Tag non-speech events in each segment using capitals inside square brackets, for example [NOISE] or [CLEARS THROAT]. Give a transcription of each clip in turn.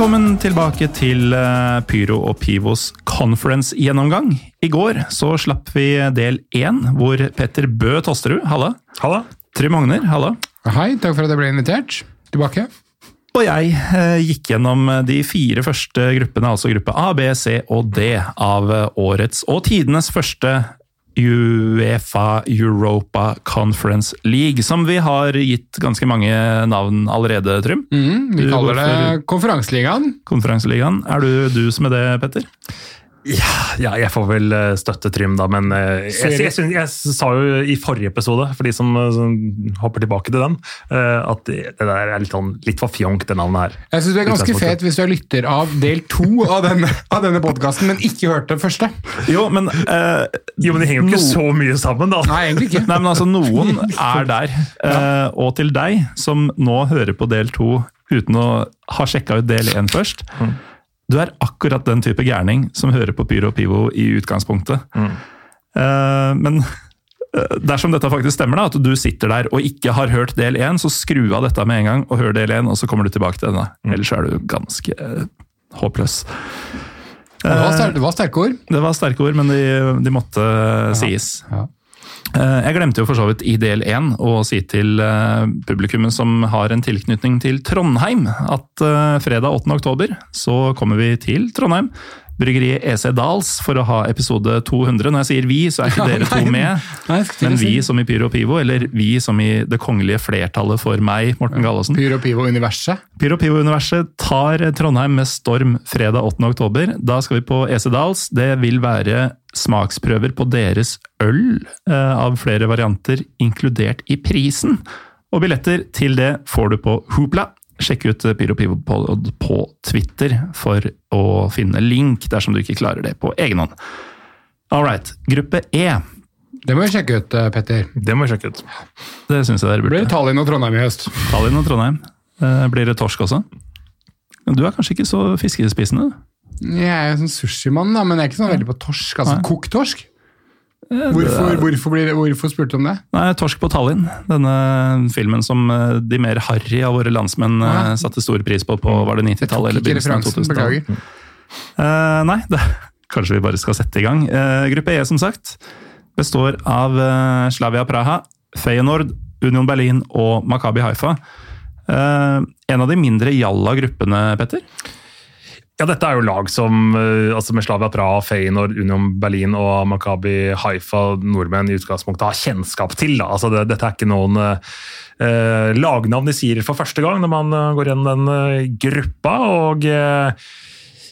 Velkommen tilbake til eh, Pyro og Pivos conference-gjennomgang. I går så slapp vi del én, hvor Petter Bø Tosterud, halla. Halla. Trym Hogner, halla. Hei, takk for at jeg ble invitert. Tilbake. Og jeg eh, gikk gjennom de fire første gruppene, altså gruppe A, B, C og D, av eh, årets og tidenes første Uefa Europa Conference League, som vi har gitt ganske mange navn allerede, Trym. Mm, vi kaller det Konferanseligaen. Konferanseligaen. Er du dus med det, Petter? Ja, ja, jeg får vel eh, støtte Trym, da, men eh, jeg, jeg, jeg, jeg sa jo i forrige episode, for de som, eh, som hopper tilbake til den, eh, at det der er litt, sånn, litt for fjongt, det navnet her. Jeg synes du er ganske fet hvis du er lytter av del to av denne, av denne podkasten, men ikke hørte den første. Jo, men eh, Jo, men de henger jo ikke No- så mye sammen, da. Nei, egentlig ikke. Nei, men altså, noen [LAUGHS] er der. Eh, og til deg, som nå hører på del to uten å ha sjekka ut del én først. Du er akkurat den type gærning som hører på Pyro og Pivo i utgangspunktet. Eh, men eh, dersom dette faktisk stemmer, da, at du sitter der og ikke har hørt del én, så skru av dette med en gang og hør del én, og så kommer du tilbake til denne. Ellers er du ganske uh, håpløs. Det var, sterke, det var sterke ord. Det var sterke ord, men de, de måtte sies. Ja. Eh, Jeg glemte jo for så vidt i del én å si til eh, publikummet som har en tilknytning til Trondheim, at eh, fredag 8. oktober så kommer vi til Trondheim. Bryggeriet EC Dals for å ha episode 200. Når jeg sier vi, så er ikke [LAUGHS] dere to med. Men vi som i Pyro og Pivo, eller vi som i det kongelige flertallet for meg, Morten Gallosen. Pyro Pivo-universet. Pyro Pivo-universet tar Trondheim med storm fredag 8. oktober. Da skal vi på EC Dals. Det vil være smaksprøver på deres øl eh, av flere varianter, inkludert i prisen. Og billetter til det får du på Hoopla. Sjekk ut Pyro Pivo på, Twitter for å finne link dersom du ikke klarer det på egen hånd. All right. Gruppe E. Det må vi sjekke ut, eh, Petter. Det må vi sjekke ut. Det syns jeg dere Blir burde. det Tallinn og Trondheim i høst? Tallinn og Trondheim. Eh, Blir det torsk også? Du er kanskje ikke så fiskespisende? Jeg er jo sånn sushimann, men jeg er ikke sånn veldig på torsk. Altså kokt torsk. Hvorfor, hvorfor, blir hvorfor spurte du om det? Nei, Torsk på Tallinn. Denne filmen som eh, de mer harry av våre landsmenn eh, Ja. satte stor pris på på var det 90-tallet eller begynnelsen av referansen, 2000-tallet. beklager. Eh, nei, det, kanskje vi bare skal sette i gang. Uh, gruppe E, som sagt, består av uh, Slavia Praha, Feyenoord, Union Berlin og Makabi Haifa. En av de mindre jalla gruppene, Petter? Ja, dette er jo lag som eh, altså med Slavia Praha, Feyenoord, Union Berlin og Makabi Haifa nordmenn i utgangspunktet har kjennskap til. Da. Altså det, dette er ikke noen eh, lagnavn de sier for første gang når man eh, går gjennom den eh, gruppa. og eh,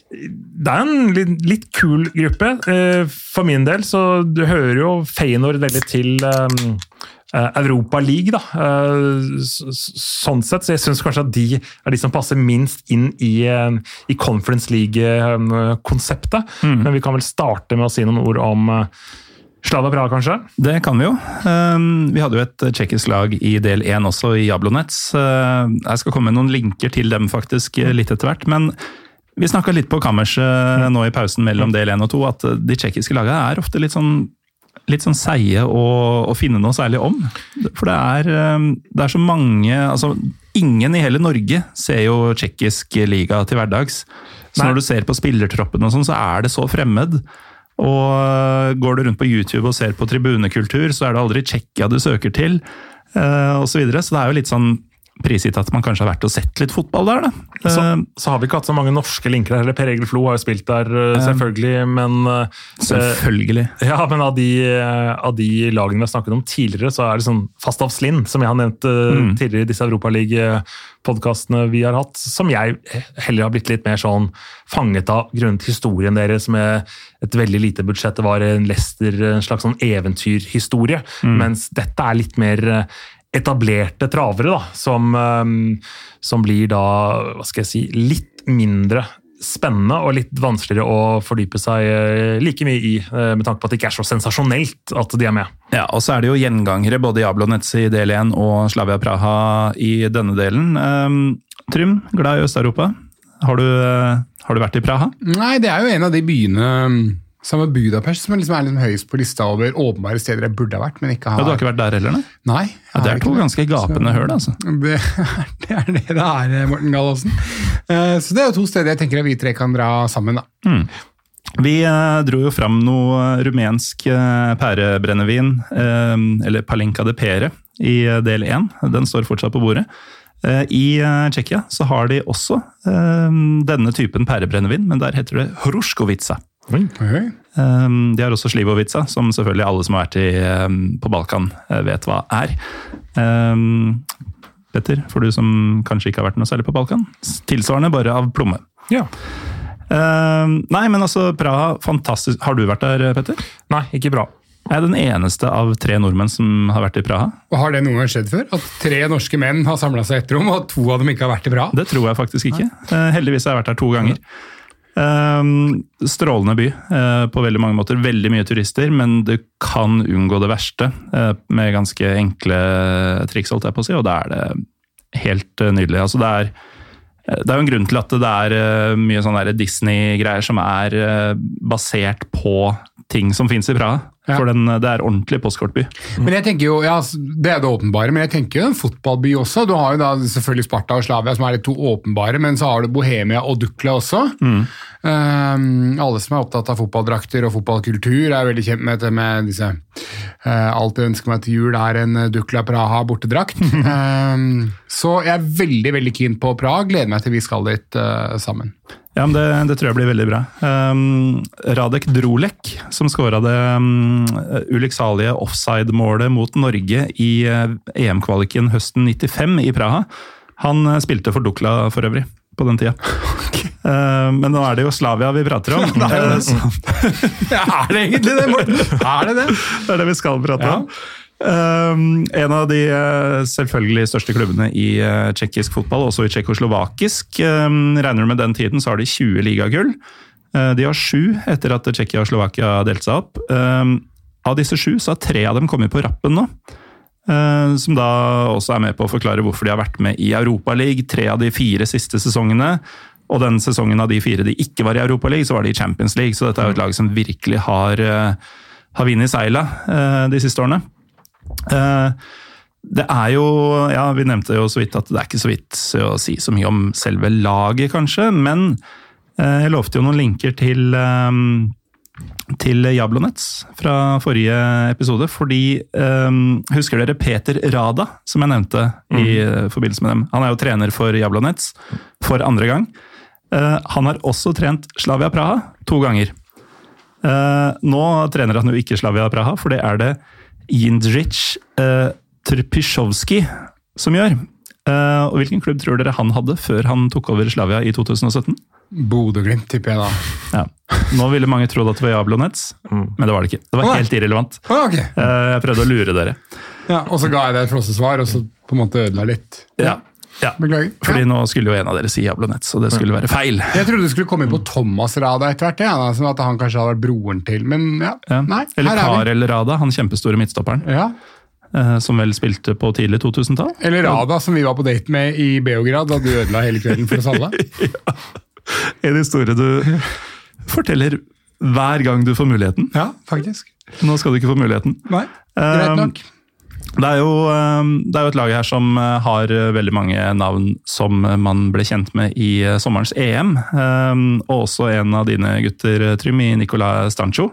det er en litt, litt kul gruppe. Eh, For min del så du hører jo Feyenoord veldig til eh, Europa League, da. Eh, Sånn sett, så jeg syns kanskje at de er de som passer minst inn i, eh, i Conference League-konseptet. Men vi kan vel starte med å si noen ord om eh, Slava Praha, kanskje? Det kan vi jo. Um, vi hadde jo et tsjekkisk lag i del én også, i Jablonets. Jeg skal komme med noen linker til dem faktisk litt etter hvert. Men vi snakka litt på kammerset uh, nå i pausen mellom del én og to, at de tsjekkiske lagene er ofte litt sånn litt sånn seige å, å finne noe særlig om. For det er, um, det er så mange altså Ingen i hele Norge ser jo tsjekkisk liga til hverdags. Så Nei. når du ser på spillertroppen og sånn, så er det så fremmed. Og øh, går du rundt på YouTube og ser på tribunekultur, så er det aldri Tsjekkia du søker til, osv. og så videre. Så det er jo litt sånn prisgitt at man kanskje har vært og sett litt fotball der, da. Så, Eh, så har vi ikke hatt så mange norske linker eller Per Egil Flo har jo spilt der, eh, selvfølgelig, men eh, selvfølgelig. Ja, men av de, av de lagene vi har snakket om tidligere, så er det sånn Fastav Slinn, som jeg har nevnt Mm. tidligere i disse Europaliga-podkastene vi har hatt, som jeg heller har blitt litt mer sånn fanget av grunnet historien deres med et veldig lite budsjett. Det var en Leicester, en slags sånn eventyrhistorie, mens dette er litt mer etablerte travere, da, som, eh, som blir da, hva skal jeg si, litt mindre spennende og litt vanskeligere å fordype seg eh, like mye i, eh, med tanke på at det ikke er så sensasjonelt at de er med. Ja, og så er det jo gjengangere både i Jablonets i del 1 og Slavia Praha i denne delen. Um, Trym, glad i Øst-Europa. Har, du, eh, har du vært i Praha? Nei, det er jo en av de byene um, sammen med Budapest som liksom er liksom høyest på lista over åpenbare steder jeg burde ha vært, men ikke har. Ja, du har ikke vært der heller, nei? Nei. Ja, det er to ganske gapende høl, altså. Det er, det er det det er, Morten Gallaasen. Eh, Så det er jo to steder jeg tenker at vi tre kan dra sammen, da. Vi eh, dro jo fram noe rumensk eh, pærebrennevin, eller Palinka de Pere, i del 1. Den står fortsatt på bordet. I Tsjekkia så har de også denne typen pærebrennevin, men der heter det Hruskovica. Oi. Um, De har også Slivovica, som selvfølgelig alle som har vært i, um, på Balkan eh, vet hva er. Um, Petter, for du som kanskje ikke har vært noe særlig på Balkan. Tilsvarende, bare av plomme. Ja. Nei, men altså, Praha, fantastisk. Har du vært der, Petter? Nei, ikke bra. Jeg er den eneste av tre nordmenn som har vært i Praha. Og Har det noen gang skjedd før? At tre norske menn har samla seg i ett rom, og to av dem ikke har vært i Praha? Det tror jeg faktisk ikke. Nei. heldigvis har jeg vært der to ganger. Um, strålende by eh, på veldig mange måter. Veldig mye turister, men du kan unngå det verste eh, med ganske enkle triks, holdt jeg på å si, og da er det helt eh, nydelig. Altså, det er det er jo en grunn til at det er mye sånn Disney-greier som er basert på ting som fins i Praha. For den, det er ordentlig postkortby. Men jeg tenker jo, ja, Det er det åpenbare, men jeg tenker jo en fotballby også. Du har jo da selvfølgelig Sparta og Slavia som er de to åpenbare, men så har du Bohemia og Dukla også. Um, alle som er opptatt av fotballdrakter og fotballkultur, er veldig kjent med dette med disse uh, Alt jeg ønsker meg til jul, er en uh, Dukla Praha bortedrakt. um, [LAUGHS] så jeg er veldig veldig keen på Praha. Gleder meg til vi skal dit uh, sammen. Ja, men det, det tror jeg blir veldig bra. Um, Radek Drolek, som skåra det um, ulykksalige offside-målet mot Norge i uh, EM-kvaliken høsten 95 i Praha, han uh, spilte for Dukla for øvrig. På den tida. Uh, men nå er det jo Slavia vi prater om. [LAUGHS] er det. Uh, [LAUGHS] er det egentlig det, Morten? Er det det? det er det vi skal prate Ja. om. Um, en av de uh, selvfølgelig største klubbene i uh, tsjekkisk fotball, også i tsjekkoslovakisk. Um, regner du med den tiden, så har de 20 ligagull. Uh, de har sju etter at Tsjekkia og Slovakia har delt seg opp. Um, av disse sju så har tre av dem kommet på rappen nå. Som da også er med på å forklare hvorfor de har vært med i Europaligaen tre av de fire siste sesongene. Og den sesongen av de fire de ikke var i Europaligaen, så var de i Champions League. Så dette er jo et lag som virkelig har, har vunnet seila uh, de siste årene. Eh, Det er jo, ja vi nevnte jo så vidt at det er ikke så vidt å si så mye om selve laget, kanskje. Men eh, jeg lovte jo noen linker til, eh, til Jablonets fra forrige episode. Fordi Husker dere Peter Rada, som jeg nevnte i eh, forbindelse med dem? Han er jo trener for Jablonets for andre gang. Han har også trent Slavia Praha to ganger. Nå trener han jo ikke Slavia Praha, for det er det Jindřich uh, Trpisjovskij som gjør. Uh, og Hvilken klubb tror dere han hadde før han tok over Slavia i 2017? Bodø-Glimt, tipper jeg da. Ja. Nå ville mange trodd at det var Jablonets, men det var det ikke. Det var Å, helt irrelevant. Å, okay. uh, jeg prøvde å lure dere. Ja, og så ga jeg deg et flossesvar, og så på en måte ødela litt. Ja. Ja. Beklager. Fordi nå skulle jo en av dere si Jablonets, og det skulle være feil. Jeg trodde du skulle komme inn på Thomas Rada etter hvert, ja, sånn at han kanskje hadde vært broren til, men ja. Ja. Nei, Eller er. Karel Rada, han kjempestore midtstopperen, Ja. eh, som vel spilte på tidlig 2000-tall. Eller Rada, som vi var på date med i Beograd, da du ødela hele kvelden for oss alle. [LAUGHS] ja. En historie du forteller hver gang du får muligheten. Ja, faktisk. Nå skal du ikke få muligheten. Nei, greit Um, nok. Det er, jo, um, det er jo et lag her som uh, har uh, veldig mange navn som uh, man ble kjent med i sommerens EM. Um, og også en av dine gutter, Trym, i Nicolay Stancho.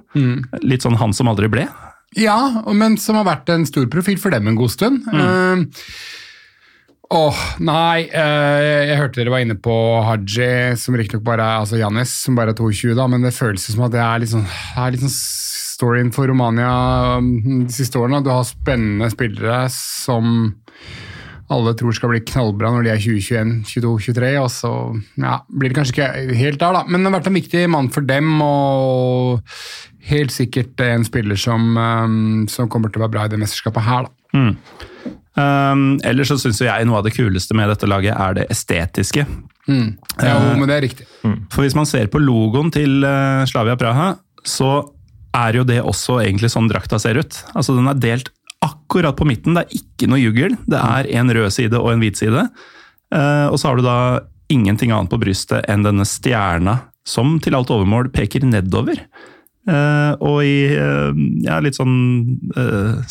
Litt sånn han som aldri ble. Ja, men som har vært en stor profil for dem en god stund. Eh, Åh, nei. eh, jeg hørte dere var inne på Haji, som riktignok bare er altså Jannis, som bare er 22, da, men det føles som at det er litt sånn, er litt sånn storyen for Romania mm, de siste årene. Du har spennende spillere som alle tror skal bli knallbra når de er 2021, 22, 23. og så ja, blir det kanskje ikke helt der, da. Men det har vært en viktig mann for dem, og helt sikkert en spiller som, eh, som kommer til å være bra i det mesterskapet her, da. Um, ellers så syns jeg noe av det kuleste med dette laget er det estetiske. Ja, Eh, men det er riktig. For hvis man ser på logoen til eh, Slavia Praha, så er jo det også egentlig sånn drakta ser ut. Altså Den er delt akkurat på midten, det er ikke noe juggel. Det er en rød side og en hvit side. Eh, og så har du da ingenting annet på brystet enn denne stjerna som til alt overmål peker nedover. Eh, og i eh, ja, litt sånn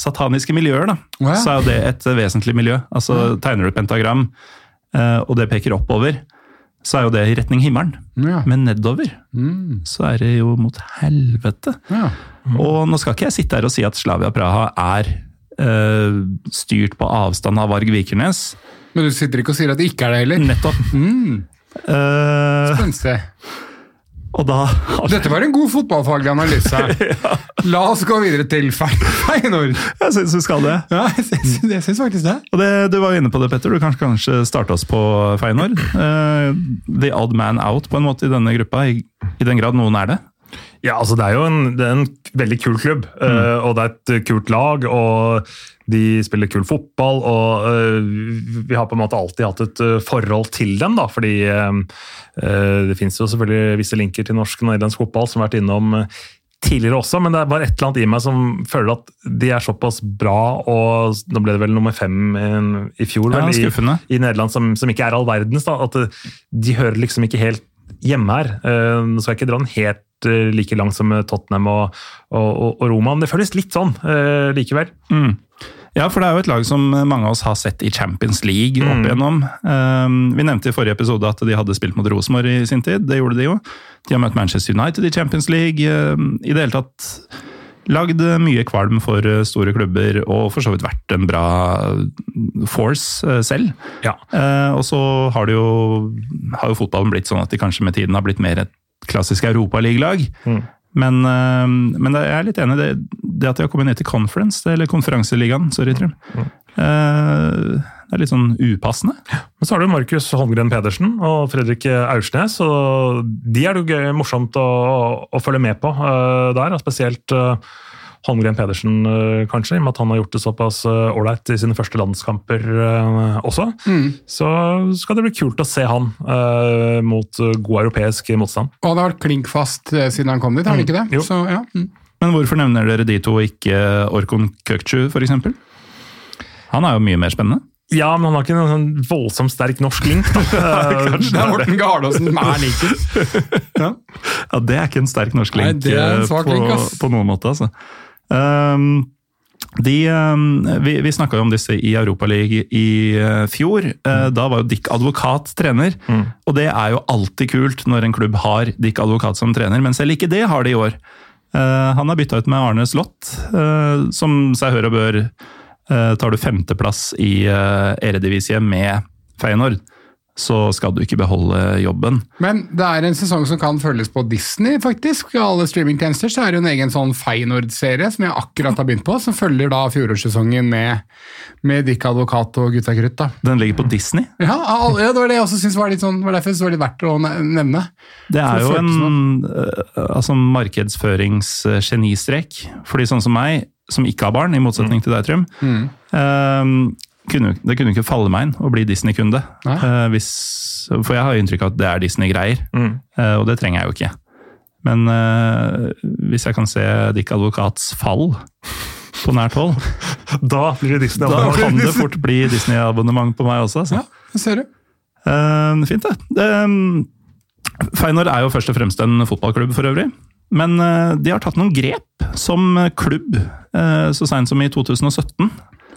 sataniske miljøer, da, så er jo det et vesentlig miljø. Altså Tegner du pentagram, og det peker oppover, så er jo det i retning himmelen. Ja. Men nedover så er det jo mot helvete. Ja. Og nå skal ikke jeg sitte her og si at Slavia Praha er eh, styrt på avstand av Varg Vikernes. Men du sitter ikke og sier at det ikke er det heller? Nettopp. Eh, Spenstig. Og da [LAUGHS] Dette var en god fotballfaglig analyse. [LAUGHS] La oss gå videre til Feinor. Jeg syns vi skal det. Ja, jeg syns, jeg syns faktisk det. Og det, Du var jo inne på det, Petter. Du kan kanskje starte oss på Feinor. Uh, the odd man out, på en måte, i denne gruppa, i, i den grad noen er det. Ja, altså Det er jo en, er en veldig kul klubb, eh, og det er et eh, kult lag. og De spiller kul fotball, og uh, vi har på en måte alltid hatt et uh, forhold til dem. da, fordi Det finnes jo selvfølgelig visse linker til norsk og nederlandsk fotball som har vært innom tidligere også, men det er bare et eller annet i meg som føler at de er såpass bra, og nå ble det vel nummer fem i, fjor Ja, vel, i, i Nederland, som, som ikke er all verdens. da, at De hører liksom ikke helt hjemme her. Nå skal jeg ikke dra den helt eh, like langt som eh, Tottenham og, og, og, Roma, men det føles litt sånn eh, likevel. Ja, for det er jo et lag som mange av oss har sett i Champions League opp Mm. igjennom. Um, vi nevnte i forrige episode at de hadde spilt mot Rosenborg i sin tid. Det gjorde de jo. De har møtt Manchester United i Champions League. Um, I det hele tatt lagd mye kvalm for store klubber, og for så vidt vært en bra force selv. Ja. Eh, og så har, jo, har jo fotballen blitt sånn at de kanskje med tiden har blitt mer et klassisk Europaligalag. Mm. Men, eh, men jeg er litt enig i det, det at de har kommet ned til conference, eller konferanseligaen, sorry, Trym. Eh, det er litt sånn upassende. Men så har du Markus Holmgren Pedersen og Fredrik Aursnes. og De er det jo gøy, morsomt å, å følge med på eh, der. og Spesielt eh, Holmgren Pedersen, eh, kanskje, i og med at han har gjort det såpass eh, ålreit i sine første landskamper også. også. Så skal det bli kult å se han eh, mot eh, god europeisk motstand. Og han har vært klink fast eh, siden han kom dit, har han ikke det? Jo. Så, ja. mm. Men hvorfor nevner dere de to, ikke Orkon Køkcu f.eks.? Han er jo mye mer spennende. Ja, men han har ikke en sånn voldsomt sterk norsk link. da. [LAUGHS] Eh, Det er Morten Gardaasen som er linken. Ja. Ja, Det er ikke en sterk norsk link det er en eh, svak på, link, på noen måte. Altså. Um, de, um, vi vi snakka jo om disse i Europaligaen i uh, fjor. Uh, Da var jo Dick Advokat trener. Og det er jo alltid kult når en klubb har Dick Advokat som trener, men selv ikke det har de i år. Uh, han har bytta ut med Arne Slott, som seg hør og bør tar du femteplass i Eredivisie med Feyenoord, så skal du ikke beholde jobben. Men det er en sesong som kan følges på Disney, faktisk. I alle streamingtjenester så er det jo en egen sånn Feinord-serie som jeg akkurat har begynt på, som følger da fjorårssesongen med, med Dick Advokat og Gutta Krutt. da. Den ligger på Disney. Ja, ja, det var det jeg også syntes var litt sånn, var derfor det var litt verdt å nevne. Det er jo en uh, altså markedsføringsgenistrek for de sånn som meg, som ikke har barn, i motsetning til deg, Trym. Um, kunne, det kunne ikke falle meg inn å bli Disney-kunde. Uh, for jeg har inntrykk av at det er Disney-greier, uh, og det trenger jeg jo ikke. Men uh, hvis jeg kan se Dick Advokats fall på nært hold, [LAUGHS] Da blir det Disney. da kan det [LAUGHS] fort bli Disney-abonnement på meg også. Så. Ja, det ser du. Eh, fint, det. Um, Feinor er jo først og fremst en fotballklubb for øvrig. Men de har tatt noen grep som klubb eh, så seint som i 2017.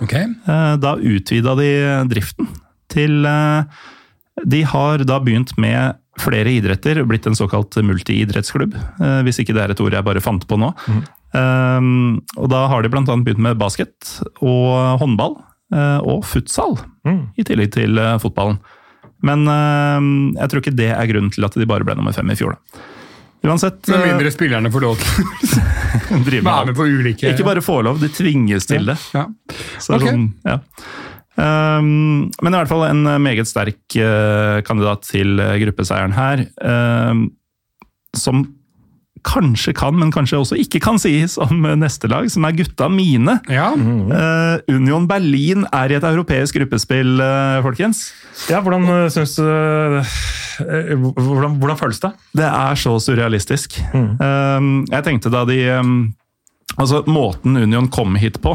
Ok. Eh, da utvida de driften til eh, De har da begynt med flere idretter, blitt en såkalt multiidrettsklubb. eh, hvis ikke det er et ord jeg bare fant på nå. Eh, og da har de bl.a. begynt med basket og håndball. og futsal, Mm. i tillegg til fotballen. Men um, jeg tror ikke det er grunnen til at de bare ble nummer fem i fjor. Da. Uansett Med eh, mindre spillerne får lov til å [LAUGHS] [LAUGHS] drive med med på ulike Ikke bare får lov, de tvinges til det. Ja. Så Ok. sånn, ja. Um, men i hvert fall en meget sterk uh, kandidat til eh, gruppeseieren her. Um, som kanskje kan, men kanskje også ikke kan sies om eh, neste lag, som er gutta mine. Ja. Eh, Union Berlin er i et europeisk gruppespill, uh, folkens. Ja, hvordan uh, syns du eh, hvordan, hvordan føles det? Det er så surrealistisk. Um, jeg tenkte da de um, Altså, måten Union kom hit på,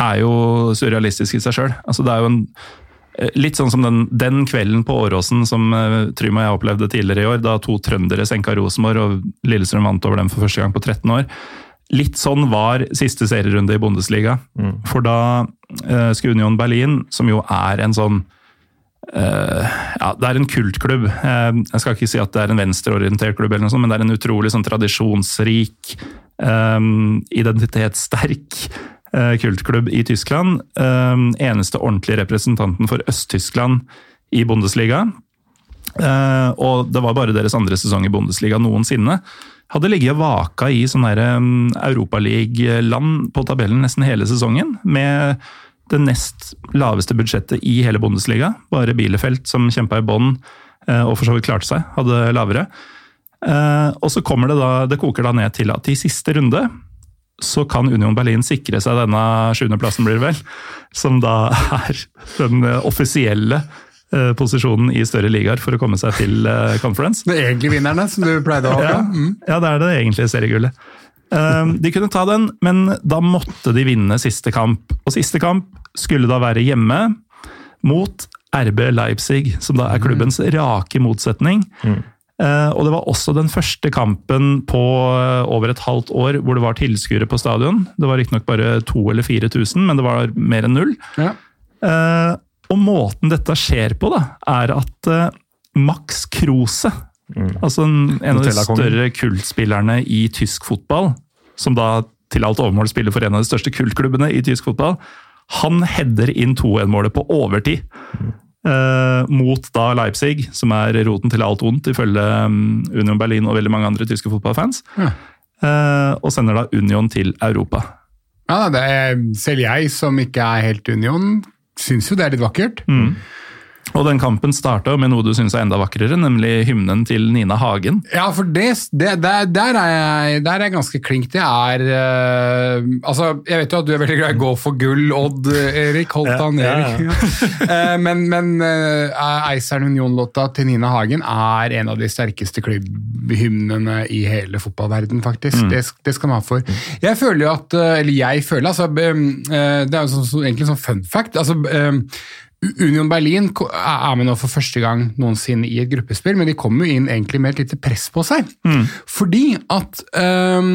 er jo surrealistisk i seg sjøl. Altså, det er jo en eh, Litt sånn som den, den kvelden på Åråsen som uh, Trym og jeg opplevde tidligere i år, da to trøndere senka Rosenborg og Lillestrøm vant over dem for første gang på 13 år. Litt sånn var siste serierunde i Bundesliga. For da eh, skulle Union Berlin, som jo er en sånn Eh, ja, det er en kultklubb. Eh, jeg skal ikke si at det er en venstreorientert klubb, eller noe sånt, men det er en utrolig sånn tradisjonsrik, eh, identitetssterk eh, kultklubb i Tyskland. Eh, eneste ordentlige representanten for Øst-Tyskland i Bundesliga. Eh, og det var bare deres andre sesong i Bundesliga noensinne. Hadde ligget og vaka i sånn Europaliga-land på tabellen nesten hele sesongen, med det nest laveste budsjettet i hele Bundesliga. Bare Bielefeld som kjempa i bånn, eh, og for så vidt klarte seg, hadde lavere. Eh, Og så kommer det da, det koker da ned til at i siste runde så kan Union Berlin sikre seg denne sjuendeplassen, blir det vel. Som da er den eh, offisielle eh, posisjonen i større ligaer for å komme seg til eh, conference. Det er egentlig vinnerne, som du pleide å ha. Ja, Mm. ja, det er det egentlige seriegullet. De kunne ta den, men da måtte de vinne siste kamp. Og siste kamp skulle da være hjemme mot RB Leipzig, som da er klubbens rake motsetning. Uh, og det var også den første kampen på uh, over et halvt år hvor det var tilskuere på stadion. Det var riktignok bare 2000 eller 4000, men det var mer enn null. Ja. Eh, og måten dette skjer på, da, er at Max Max Kruse, altså en, en av de større kultspillerne i tysk fotball, som da til alt overmål spiller for en av de største kultklubbene i tysk fotball, han header inn 2-1-målet på overtid. eh, mot da Leipzig, som er roten til alt ondt, ifølge um, Union Berlin og veldig mange andre tyske fotballfans. Ja. Eh, og sender da Union til Europa. Ja, det er, selv jeg som ikke er helt Union, syns jo det er litt vakkert. Og den kampen starta med noe du syns er enda vakrere, nemlig hymnen til Nina Hagen. Ja, for det, det, der, der, er jeg, der er jeg ganske klink. Det er uh, Altså, jeg vet jo at du er veldig glad i gå for gull, Odd eh, Erik. Holdt Ja, han ja, Erik. Ja. [LAUGHS] Eh, men men uh, Eisern Union-låta til Nina Hagen er en av de sterkeste klubbhymnene i hele fotballverden, faktisk. Det, det skal man ha for. Jeg føler jo at Eller jeg føler, altså Det er jo egentlig så, egentlig sånn fun fact. altså Union Berlin er med nå for første gang noensinne i et gruppespill, men de kommer jo inn egentlig med et lite press på seg. Fordi at øhm,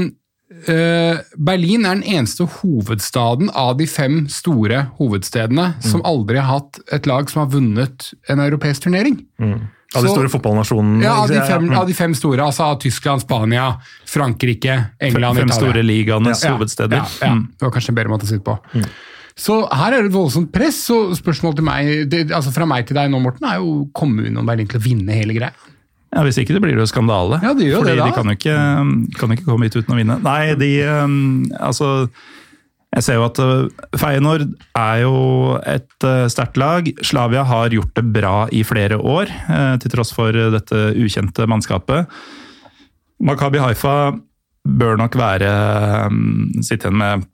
øh, Berlin er den eneste hovedstaden av de fem store hovedstedene som aldri har hatt et lag som har vunnet en europeisk turnering. Av de store fotballnasjonene? Ja, av de, fem, av de fem store, altså av Tyskland, Spania, Frankrike, England, Fem Italia. store ligaenes Ja, hovedsteder. Ja, ja. Mm. Det var kanskje en bedre måte å sitte på. på. Så her er det et voldsomt press, og spørsmålet til meg, det, altså fra meg til deg nå, Morten, er jo kommer Union Berlin til å vinne hele greia? Ja, Hvis ikke det blir det jo skandale. Ja, det gjør Fordi det da. de kan jo ikke, kan ikke komme hit uten å vinne. Nei, de um, Altså Jeg ser jo at uh, Feyenoord er jo et uh, sterkt lag. Slavia har gjort det bra i flere år, uh, til tross for dette ukjente mannskapet. Makabi Haifa bør nok være um, sitte igjen med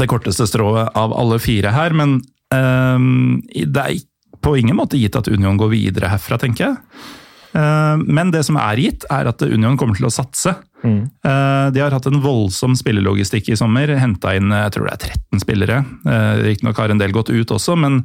det korteste strået av alle fire her, men um, det er på ingen måte gitt at Union går videre herfra, tenker jeg. Uh, Men det som er gitt, er at Union kommer til å satse. Eh, De har hatt en voldsom spillelogistikk i sommer. Henta inn jeg tror det er 13 spillere. Eh, Riktignok har en del gått ut også, men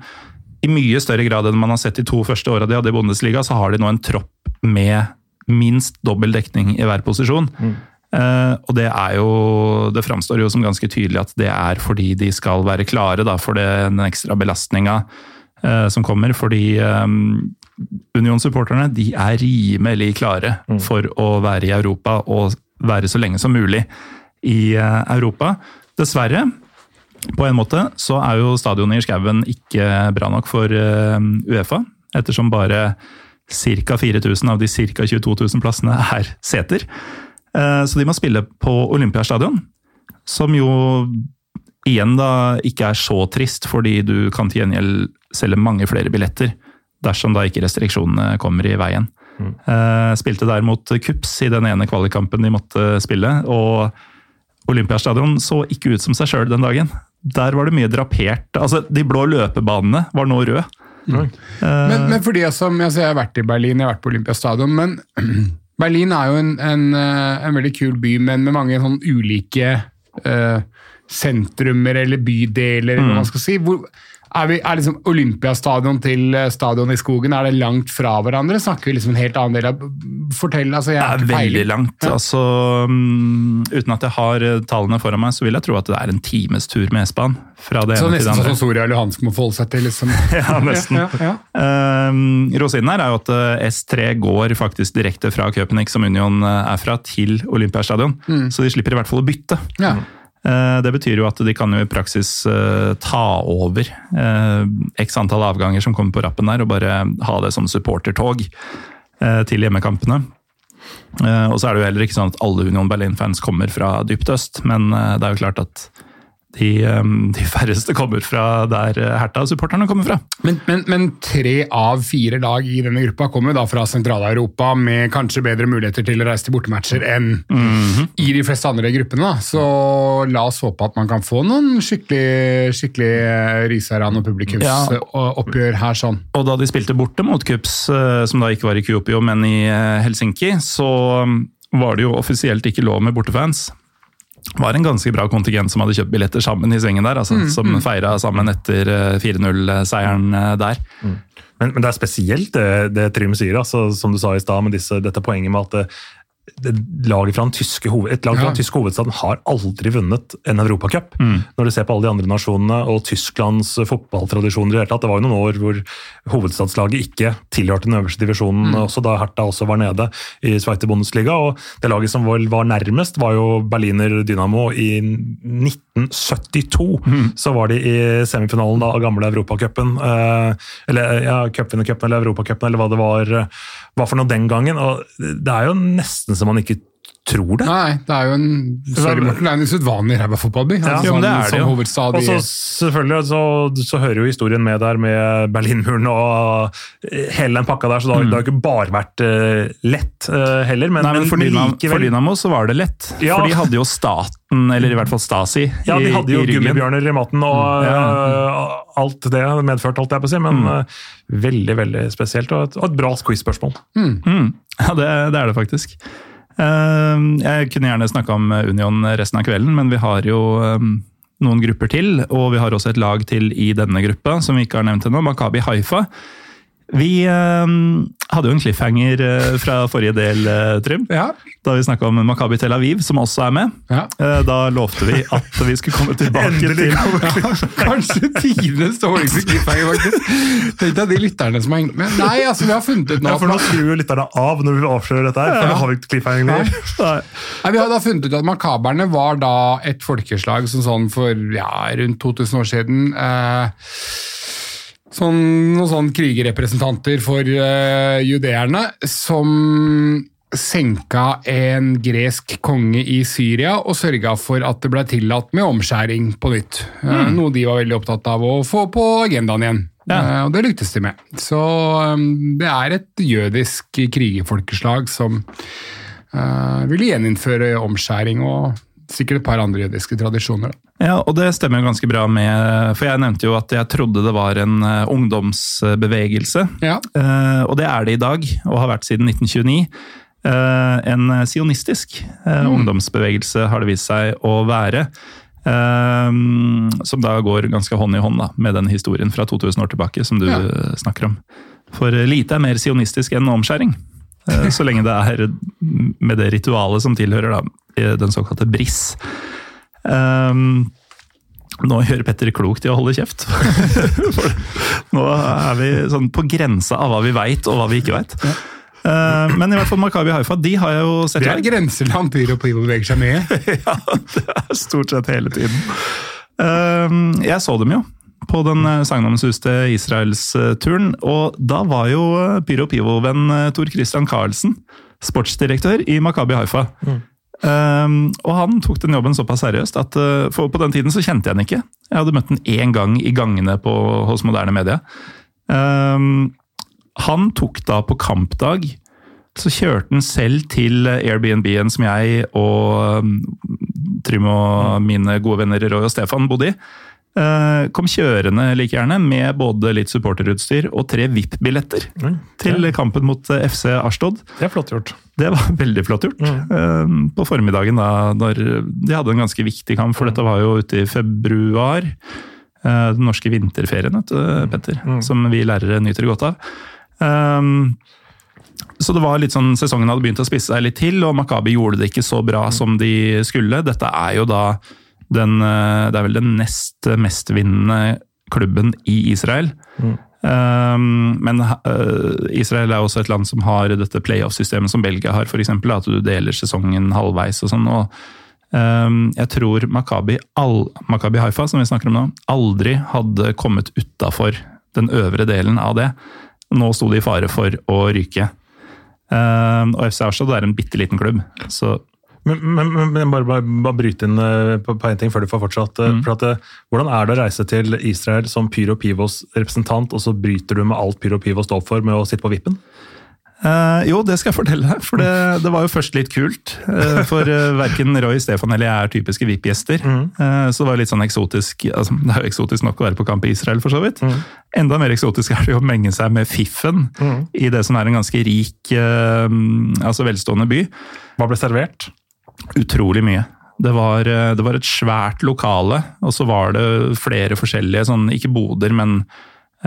i mye større grad enn man har sett de to første åra de hadde i Bundesliga, så har de nå en tropp med minst dobbel dekning i hver posisjon. Eh, og det er jo Det framstår jo som ganske tydelig at det er fordi de skal være klare da, for det, den ekstra belastninga eh, som kommer. Fordi eh, Union-supporterne de er rimelig klare for å være i Europa og være så lenge som mulig i eh, Europa. Dessverre på en måte så er jo stadionet i skauen ikke bra nok for eh, Uefa, ettersom bare ca. 4000 av de ca. 22 000 plassene er seter. Eh, Så de må spille på Olympiastadion, som jo igjen da ikke er så trist, fordi du kan til gjengjeld selge mange flere billetter dersom da ikke restriksjonene kommer i veien. Mm. Spilte der mot Kups i den ene kvalikkampen de måtte spille, og Olympiastadion så ikke ut som seg sjøl den dagen. Der var det mye drapert. Altså, De blå løpebanene var nå røde. Men, men for de som, altså Jeg har vært i Berlin, jeg har vært på Olympiastadion, men [CLEARS THROAT] Berlin er jo en, en, eh, en veldig kul by, men med mange sånn ulike uh, sentrumer eller bydeler, eller hva man skal si. Hvor, er, vi, er liksom Olympiastadion til eh, stadion i skogen, er det langt fra hverandre? Snakker vi liksom en helt annen del av Fortell, altså. Jeg Det er veldig langt. Ja. altså um, Uten at jeg har eh, tallene foran meg, så vil jeg tro at det er en times tur med S-banen. Fra det Så ene til det nesten sånn som Soria Luhansk må forholde seg til. liksom. [LAUGHS] Ja, nesten. Ja, ja. Um, Rosinen her er jo at eh, S3 går faktisk direkte fra Köpenick, som Union er fra, til Olympiastadion. Så de slipper i hvert fall å bytte. Ja. Det betyr jo at de kan jo i praksis eh, ta over eh, x antall avganger som kommer på rappen der, og bare ha det som supportertog eh, til hjemmekampene. Eh, Og så er det jo heller ikke sånn at alle Union Berlin-fans kommer fra dypt øst, men eh, det er jo klart at de, eh, de færreste kommer fra der eh, Herta-supporterne kommer fra. Men, men, men tre av fire lag i denne gruppa kommer da fra Sentral-Europa med kanskje bedre muligheter til å reise til bortematcher enn i de fleste andre gruppene. da. Så la oss håpe at man kan få noen skikkelig, skikkelig Risaran og Ja. her sånn. Og da de spilte borte mot Kups, eh, som da ikke var i Kuopio, men i eh, Helsinki, så mm, var det jo offisielt ikke lov med bortefans. Var en ganske bra kontingent som hadde kjøpt billetter sammen i svingen der, altså, som feira sammen etter eh, 4-0-seieren der. der. Men, men det er spesielt det, det Trym sier, altså, som du sa i stad, med disse, dette poenget med at laget fra den tyske, hoved- et lag fra den tyske hovedstaden har aldri vunnet en europacup. Når du ser på alle de andre nasjonene og Tysklands fotballtradisjoner i det hele tatt. Det var jo noen år hvor hovedstadslaget ikke tilhørte den øverste divisjonen, også da Hertha også var nede i Zweite Bundesliga. Og det laget som var nærmest, var jo Berliner Dynamo i 1972. Så var de i semifinalen da, av gamle Europacupen. Eh, eller ja, cupvinnercupen eller Europacupen, eller hva det var, eh, var for noe den gangen. Og det er jo nesten så man ikke tror det. Nei, det er jo en sorry Morten, det er en usedvanlig ræva fotballby. Altså, jo, men det sånn- er det jo. Og så selvfølgelig så, så hører jo historien med der med Berlinmuren og hele den pakka der, så det har, det har ikke bare vært uh, lett uh, heller, men, Nei, men for, Dynamo, likevel for Dynamo så var det lett. Ja. For de hadde jo staten, eller i hvert fall Stasi, Ja, de i, hadde jo i ryggen. gummibjørner i maten og Ja. uh, alt det medført, holdt jeg på å si, men eh, veldig, veldig spesielt. Og et, og et bra quiz-spørsmål. Mm. Ja, det, det er det faktisk. Eh, Jeg kunne gjerne snakka om Union resten av kvelden, men vi har jo eh, noen grupper til. Og vi har også et lag til i denne gruppa, som vi ikke har nevnt ennå, Makabi Haifa. Vi eh, hadde jo en cliffhanger eh, fra forrige del, eh, Trym. Ja. Da vi snakka om Makabi Tel Aviv, som også er med. Ja. Eh, Da lovte vi at vi skulle komme tilbake Endelig til [LAUGHS] Kanskje tidenes dårligste cliffhanger, faktisk. Tenk deg de lytterne som har hengt med. Nei, altså, vi har funnet ut nå Ja, for nå man- skrur jo lytterne av når vi avslører dette her, for Ja. nå har vi ikke cliffhanger lenger. Nei. Nei, Vi har da funnet ut at makaberne var da et folkeslag som sånn for ja, rundt 2000 år siden eh, sånn, Noen sånn krigerrepresentanter for uh, judeerne som senka en gresk konge i Syria og sørga for at det ble tillatt med omskjæring på nytt. Eh, Noe de var veldig opptatt av å få på agendaen igjen. Ja. Uh, og det lyktes de med. Så um, det er et jødisk krigerfolkeslag som uh, ville gjeninnføre omskjæring og sikkert et par andre jødiske tradisjoner. Ja, og det stemmer jo ganske bra med For jeg nevnte jo at jeg trodde det var en eh, ungdomsbevegelse. Ja. Eh, og det er det i dag, og har vært siden 1929. Eh, en sionistisk mm. ungdomsbevegelse har det vist seg å være. som da går ganske hånd i hånd da, med den historien fra 2000 år tilbake som du Ja. snakker om. For lite er mer sionistisk enn omskjæring. Eh, så lenge det er med det ritualet som tilhører da, den såkalte briss. Um, nå gjør Petter klokt i å holde kjeft. [LAUGHS] Nå er vi sånn på grensa av hva vi veit og hva vi ikke veit. Uh, men i hvert fall Makabi Haifa de har jeg jo sett Det er live. grenseland Pyro Pivo beveger seg med. [LAUGHS] ja, det er stort sett hele tiden. Uh, eh, jeg så dem jo på den eh, sagnomsuste Israelsturen. Og da var jo eh, Pyro Pivo-venn eh, Tor Christian Karlsen sportsdirektør i Makabi Haifa. Um, og han tok den jobben såpass seriøst at uh, for på den tiden så kjente jeg han ikke. Jeg hadde møtt han én gang i gangene på, hos moderne media. Um, han tok da på kampdag så kjørte han selv til Airbnb-en som jeg og um, Trym og mine gode venner Roy og Stefan bodde i. Uh, kom kjørende like gjerne med både litt supporterutstyr og tre VIP-billetter mm, til kampen mot uh, FC Arstod. Det er flott gjort. Det var [LAUGHS] veldig flott gjort. Mm. på formiddagen da når de hadde en ganske viktig kamp, for dette var jo ute i februar. Den norske vinterferien, vet du, Petter, som vi lærere nyter godt av. Um, så det var litt sånn, Sesongen hadde begynt å spisse seg litt til, og Makabi gjorde det ikke så bra som de skulle. Dette er jo da den, uh, det er vel den nest mestvinnende klubben i Israel. Um, men uh, Israel er også et land som har dette playoff-systemet som Belgia har, f.eks. At du deler sesongen halvveis og sånn. og um, Jeg tror Makabi, all, Makabi Haifa, som vi snakker om nå, aldri hadde kommet utafor den øvre delen av det. Nå sto de i fare for å ryke. Um, og FC Arstad er en bitte liten klubb, så Men, men, men, bare, bare, bare bryte inn eh, på, på en ting før du får fortsatt. Mm. For at, eh, hvordan er det å reise til Israel som Pyro Pivos representant, og så bryter du med alt Pyro Pivo står for med å sitte på vippen? Eh, jo, det skal jeg fortelle deg. For det, det var jo først litt kult. For uh, verken Roy, Stefan eller jeg er typiske VIP-gjester. Eh, så det var litt sånn eksotisk altså, Det er jo eksotisk nok å være på kamp i Israel, for så vidt. Enda mer eksotisk er det jo å menge seg med fiffen i det som er en ganske rik, eh, altså velstående by. Hva ble servert? Utrolig mye. Det var, eh, det var et svært lokale, og så var det flere forskjellige, sånn, ikke boder, men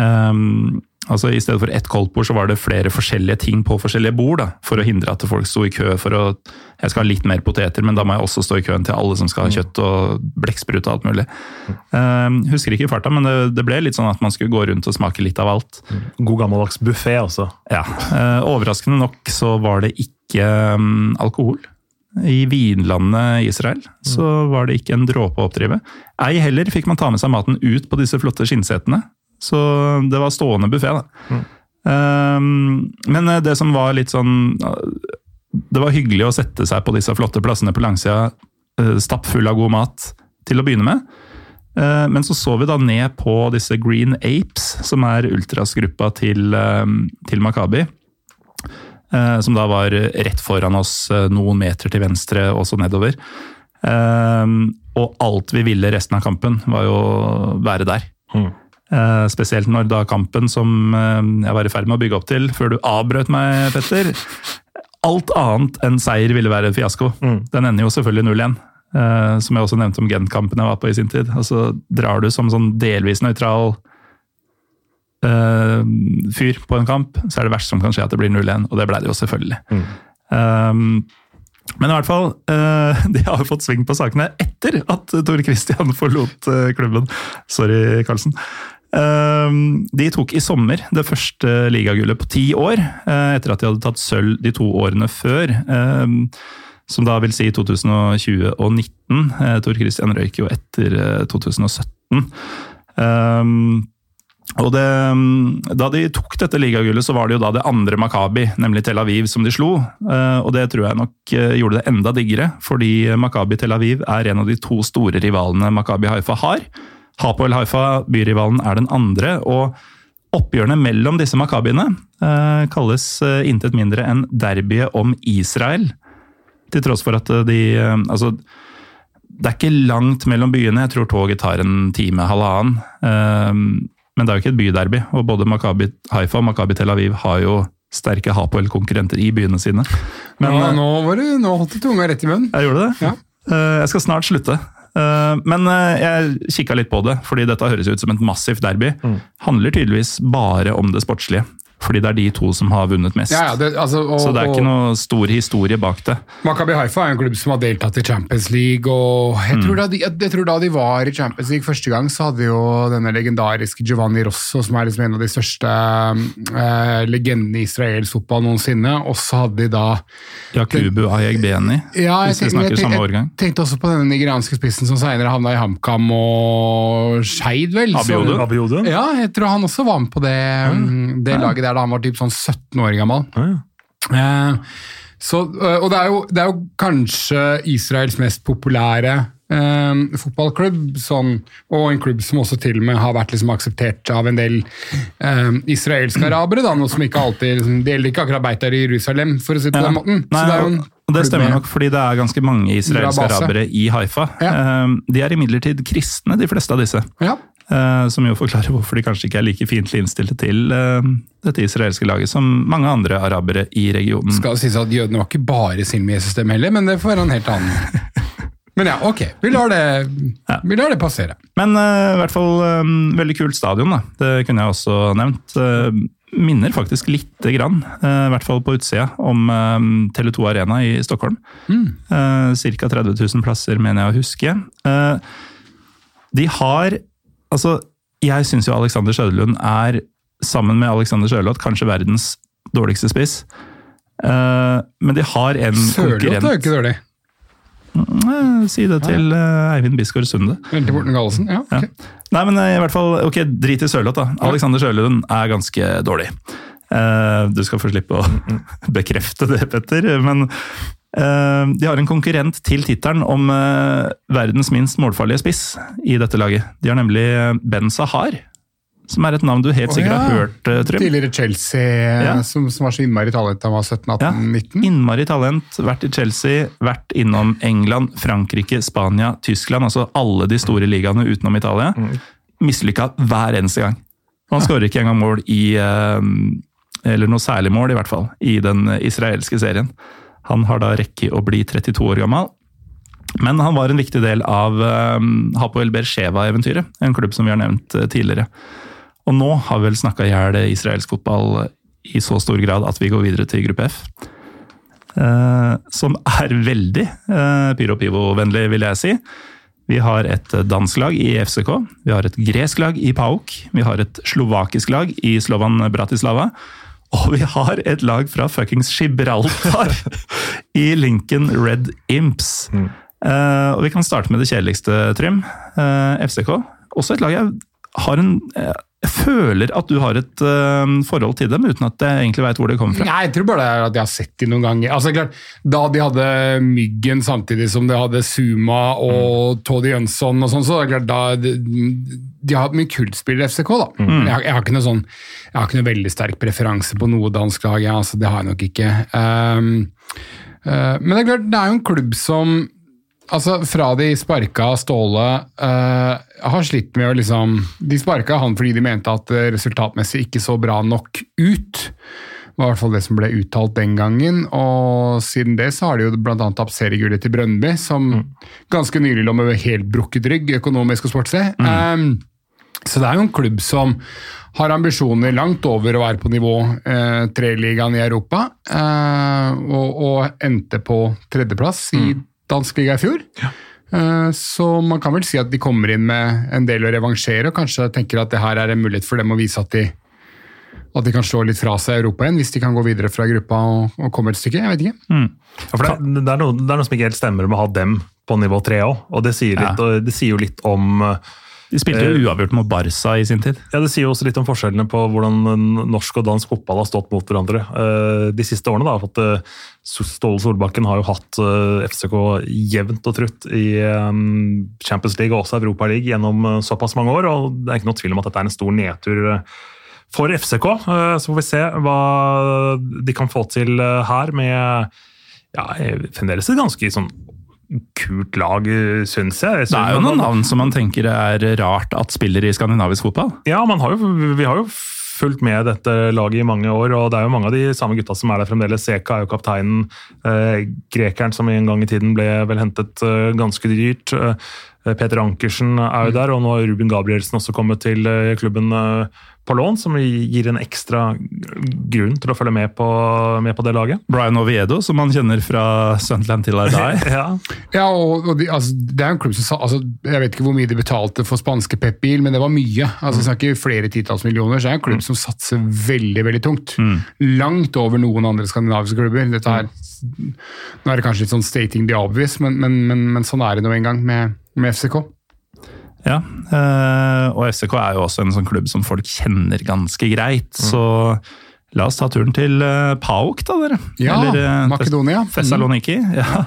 um, altså I stedet for ett koldtbord, så var det flere forskjellige ting på forskjellige bord. Da, for å hindre at folk sto i kø for å Jeg skal ha litt mer poteter, men da må jeg også stå i køen til alle som skal ha kjøtt og blekksprut og alt mulig. Um, husker ikke i farta, men det, det ble litt sånn at man skulle gå rundt og smake litt av alt. God gammeldags buffé, altså. Ja, Uh, Overraskende nok så var det ikke um, alkohol. I vinlandet Israel så var det ikke en dråpe å oppdrive. Ei heller fikk man ta med seg maten ut på disse flotte skinnsetene. Så det var stående buffé, da. Um, men eh, det som var litt sånn Det var hyggelig å sette seg på disse flotte plassene på langsida, eh, stappfull av god mat, til å begynne med. Uh, Men så så vi da ned på disse Green Apes, som er ultrasgruppa til, um, til Makabi. Eh, Som da var rett foran oss, eh, noen meter til venstre og så nedover. Eh, Og alt vi ville resten av kampen, var jo å være der. Mm. Spesielt når da kampen som jeg var i ferd med å bygge opp til, før du avbrøt meg, Petter Alt annet enn seier ville være en fiasko. Den ender jo selvfølgelig 0-1. eh, som jeg også nevnte om Gent-kampen jeg var på i sin tid. Altså, drar du som sånn delvis nøytral eh, fyr på en kamp, så er det verst som kan skje at det blir 0-1, og det ble det jo selvfølgelig. Um, men i hvert fall, uh, [LAUGHS] de har jo fått sving på sakene etter at Tor Christian forlot uh, klubben. Sorry, Karlsen. De tok i sommer det første ligagullet på ti år, etter at de hadde tatt sølv de to årene før. Som da vil si 2020 og 2019. Eh, Tor Christian røyk jo etter eh, 2017. Um, og det, Da de tok dette ligagullet, så var det jo da det andre Makabi, nemlig Tel Aviv, som de slo. Eh, Og det tror jeg nok eh, gjorde det enda diggere, fordi Makabi Tel Aviv er en av de to store rivalene Makabi Haifa har. Hapoel Haifa, byrivalen, er den andre. og Oppgjørene mellom disse makabiene eh, kalles intet mindre enn derbyet om Israel. Til tross for at de Altså, det er ikke langt mellom byene. Jeg tror toget tar en time, halvannen. Men det er jo ikke et byderby, og både Makabi Haifa og Makabi Tel Aviv har jo sterke Hapoel-konkurrenter i byene sine. Men ja, eh, nå, var det, nå holdt du tunga rett i munnen. jeg gjorde det. Ja. Eh, Jeg skal snart slutte. Eh, Men jeg kikka litt på det, fordi dette høres ut som et massivt derby. Handler tydeligvis bare om det sportslige. Fordi det er de to som har vunnet mest. Ja, ja, det, altså, og, Så det er ikke noe stor historie bak det. Makabi Haifa er en klubb som har deltatt i Champions League, og jeg Mm. tror, da de, jeg tror da de var i Champions League første gang, så hadde jo denne legendariske Giovanni Rosso, som er liksom en av de største eh, legendene i israelsk fotball noensinne, og så hadde de da Yakubu Ayegbeni, ja, hvis vi snakker samme årgang. jeg tenkte også på denne nigerianske spissen som senere havna i HamKam og Skeid, vel? Abiodun? Ja, jeg tror han også var med på det, mm, det laget der da han var typ sånn 17 år gammel. Ja, ja. Eh, så, eh, og det er, jo, det er jo kanskje Israels mest populære eh, fotballklubb, sånn, og en klubb som også til og med har vært liksom akseptert av en del eh, israelske arabere, da, noe som ikke alltid liksom, Det gjelder ikke akkurat Beitar i Jerusalem, for å si det på Ja. den måten. Nei, det er jo en det stemmer nok, fordi det er ganske mange israelske arabere i Haifa. Ja. Eh, De er imidlertid kristne, de fleste av disse. Ja. Eh, Som jo forklarer hvorfor de kanskje ikke er like fiendtlig innstilte til eh, dette israelske laget som mange andre arabere i regionen. Skal sies at jødene var ikke bare sin dem heller, men det får være en helt annen [LAUGHS] Men ja, ok. Vi lar det, vi lar det passere. Men uh, i hvert fall um, veldig kult stadion, da. Det kunne jeg også nevnt. Uh, minner faktisk lite grann, uh, i hvert fall på utsida, om eh, Tele2 Arena i Stockholm. Mm. Ca. 30 000 plasser, mener jeg å huske. De har Altså, jeg syns jo Alexander Søderlund er, sammen med Alexander Sørloth, kanskje verdens dårligste spiss. Uh, men de har en Sørloth er jo konkurrent ikke dårlig. Eh, Si det til uh, Eivind Bisgaard Sunde. Til Morten Gallesen, Ja, ok. Nei, men i hvert fall, ok, drit i Sørloth da. Alexander Sørlund er ganske dårlig. Uh, du skal få slippe å [LAUGHS] bekrefte det, Petter. Men de har en konkurrent til tittelen om eh, verdens minst målfarlige spiss i dette laget. De har nemlig eh, Ben Sahar, som er et navn du helt sikkert ja. har hørt, eh, Trym. Tidligere Chelsea, Ja. som, som var så innmari talent da han var 17-18-19. Innmari talent, vært i Chelsea, vært innom England, Frankrike, Spania, Tyskland, altså alle de store ligaene utenom Italia. Mislykka hver eneste gang. Han skårer ikke engang mål i eh, Eller noe særlig mål, i hvert fall, i den israelske serien. Han har da rekket å bli 32 år gammel. Men han var en viktig del av uh, Hapoel Bersheva-eventyret, en klubb som vi har nevnt eh, tidligere. Og nå har vi vel snakka i hjel israelsk fotball i så stor grad at vi går videre til gruppe F. Eh, som er veldig uh, pyro-pivo-vennlig, vil jeg si. Vi har et dansk lag i FCK, vi har et gresk lag i PAOK, vi har et slovakisk lag i Slovan Bratislava, og vi har et lag fra fuckings Gibraltar [LAUGHS] i Lincoln Red Imps. Eh, og vi kan starte med det kjedeligste, Trym. Uh, FCK. Også et lag jeg har en eh, Jeg føler at du har et uh, forhold til dem, uten at jeg egentlig veit hvor det kommer fra. Nei, jeg tror bare det er at jeg har sett dem noen ganger. Altså, klart, Da de hadde Myggen samtidig som de hadde Suma og Toddy Jønsson og sånn, så klart da De, de har hatt mye kultspillere i FCK, da. Jeg, har, jeg, har noe sånn, jeg har ikke noe veldig sterk preferanse på noe dansk lag, ja, altså, det har jeg nok ikke. Um, uh, men det er klart, det er jo en klubb som Altså, Fra de sparka Ståle uh, har slitt med å liksom De sparka han fordi de mente at resultatmessig ikke så bra nok ut. Det var i hvert fall det som ble uttalt den gangen. Og siden det så har de jo bl.a. tapt seriegullet til Brøndby, som ganske nylig lå med helt brukket rygg, økonomisk og sportslig. Eh, så det er jo en klubb som har ambisjoner langt over å være på nivå eh, treligaen i Europa, eh, og, og endte på tredjeplass i dansk liga i fjor. Ja. så man kan vel si at de kommer inn med en del å revansjere, og kanskje tenker at det her er en mulighet for dem å vise at de, at de kan slå litt fra seg Europa igjen, hvis de kan gå videre fra gruppa og, og komme et stykke. Jeg vet ikke. Ja, for det, det, er noe, det er noe som ikke helt stemmer med å ha dem på nivå tre òg. Og det sier, litt, og det sier jo litt om eh, De spilte jo uavgjort mot Barca i sin tid. ja, Det sier jo også litt om forskjellene på hvordan norsk og dansk fotball har stått mot hverandre eh, de siste årene. da, for at eh, Ståle Solbakken har jo hatt eh, FCK jevnt og trutt i eh, Champions League og også Europa League gjennom eh, såpass mange år. og Det er ikke noe tvil om at dette er en stor nedtur eh, for FCK. Eh, Så får vi se hva de kan få til eh, her med ja, fremdeles et ganske sånn kult lag, syns jeg. jeg. Det er jo noen navn som man tenker er rart at spiller i skandinavisk fotball. ja, man har jo, vi har jo fulgt med dette laget i mange år, og det er jo mange av de samme gutta som er der fremdeles. Seka er jo kapteinen. Eh, grekeren som en gang i tiden ble vel hentet eh, ganske dyrt. Eh, Eh, Peter Ankersen er jo der, og nå har Ruben Gabrielsen også kommet til eh, klubben eh, på lån, som gir en ekstra grunn til å følge med på, med på det laget. Brian Oviedo, som man kjenner fra Sunderland til I Die. [LAUGHS] ja. Ja, og, og de, altså, det er en klubb som sa altså, Jeg vet ikke hvor mye de betalte for spanske Pep-bil, men det var mye. Altså, Vi snakker flere titalls millioner, så det er en klubb som satser veldig veldig tungt. Langt over noen andre skandinaviske klubber. Dette her, Nå er det kanskje litt sånn stating the obvious, men, men, men, men sånn er det nå en gang med, med FCK. Ja, eh, og FCK er jo også en sånn klubb som folk kjenner ganske greit, så la oss ta turen til eh, PAOK da, dere. Ja, Eller, Makedonia. Fessaloniki. Mm. Ja.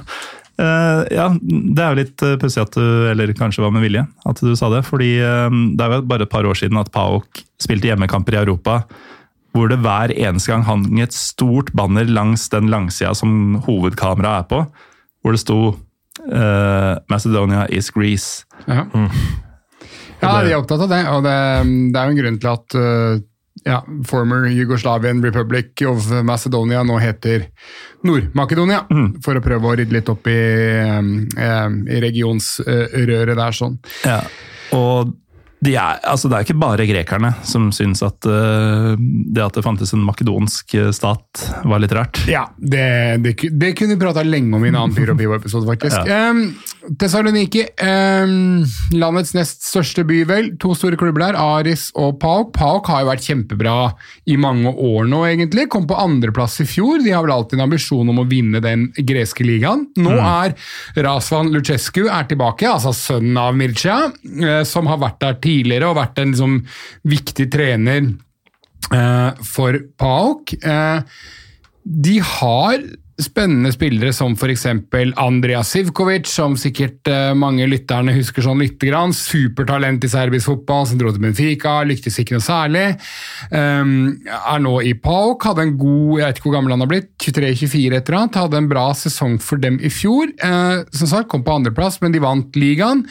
Eh, ja, det er jo litt pussig at du, eller kanskje var med vilje, at du sa det. Fordi eh, det er jo bare et par år siden at PAOK spilte hjemmekamper i Europa, hvor det hver eneste gang hang et stort banner langs den langsida som hovedkameraet er på, hvor det sto Uh, 'Macedonia is Greece'. Ja. Ja, de er opptatt av det, og det, det er jo en grunn til at uh, ja, former Yugoslavian Republic of Macedonia nå heter Nord-Makedonia, for å prøve å rydde litt opp i, um, i regionsrøret der. sånn. Ja, og de er, altså det er ikke bare grekerne som syns at uh, det at det fantes en makedonsk stat var litt rart. Ja, det, det, det kunne vi prata lenge om i en annen Pyro Pivo-episode, faktisk. [LAUGHS] Um, Thessaloniki, eh, landets nest største by, vel. To store klubber der, Aris og Pauk. Pauk har jo vært kjempebra i mange år nå, egentlig. Kom på andreplass i fjor. De har vel alltid en ambisjon om å vinne den greske ligaen. Nå er Razvan Lucescu er tilbake, altså sønnen av Mircea, eh, som har vært der tidligere og vært en liksom, viktig trener eh, for PAOK. Eh, de har spennende spillere som f.eks. Andrea Sivkovic, som sikkert eh, mange lytterne husker sånn lite grann. Supertalent i serbisk fotball, som dro til Benfica, lyktes ikke noe særlig. Um, er nå i PAOK, hadde en god Jeg vet ikke hvor gammel han har blitt, 23-24 et eller annet. Hadde en bra sesong for dem i fjor. Uh, som sagt, kom på andreplass, men de vant ligaen.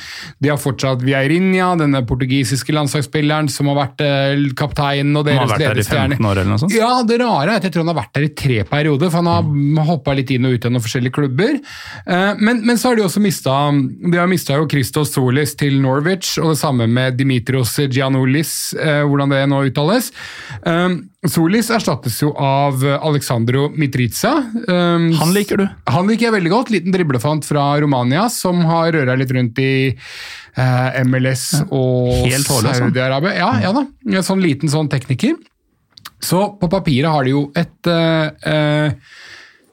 De har fortsatt Vieirinha, denne portugisiske landslagsspilleren som har vært uh, kaptein og Han har deres vært der i 15 år eller noe sånt. Ja, det rare er at jeg tror han har vært der i tre perioder, for han har hoppa litt inn og ut av noen forskjellige klubber. Eh, Men, men så har de også mista De har mista jo Christos Solis til Norwich, og det samme med Dimitros Gianoulis, eh, hvordan det nå uttales. Eh, Solis erstattes jo av Alexandro Mitriza. Eh, Han liker du. han liker jeg veldig godt. Liten driblefant fra Romania som har røra litt rundt i MLS og. Saudi-Arabia. Ja, ja da. En sånn liten sånn tekniker. Så på papiret har de jo et, uh, eh,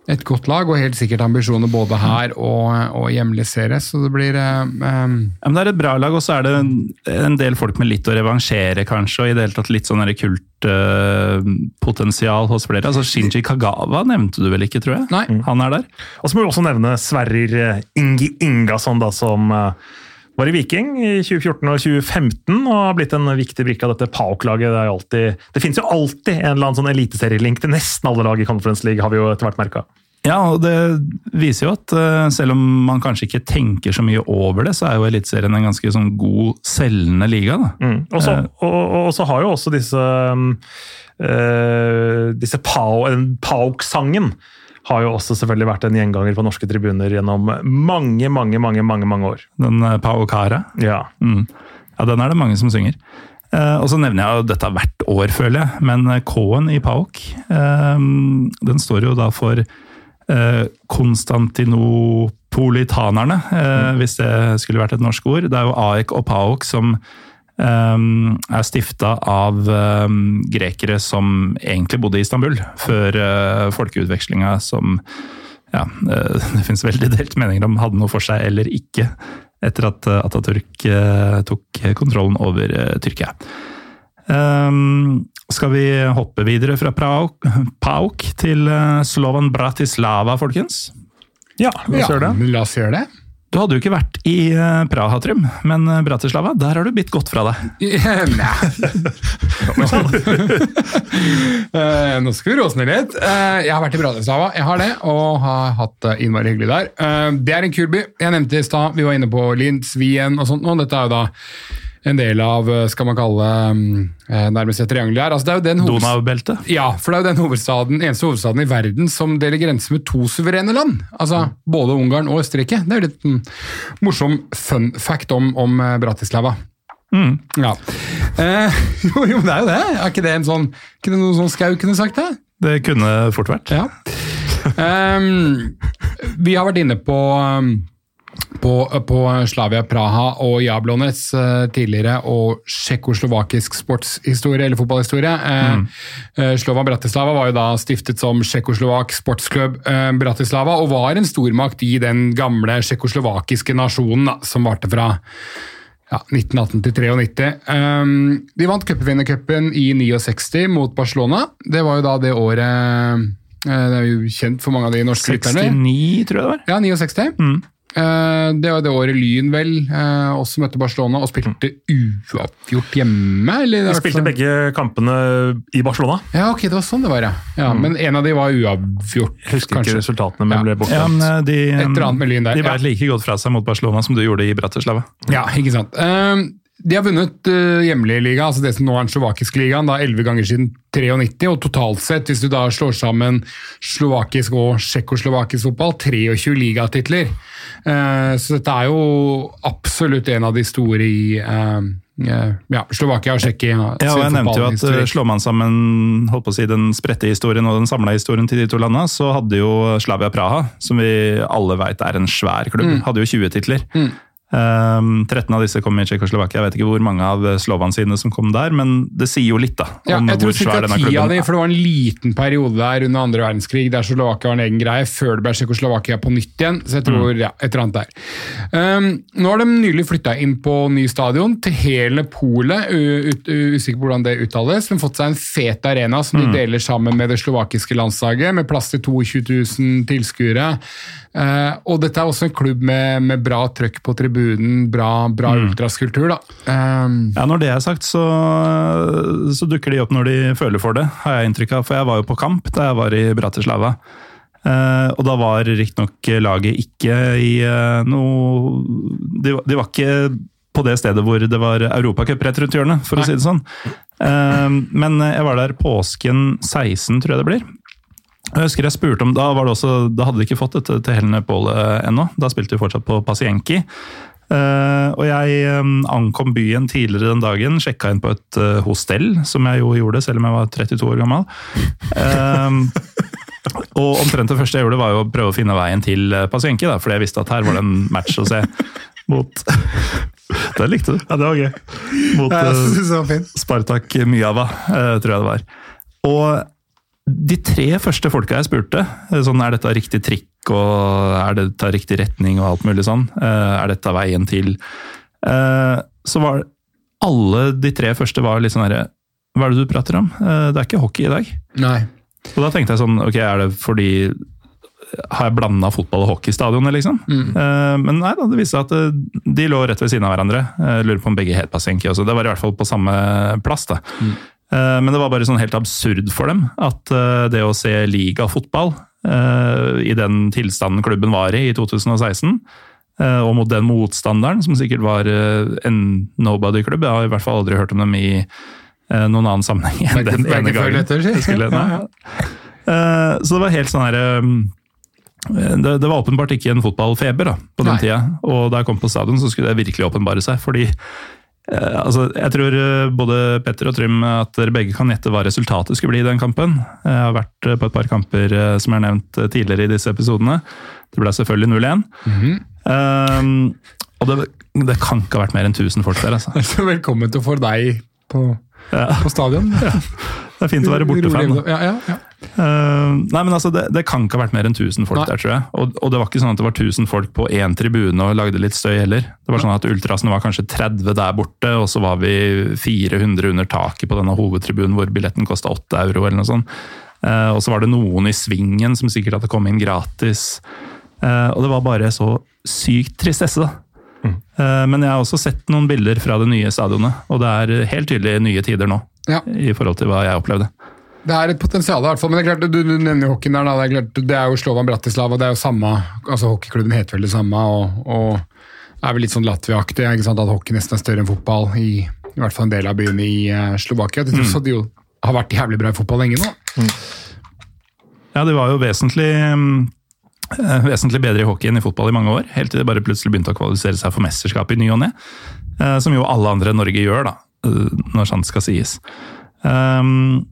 et godt lag, og helt sikkert ambisjoner både her og, og hjemlig serie, så det blir eh, eh, Ja, men det er et bra lag, og så er det en, en del folk med litt å revansjere, kanskje, og i det hele tatt litt sånn kultpotensial hos flere. Altså Shinji Kagawa nevnte du vel ikke, tror jeg? Nei. Han er der. Og så må vi også nevne Sverrir eh, Ingi Ingasson, da, som eh, var i Viking i 2014 og 2015 og har blitt en viktig brikke av dette PAOK-laget. Det, er alltid- det finnes jo alltid en eller annen sånn eliteserielink til nesten alle lag i Conference League, har vi jo etter hvert merka. Ja, og det viser jo at eh, selv om man kanskje ikke tenker så mye over det, så er jo Eliteserien en ganske sånn god, selgende liga. da. Mm. Og så- og, og, og så har jo også disse eh, disse eh, PAOK-sangen har jo også selvfølgelig vært en gjenganger på norske tribuner gjennom mange, mange, mange mange, mange år. Den eh, Pao Cara? Ja. Mm. Ja, den er det mange som synger. Eh, og så nevner jeg jo dette hvert år, føler jeg, men eh, K-en i PAOK, eh, den står jo da for eh, Konstantinopolitanerne, eh, hvis det skulle vært et norsk ord. Det er jo AEK og PAOK som er stifta av eh, grekere som egentlig bodde i Istanbul, før uh, folkeutvekslinga som ja, eh, [LAUGHS] det finnes veldig delt meninger om hadde noe for seg eller ikke, etter at eh, Atatürk eh, tok kontrollen over eh, Tyrkia. Ehm, skal vi hoppe videre fra [LAUGHS] Pauk til eh, Slovan Bratislava, folkens? ja, la oss gjøre det. La oss gjøre det. Du hadde jo ikke vært i eh, Praha, Trym, men eh, Bratislava, der har du bitt godt fra deg. [LAUGHS] Nei. [LAUGHS] Eh, Nå skal vi råsne litt. Jeg har vært i Bratislava, jeg har det, og har hatt det innmari hyggelig der. Det er en kul by. Jeg nevnte i stad, vi var inne på Linz, Wien og sånt. Og dette er jo da en del av, eh, skal man kalle eh, nærmest et triangel her. Altså, det er jo den Donau-beltet. Ja, for det er jo den hovedstaden, eneste hovedstaden i verden som deler grense med to suverene land. Altså både Ungarn og Østerrike. Det er jo litt mm, morsom fun fact om, om Bratislava. Mm. Ja. Eh, [LAUGHS] jo, jo, det er jo det. Er ikke det en sånn Ikke det noe sånn Skau kunne sagt det? Det kunne fort vært. Ja. um, [LAUGHS] vi har vært inne på um, på, på Slavia Praha og Jablonets eh, tidligere og tsjekkoslovakisk sportshistorie, eller fotballhistorie. Mm. Slova Slovan Bratislava var jo da stiftet som tsjekkoslovak sportsklubb eh, Bratislava, og var en stormakt i den gamle tsjekkoslovakiske nasjonen da, som varte fra ja, 1918 til 93. Um, de vant cupvinnercupen i 69 mot Barcelona. Det var jo da det året eh, Det er jo kjent for mange av de norske lytterne. 69, tror jeg det var. Ja, 69. Eh, det var det året Lyn vel eh, også møtte Barcelona og spilte uavgjort hjemme. Eller? De spilte begge kampene i Barcelona. Ja, ok, det var sånn det var, ja. ja Men en av de var uavgjort, Jeg husker ikke kanskje. resultatene, men Ja. ble borte. Ja, men eh, de, Et eller annet med Lyn der, de ja. like godt fra seg mot Barcelona som du gjorde i Bratislava. Ja, ikke sant. Eh, de har vunnet uh, hjemlig liga, altså det som nå er den slovakiske ligaen, da 11 ganger siden 93, og totalt sett, hvis du da slår sammen slovakisk og tsjekkoslovakisk fotball, 23 ligatitler. Eh, så dette er jo absolutt en av de store i eh, eh, ja, Slovakia og Tsjekkia. Ja, og jeg nevnte jo at eh, slår man sammen holdt på å si, den spredte historien og den samla historien til de to landene, så hadde jo Slavia Praha, som vi alle veit er en svær klubb, Mm. hadde jo 20 titler. Um, 13 av disse kom i Tsjekkoslovakia. Jeg vet ikke hvor mange av Slovan sine som kom der, men det sier jo litt da, Ja, om jeg tror ca. ti av dem, de, for det var en liten periode der under andre verdenskrig der Slovakia var en egen greie, før det ble Tsjekkoslovakia på nytt igjen. Så jeg tror, Mm. ja, et eller annet der. Um, nå har de nylig flytta inn på ny stadion, til hele Polet. Usikker på hvordan det uttales, men fått seg en fet arena som Mm. de deler sammen med det slovakiske landslaget, med plass til 22 000 tilskuere. Uh, og dette er også en klubb med, med bra trøkk på tribunen, bra, bra Mm. ultraskulptur. da. Um, Ja, Når det er sagt, så, så dukker de opp når de føler for det, har jeg inntrykk av. For jeg var jo på kamp da jeg var i Bratislava. Uh, og da var riktignok laget ikke i uh, noe de, var- de var ikke på det stedet hvor det var Europacup rett rundt hjørnet, for å si det sånn. Uh, men jeg var der påsken 16, tror jeg det blir. Jeg husker jeg spurte om, Da var det også, da hadde de ikke fått dette til Helene Påle ennå. Da spilte vi fortsatt på Pasienki. Eh, og jeg eh, ankom byen tidligere den dagen, sjekka inn på et eh, hostell, som jeg jo gjorde selv om jeg var 32 år gammel. Og omtrent det første jeg gjorde, var jo å prøve å finne veien til Pasienki, da, fordi jeg visste at her var det en match å se mot [LAUGHS] Det likte du. Ja, det var gøy. Mot eh, Spartak Myava, tror jeg det var. Og de tre første folka jeg spurte, sånn er dette riktig trikk, og er det tar riktig retning og alt mulig sånn, eh, er dette veien til Eh, Så var alle de tre første var litt sånn herre Hva er det du prater om? Eh, Det er ikke hockey i dag. nei. Og da tenkte jeg sånn, ok, er det fordi har jeg blanda fotball og hockeystadionet, liksom? Eh, men nei da, det viste seg at de lå rett ved siden av hverandre. Jeg lurer på om begge het Pasenki også. Det var i hvert fall på samme plass. da. Eh, men det var bare sånn helt absurd for dem at det å se ligafotball i den tilstanden klubben var i i 2016, eh, og mot den motstanderen, som sikkert var eh, en nobody-klubb, jeg har i hvert fall aldri hørt om dem i eh, noen annen sammenheng enn den ene gangen. Skulle- [LAUGHS] Ja, ja. Eh, Så det var helt sånn her eh, det, det var åpenbart ikke en fotballfeber da, på den Nei. tida. Og da jeg kom på stadion, så skulle det virkelig åpenbare seg. Fordi eh, altså, jeg tror eh, både Petter og Trym at dere begge kan gjette hva resultatet skulle bli i den kampen. Jeg har vært eh, på et par kamper som som er nevnt eh, tidligere i disse episodene. Det ble selvfølgelig 0-1. Eh, og det, det kan ikke ha vært mer enn 1000 folk der, [LAUGHS] altså. Velkommen til å få deg på, Ja. på stadion. [LAUGHS] Det er fint å være bortefan. Ja, ja, ja. Eh, nei, men altså, det, det kan ikke ha vært mer enn 1000 folk Nei. der, tror jeg. Og, og det var ikke sånn at det var 1000 folk på én tribune og lagde litt støy heller. Det var sånn at ultrasene var kanskje 30 der borte, og så var vi 400 under taket på denne hovedtribunen hvor billetten kosta 8 euro eller noe sånt. Uh, og så var det noen i svingen som sikkert hadde kommet inn gratis. Uh, og det var bare så sykt tristesse, da. Eh, men jeg har også sett noen bilder fra det nye stadionet, og det er helt tydelig nye tider nå. Ja. I forhold til hva jeg opplevde. Det er et potensial, i hvert fall. Men det er klart, du, du nevner hockeyen der. Da. Det, er klart, det er jo Slovan Bratislava, det er jo samme altså Hockeyklubben heter vel det samme. og, og er vel litt sånn Latvia-aktig, at hockey nesten er større enn fotball i, i hvert fall en del av byene i uh, Slovakia. Til tross for at de jo har vært jævlig bra i fotball lenge nå. Ja, det var jo vesentlig, eh, vesentlig bedre i hockey enn i fotball i mange år. Helt til det bare plutselig begynte å kvalifisere seg for mesterskap i ny og ne. Uh, Som jo alle andre i Norge gjør, da, uh, når sant skal sies. Um,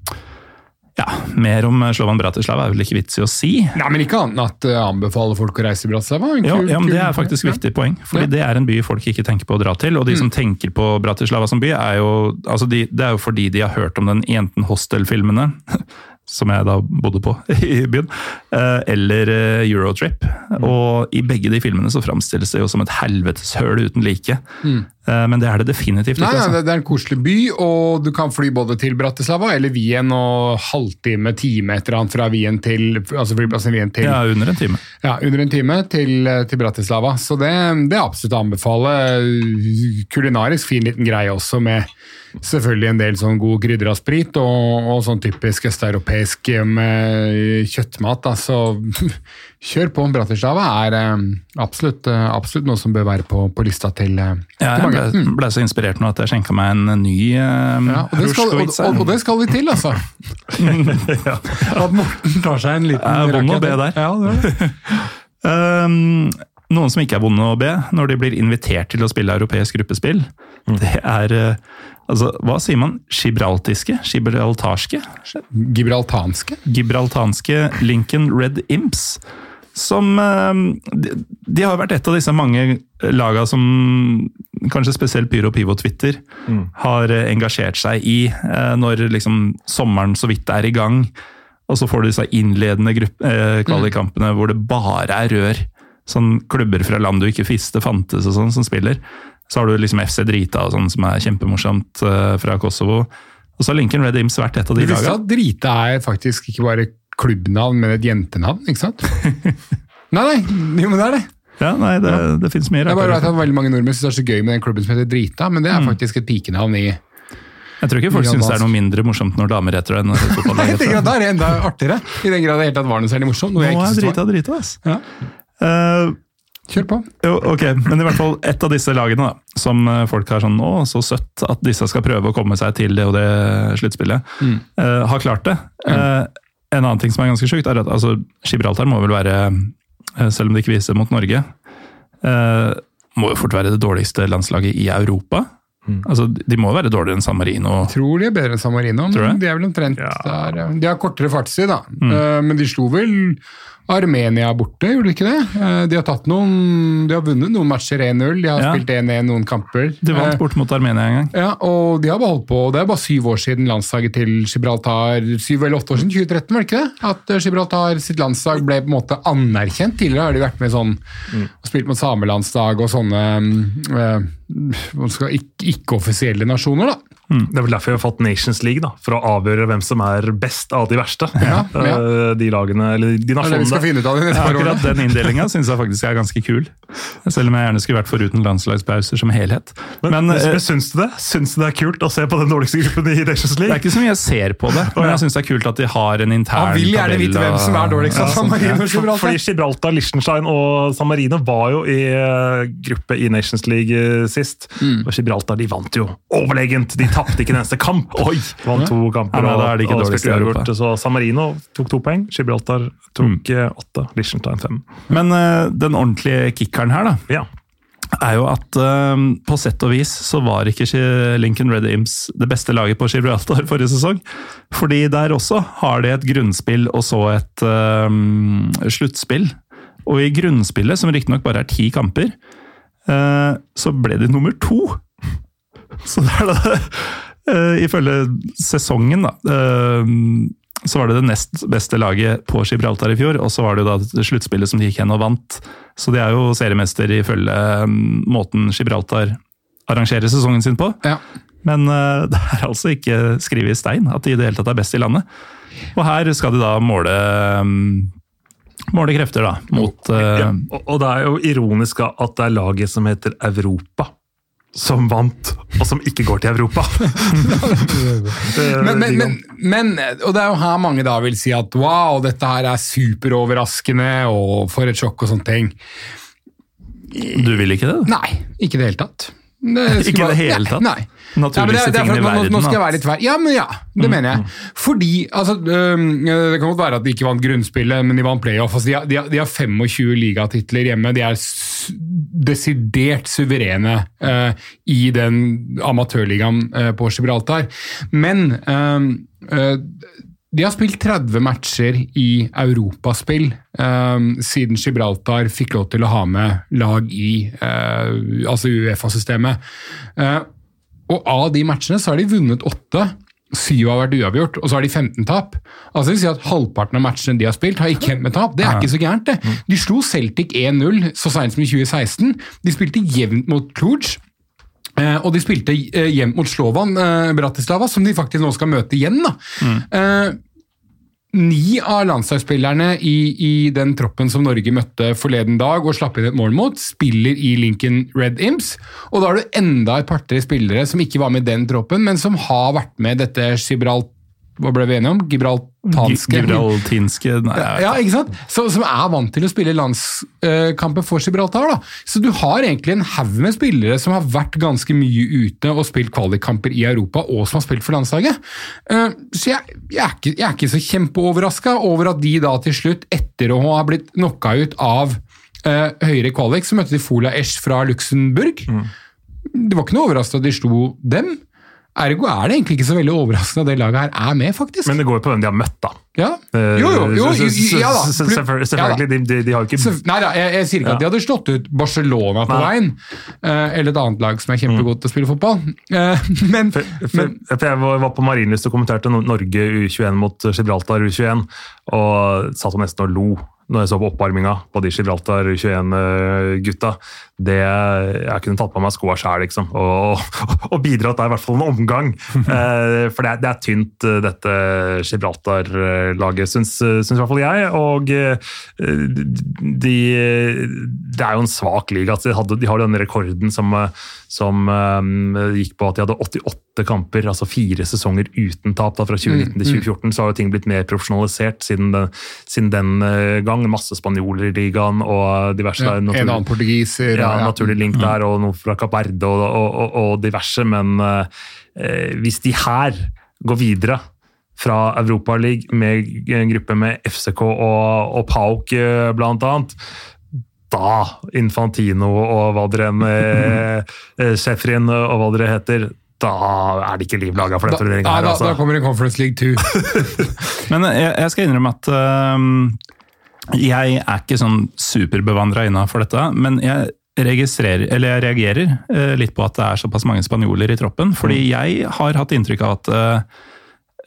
ja, mer om Slovan Bratislava er vel ikke vits i å si. Nei, men ikke annet at jeg anbefaler folk å reise til Bratislava. En Ja, kul- ja, men Det er faktisk ja. viktig poeng, fordi Ja. Mm. det er en by folk ikke tenker på å dra til. Og de som tenker på Bratislava som by, er jo, altså de, det er jo fordi de har hørt om den Jenten Hostel-filmene, [LAUGHS] som jeg da bodde på [LAUGHS] i byen, eh, eller eh, Eurotrip. Mm. Og i begge de filmene så framstilles det jo som et helveteshøl uten like. Mm. Men det er det definitivt ikke. nei, Altså. det det er en koselig by, og du kan fly både til Bratislava eller Wien, og halvtime, time etter annet fra Wien til altså flyplassen Wien til Ja, under en time. Ja, under en time til, til Bratislava. Så det, det er absolutt å anbefale. Kulinarisk fin liten greie også, med selvfølgelig en del sånn god krydra sprit og, og sånn typisk østeuropeisk kjøttmat. Da. Så [LAUGHS] kjør på. Bratislava er eh, absolutt, eh, absolutt noe som bør være på, på lista til, eh, Ja, til jeg ble, ble så inspirert nå at jeg skjenka meg en ny uh, Ja, og, det skal, og, og, det skal vi til, altså. [LAUGHS] At Morten tar seg en liten vond å be der. Ja, det det. Um, [LAUGHS] noen som ikke er vonde å be når de blir invitert til å spille europeisk gruppespill, det er altså, Hva sier man? Gibraltiske? Gibraltarske? Gibraltanske? Gibraltanske Lincoln Red Imps. Som um, de, de har vært et av disse mange laga som kanskje spesielt Pyro Pivo Twitter har eh, engasjert seg i eh, når liksom sommeren så vidt er i gang. Og så får du disse innledende grupp- eh, kvalikkampene hvor det bare er rør. Sånn klubber fra land du ikke visste fantes og sånn, som spiller. Så har du liksom FC Drita og sånn, som er kjempemorsomt eh, fra Kosovo. Og så har Lincoln Red Imps vært et av Du de visste laga. at Drita er faktisk ikke bare klubbnavn, men et jentenavn, ikke sant? [LAUGHS] nei, nei, jo, men det er det. Ja, nei, det, det finnes mye Jeg bare vet at veldig mange nordmenn synes det er så gøy med den klubben som heter Drita, men det er faktisk et pikenavn i Jeg tror ikke folk syns det er noe mindre morsomt når damer heter det enn [LAUGHS] fotballag Nei, det. Da er det enda artigere, i den grad det helt tatt var noe særlig morsomt. Nå er drita drita, ass. Ja, Eh, kjør på. jo, ok, men i hvert fall et av disse lagene da, som eh, folk har sånn Å, så søtt at disse skal prøve å komme seg til det og det sluttspillet, eh, har klart det. Eh, en annen ting som er ganske sjukt, er at altså, Gibraltar må vel være, uh, selv om de ikke viser mot Norge, må jo fort være det dårligste landslaget i Europa. Altså, De må være dårligere enn San Marino. Tror de er bedre enn San Marino, men de er vel omtrent Ja. der. De har kortere fartstid, da. Eh, Men de slo vel Armenia borte, gjorde de ikke det? Eh, De har tatt noen De har vunnet noen matcher 1-0, de har Ja. spilt 1-1 noen kamper. De vant Eh, bort mot Armenia en gang. Ja, og de har beholdt holdt på. Det er bare syv år siden landslaget til Gibraltar Syv eller åtte år siden, 2013, var det ikke det? At eh, Gibraltar sitt landslag ble på en måte anerkjent. Tidligere har de vært med sånn og spilt mot samelandslag og sånne øh, eh, ikke- ikke-offisielle nasjoner, da. Det er vel derfor vi har fått Nations League, da, for å avgjøre hvem som er best av de verste. Ja, ja. Eh, De lagene, eller de det vi skal finne ut av de neste [LAUGHS] Ja, par årene. den inndelinga syns jeg faktisk er ganske kul. Selv om jeg gjerne skulle vært foruten landslagspauser som helhet. Men, Men, men, eh, syns du det? Syns du det er kult å se på den dårligste gruppen i Nations League? det er ikke så mye jeg ser på det, men jeg syns det er kult at de har en intern Han vil gjerne vite hvem som er dårligst av San Marino og Gibraltar. Fordi Gibraltar, Liechtenstein og San Marino var jo i eh, gruppe i Nations League sist. Mm. Og Gibraltar de vant jo overlegent! De tapte ikke en eneste kamp. [LAUGHS] Oi! Vant to kamper Ja, men da er det ikke og, spilte uavgjort. Så San Marino tok to poeng, Gibraltar tok mm. åtte, Liechtenstein fem. Men uh, den ordentlige kickeren her, da, Ja. er jo at eh, på sett og vis så var ikke Lincoln Red Imps det beste laget på Gibraltar forrige sesong. Fordi der også har de et grunnspill og så et eh, sluttspill. Og i grunnspillet, som riktignok bare er ti kamper, uh, så ble de nummer to. [LAUGHS] Så det er da eh, Ifølge sesongen, da. eh, så var det det nest beste laget på Gibraltar i fjor, og så var det jo da sluttspillet som de gikk hen og vant. Så de er jo seriemester ifølge um, måten Gibraltar arrangerer sesongen sin på. Ja. Men eh, [LAUGHS] det er altså ikke skrevet i stein at de i det hele tatt er best i landet. Og her skal de da måle Måle krefter, da, mot eh, Ja, og det er jo ironisk at det er laget som heter Europa, som vant, og som ikke går til Europa. [LAUGHS] Men, men, men, men, og det er jo her mange da vil si at wow, dette her er superoverraskende, og for et sjokk og sånne ting. Du vil ikke det? Nei, ikke i det hele tatt. Det [LAUGHS] Ikke i det hele tatt? Nei. Naturligste Ja, tingene i at nå- Nå skal jeg være litt tver. Ja, men ja, det mener jeg. Fordi altså, øhm, Det kan godt være at de ikke vant grunnspillet, men de vant playoff. Altså, de, har, de, har, de har 25 ligatitler hjemme. De er desidert suverene øh, i den amatørligaen øh, på Gibraltar. Men øh, de har spilt 30 matcher i europaspill øhm, siden Gibraltar fikk lov til å ha med lag i øh, altså Uefa-systemet. Eh, og av de matchene så har de vunnet åtte. Syv har vært uavgjort, og så har de 15 tap. Altså det vil si at Halvparten av matchene de har spilt, har ikke endt med tap. Det er ikke så gærent, det. De slo Celtic 1-0 så seint som i 2016. De spilte jevnt mot Cluj. Eh, og de spilte eh, jevnt mot Slovan eh, Bratislava, som de faktisk nå skal møte igjen. da. Eh, Ni av landslagsspillerne i, i den troppen som Norge møtte forleden dag og slapp inn et mål mot, spiller i Lincoln Red Imps. Og da har du enda et par-tre spillere som ikke var med i den troppen, men som har vært med dette Gibralt... Hva ble vi enige om? Gibraltanske? Gibraltinske Nei, Ja, ikke sant? Så, som er vant til å spille landskamper for Gibraltar. da. Så du har egentlig en haug med spillere som har vært ganske mye ute og spilt kvalikkamper i Europa, og som har spilt for landslaget. Eh, Så jeg, jeg, er ikke, jeg er ikke så kjempeoverraska over at de da til slutt, etter å ha blitt knocka ut av uh, høyere kvalik, så møtte de Fola Esch fra Luxembourg. Det var ikke noe overraskende at de slo dem. Ergo er det egentlig ikke så veldig overraskende at det laget her er med, faktisk. Men det går jo på hvem de har møtt, da. ja. Eh, Jo, jo, jo, ja da. Selvfølgelig, de, de, de har jo ikke nei da, jeg, jeg sier ikke Ja. at de hadde slått ut Barcelona på Nei. veien, eh, eller et annet lag som er kjempegodt til å spille fotball. Eh, [LAUGHS] men, For, for, men for jeg var på Marienlyst og kommenterte Norge U21 mot Gibraltar U21, og satt og nesten og lo når jeg så på oppvarminga på de Gibraltar U21-gutta. Det Jeg kunne tatt på meg skoa sjæl, liksom, og, og bidratt der i hvert fall en omgang. [LAUGHS] Eh, For det er, det er tynt, eh, dette Gibraltar-laget, syns, syns i hvert fall jeg. Og eh, de, det er jo en svak liga. De, hadde, de har denne rekorden som, som um, gikk på at de hadde 88 kamper, altså fire sesonger uten tap. Da, fra 2019 til 2014 så har jo ting blitt mer profesjonalisert siden den, siden den gang. Masse spanjoler i ligaen og diverse ja, en annen portugiser. ja, ja. naturlig link der, og noe fra Kapp Verde og, og, og, og diverse. Men eh, hvis de her går videre fra Europaligaen med en gruppe med FCK og, og Pauk bl.a. blant annet, da Infantino og hva dere enn eh, Sefrin og hva dere heter, da er det ikke liv laga for den turneringa her. da, Altså. da kommer det Conference League 2. [LAUGHS] Men jeg, jeg skal innrømme at øhm, jeg er ikke sånn superbevandra innafor dette, men jeg jeg reagerer eh, litt på at det er såpass mange spanjoler i troppen. Fordi jeg har hatt inntrykk av at eh,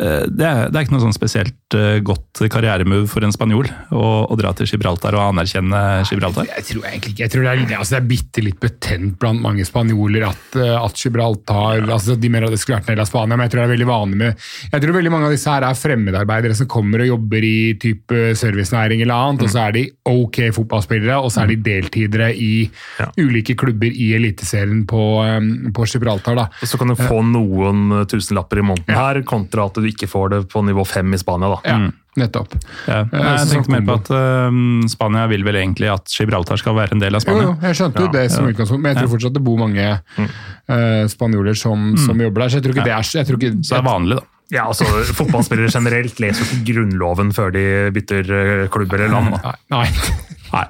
det, er, det er ikke noe sånn spesielt eh, godt karrieremove for en spanjol å, å dra til Gibraltar og anerkjenne Gibraltar. Jeg tror egentlig ikke, jeg tror det er, altså det er bitte litt betent blant mange spanjoler at, eh, at Gibraltar altså De mener at det skulle vært en del av Spania, men jeg tror det er veldig vanlig med Jeg tror veldig mange av disse her er fremmedarbeidere som kommer og jobber i type servicenæring eller annet, og så er de ok fotballspillere, og så er de deltidere i Ja. ulike klubber i Eliteserien på, eh, på Gibraltar. da. Og så kan du få noen tusenlapper i måneden Ja. her, kontra at du ikke får det på nivå fem i Spania. da. Ja, nettopp. Ja, Jeg, jeg tenkte mer på at uh, Spania vil vel egentlig at Gibraltar skal være en del av Spania. jo, jo jeg skjønte jo Ja, det som utgangspunkt, men jeg tror Ja. fortsatt det bor mange uh, spanjoler som, som jobber der. Så jeg tror ikke det er jeg tror ikke, Så det er vanlig, da. Ja, altså, Fotballspillere generelt leser ikke Grunnloven før de bytter eh, klubb eller land. da. Nei. nei. Nei.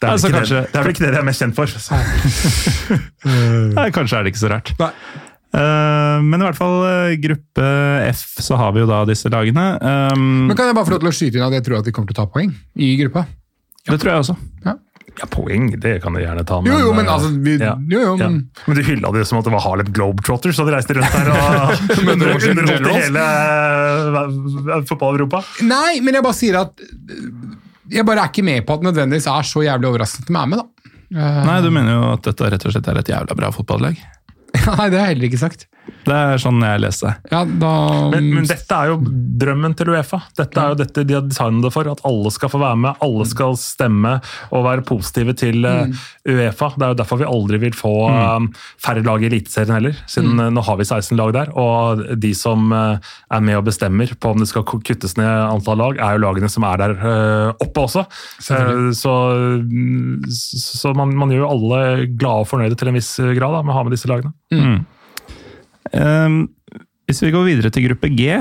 Det er, vel Altså, ikke kanskje- det, det er vel ikke det de er mest kjent for. [LAUGHS] Nei, kanskje er det ikke så rart. Nei. Eh, men i hvert fall eh, gruppe F, så har vi jo da disse lagene. Um, Men Kan jeg bare få lov til å skyte inn at jeg tror at de kommer til å ta poeng i gruppa? det tror jeg også. Ja, Poeng, det kan de gjerne ta. Jo, jo, men altså vi, ja. Jo, jo, Ja. men Men du hylla det som at det var Harlem Globetrotters, og de reiste rundt der og [LAUGHS] underholdt hele eh, fotball-Europa. Nei, men jeg bare sier at Jeg bare er ikke med på at det nødvendigvis er så jævlig overraskende at de er med, da. Eh, Nei, du mener jo at dette rett og slett er et jævla bra fotballag? [LAUGHS] Nei, det har jeg heller ikke sagt. Det er sånn jeg leste. Ja, da Men, men dette er jo drømmen til Uefa. Dette er jo dette de har designet det for. At alle skal få være med, alle skal stemme og være positive til eh, Uefa. Det er jo derfor vi aldri vil få eh, færre lag i Eliteserien heller. Siden eh, nå har vi 16 lag der. Og de som er med og bestemmer på om det skal kuttes ned antall lag, er jo lagene som er der oppe også. Så mm, så man, man gjør jo alle glade og fornøyde til en viss grad da, med å ha med disse lagene. Ehm, hvis vi går videre til gruppe G,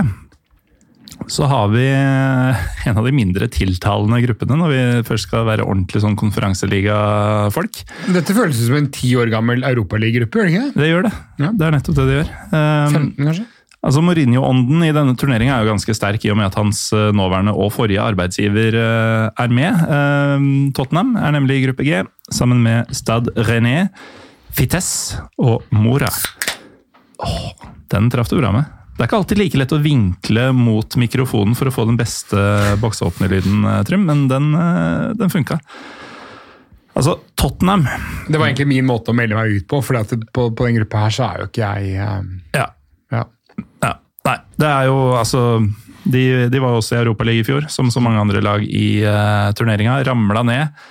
så har vi en av de mindre tiltalende gruppene når vi først skal være ordentlig sånn konferanseligafolk. Dette føles som en ti år gammel europaligagruppe, gjør det ikke det? Det gjør det. Ja. Det er nettopp det det gjør. Um, 15, kanskje? Altså Mourinho-ånden i denne turneringa er jo ganske sterk, i og med at hans eh, nåværende og forrige arbeidsgiver eh, er med. Eh, Tottenham er nemlig i gruppe G, sammen med Stad René, Vitesse og Mora. Åh, den traff du bra med. Det er ikke alltid like lett å vinkle mot mikrofonen for å få den beste boksåpnerlyden, eh, Trym, men den, eh, den funka. Altså, Tottenham Det var egentlig min måte å melde meg ut på, for på, på den gruppa her så er jo ikke jeg um, Ja, ja. Ja, nei, det er jo altså De, de var jo også i Europaligaen i fjor, som så mange andre lag i uh, turneringa. Ramla ned.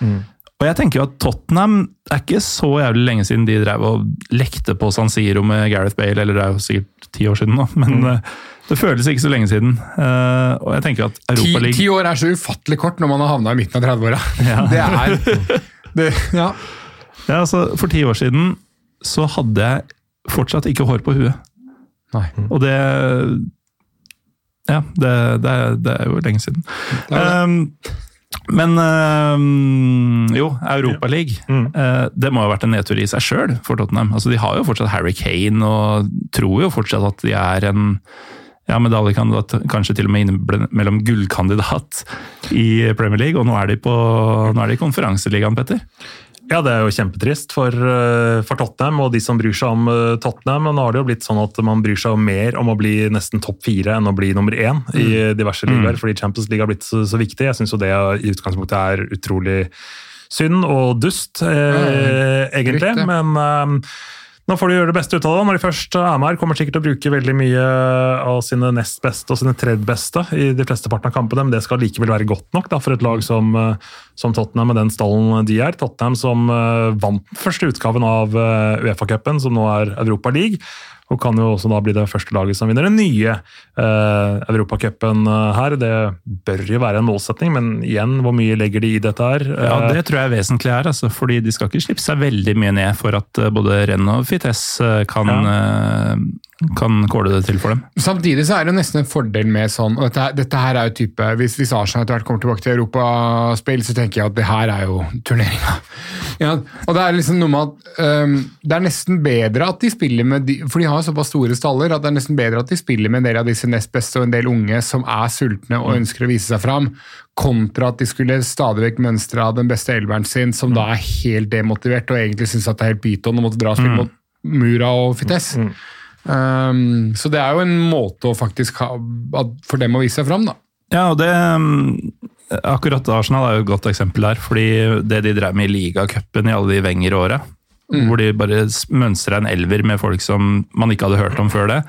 Og jeg tenker jo at Tottenham er ikke så jævlig lenge siden de drev og lekte på San Siro med Gareth Bale, eller det er jo sikkert ti år siden nå, men mm. det føles ikke så lenge siden. Eh, og jeg tenker at Europa League... ti år er så ufattelig kort når man har havna i midten av 30-åra. [LAUGHS] Ja. Det er det, Ja. ja, altså, For ti år siden så hadde jeg fortsatt ikke hår på huet. Nei. Og det Ja, det, det, er, det er jo lenge siden. Det er Um, men øh, jo, Europaligaen. Mm. Øh, det må ha vært en nedtur i seg sjøl for Tottenham. Altså, de har jo fortsatt Harry Kane og tror jo fortsatt at de er en ja, medaljekandidat, kanskje til og med innimellom gullkandidat i Premier League. Og nå er de, på, nå er de i konferanseligaen, Petter. Ja, det er jo kjempetrist for, eh, for Tottenham og de som bryr seg om eh, Tottenham. Men nå har det jo blitt sånn at man bryr seg mer om å bli nesten topp fire enn å bli nummer én i diverse ligaer, fordi Champions League har blitt så, så viktig. Jeg syns jo det i utgangspunktet er utrolig synd og dust, eh, egentlig. riktig. Men eh, nå får de gjøre det beste ut av det. Når de først er med her, kommer sikkert til å bruke veldig mye av sine nest beste og sine tredje beste i de fleste partene av kampene, men det skal likevel være godt nok da, for et lag som, eh, som Tottenham med den stallen de er. Tottenham som eh, vant første utgaven av eh, Uefa-cupen, som nå er Europa League. Og kan jo også da bli det første laget som vinner den nye eh, Europacupen eh, her. Det bør jo være en målsetning, men igjen, hvor mye legger de i dette her? Ja, Eh, Det tror jeg er vesentlig her, altså, fordi de skal ikke slippe seg veldig mye ned for at eh, både Renn og eh, kan, eh, kan kåle det til for dem. Samtidig så er det nesten en fordel med sånn og dette, dette her er jo type, Hvis, hvis Arsenal etter hvert kommer tilbake til europaspill, så tenker jeg at det her er jo turneringa. [LAUGHS] Ja, og det er liksom noe med at um, det er nesten bedre at de spiller med de, For de har såpass store staller at det er nesten bedre at de spiller med en del av disse nest beste og en del unge som er sultne og ønsker å vise seg fram, kontra at de skulle stadig vekk mønstre av den beste elveren sin, som da er helt demotivert og egentlig syns at det er helt pyton å måtte dra og spille mot Mura og Vitesse. Um, så det er jo en måte å faktisk ha for dem å vise seg fram, da. Ja, og det mm, Akkurat Arsenal er jo et godt eksempel der, fordi det de drev med i ligacupen i alle de Wenger-åra, hvor de bare mønstra en elver med folk som man ikke hadde hørt om før det,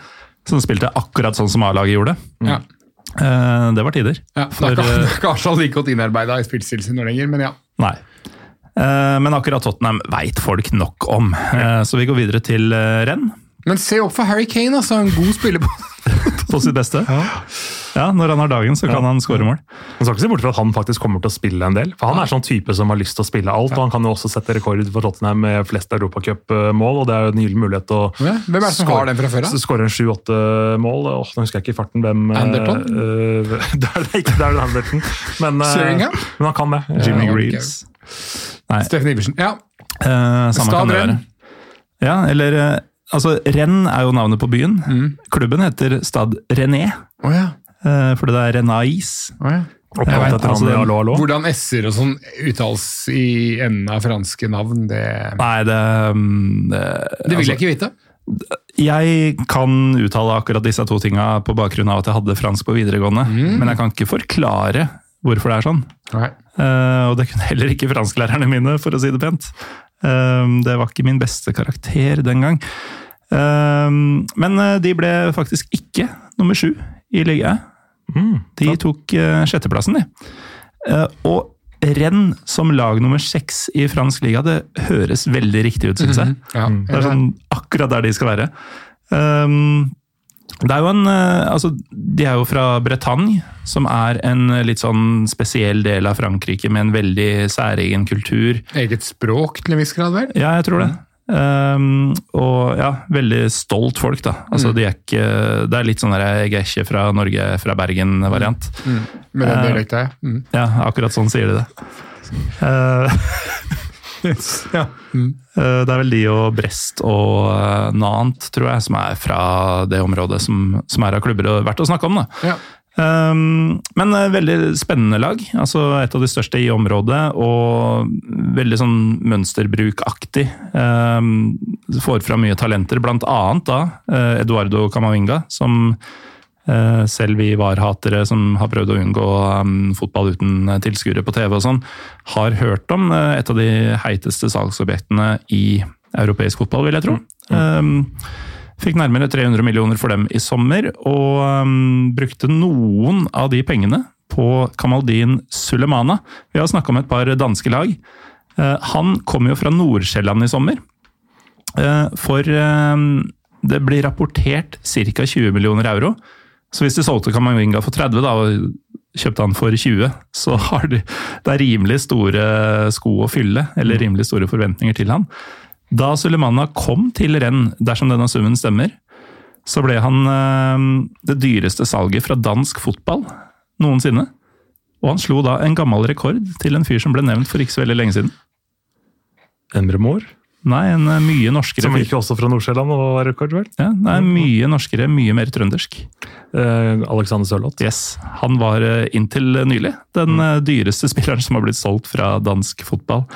som spilte akkurat sånn som A-laget gjorde. Ja. Uh, Det var tider. Ja, For, det er [LAUGHS] ikke, eh, ikke Arsenal like godt innarbeida i spillstilen sin nå lenger, men ja. Nei. Uh, Men akkurat Tottenham veit folk nok om, Uh, så vi går videre til eh, renn. Men se opp for Harry Kane, altså. En god spiller på [LAUGHS] På sitt beste. Ja, Når han har dagen, så kan han skåre mål. Man skal ikke se bort fra at han faktisk kommer til å spille en del. For Han er sånn type som har lyst til å spille alt, og han kan jo også sette rekord for Tottenham med flest europacupmål. og Det er jo en gyllen mulighet til å Ja, hvem er det som har den fra før, Skåre en sju-åtte mål. Åh, nå husker jeg ikke i farten hvem eh, Anderton? Uh, [LAUGHS] det er det ikke, det er Anderton. Men, uh, men han kan det. Jimmy Ja. Greaves. Steffen Iversen. Ja. Uh, samme Stad kan det Renn. være. Ja, eller Altså, Renn er jo navnet på byen. Mm. Klubben heter Stad René, Oh, ja. eh, fordi det er Renais. Oh, ja. Oppkalt Jeg vet, etter altså, det, Hallo, hallo. Hvordan s-er og sånn uttales i enden av franske navn, det Nei, det, mm, det Det vil altså, jeg ikke vite. Jeg kan uttale akkurat disse to tinga på bakgrunn av at jeg hadde fransk på videregående, Mm. men jeg kan ikke forklare hvorfor det er sånn. Eh, og det kunne heller ikke fransklærerne mine, for å si det pent. Uh, det var ikke min beste karakter den gang. Uh, men de ble faktisk ikke nummer sju i ligaen. de tok sjetteplassen, de. Og renn som lag nummer seks i fransk liga, det høres veldig riktig ut, syns jeg. Ja, Det er sånn akkurat der de skal være. Um, det er jo en eh, Altså, de er jo fra Bretagne, som er en litt sånn spesiell del av Frankrike med en veldig særegen kultur. Eget språk til en viss grad, vel? Ja, jeg tror det. Um, og ja, veldig stolt folk, da. Altså, de er ikke Det er litt sånn der jeg er ikke fra Norge, fra Bergen-variant. Med den Eh, dialekta, ja. Mm. Ja, akkurat sånn sier de det. Uh, [LAUGHS] [LAUGHS] ja. Mm. Det er vel de og Brest og eh, Nant, tror jeg, som er fra det området som, som er av klubber og verdt å snakke om. Ja. Um, men eh, veldig spennende lag. altså Et av de største i området, og veldig sånn mønsterbrukaktig. Um, får fram mye talenter, blant annet da Eduardo Camavinga, som selv vi VAR-hatere som har prøvd å unngå um, fotball uten eh, tilskuere på TV og sånn, har hørt om eh, et av de heiteste salgsobjektene i europeisk fotball, vil jeg tro. Mm. Fikk nærmere 300 millioner for dem i sommer, og um, brukte noen av de pengene på Kamaldin Sulemana. Vi har snakka om et par danske lag. Eh, han kom jo fra Nordsjælland i sommer. Eh, for eh, det blir rapportert ca. 20 millioner euro. Så hvis de solgte Kamavinga for 30 da, og kjøpte han for 20, så har de, det er rimelig store sko å fylle, eller rimelig store forventninger til han. Da Sulemana kom til renn, dersom denne summen stemmer, så ble han eh, det dyreste salget fra dansk fotball noensinne. Og han slo da en gammel rekord til en fyr som ble nevnt for ikke så veldig lenge siden. Emre Moore, Nei, en eh, mye norskere som gikk også fra Nordsjælland og var rekord, vel? Ja, nei, mye norskere, mye mer trøndersk. Eh, Alexander Sørloth. Yes, Han var eh, inntil nylig den mm. dyreste [LAUGHS] spilleren som har blitt solgt fra dansk fotball.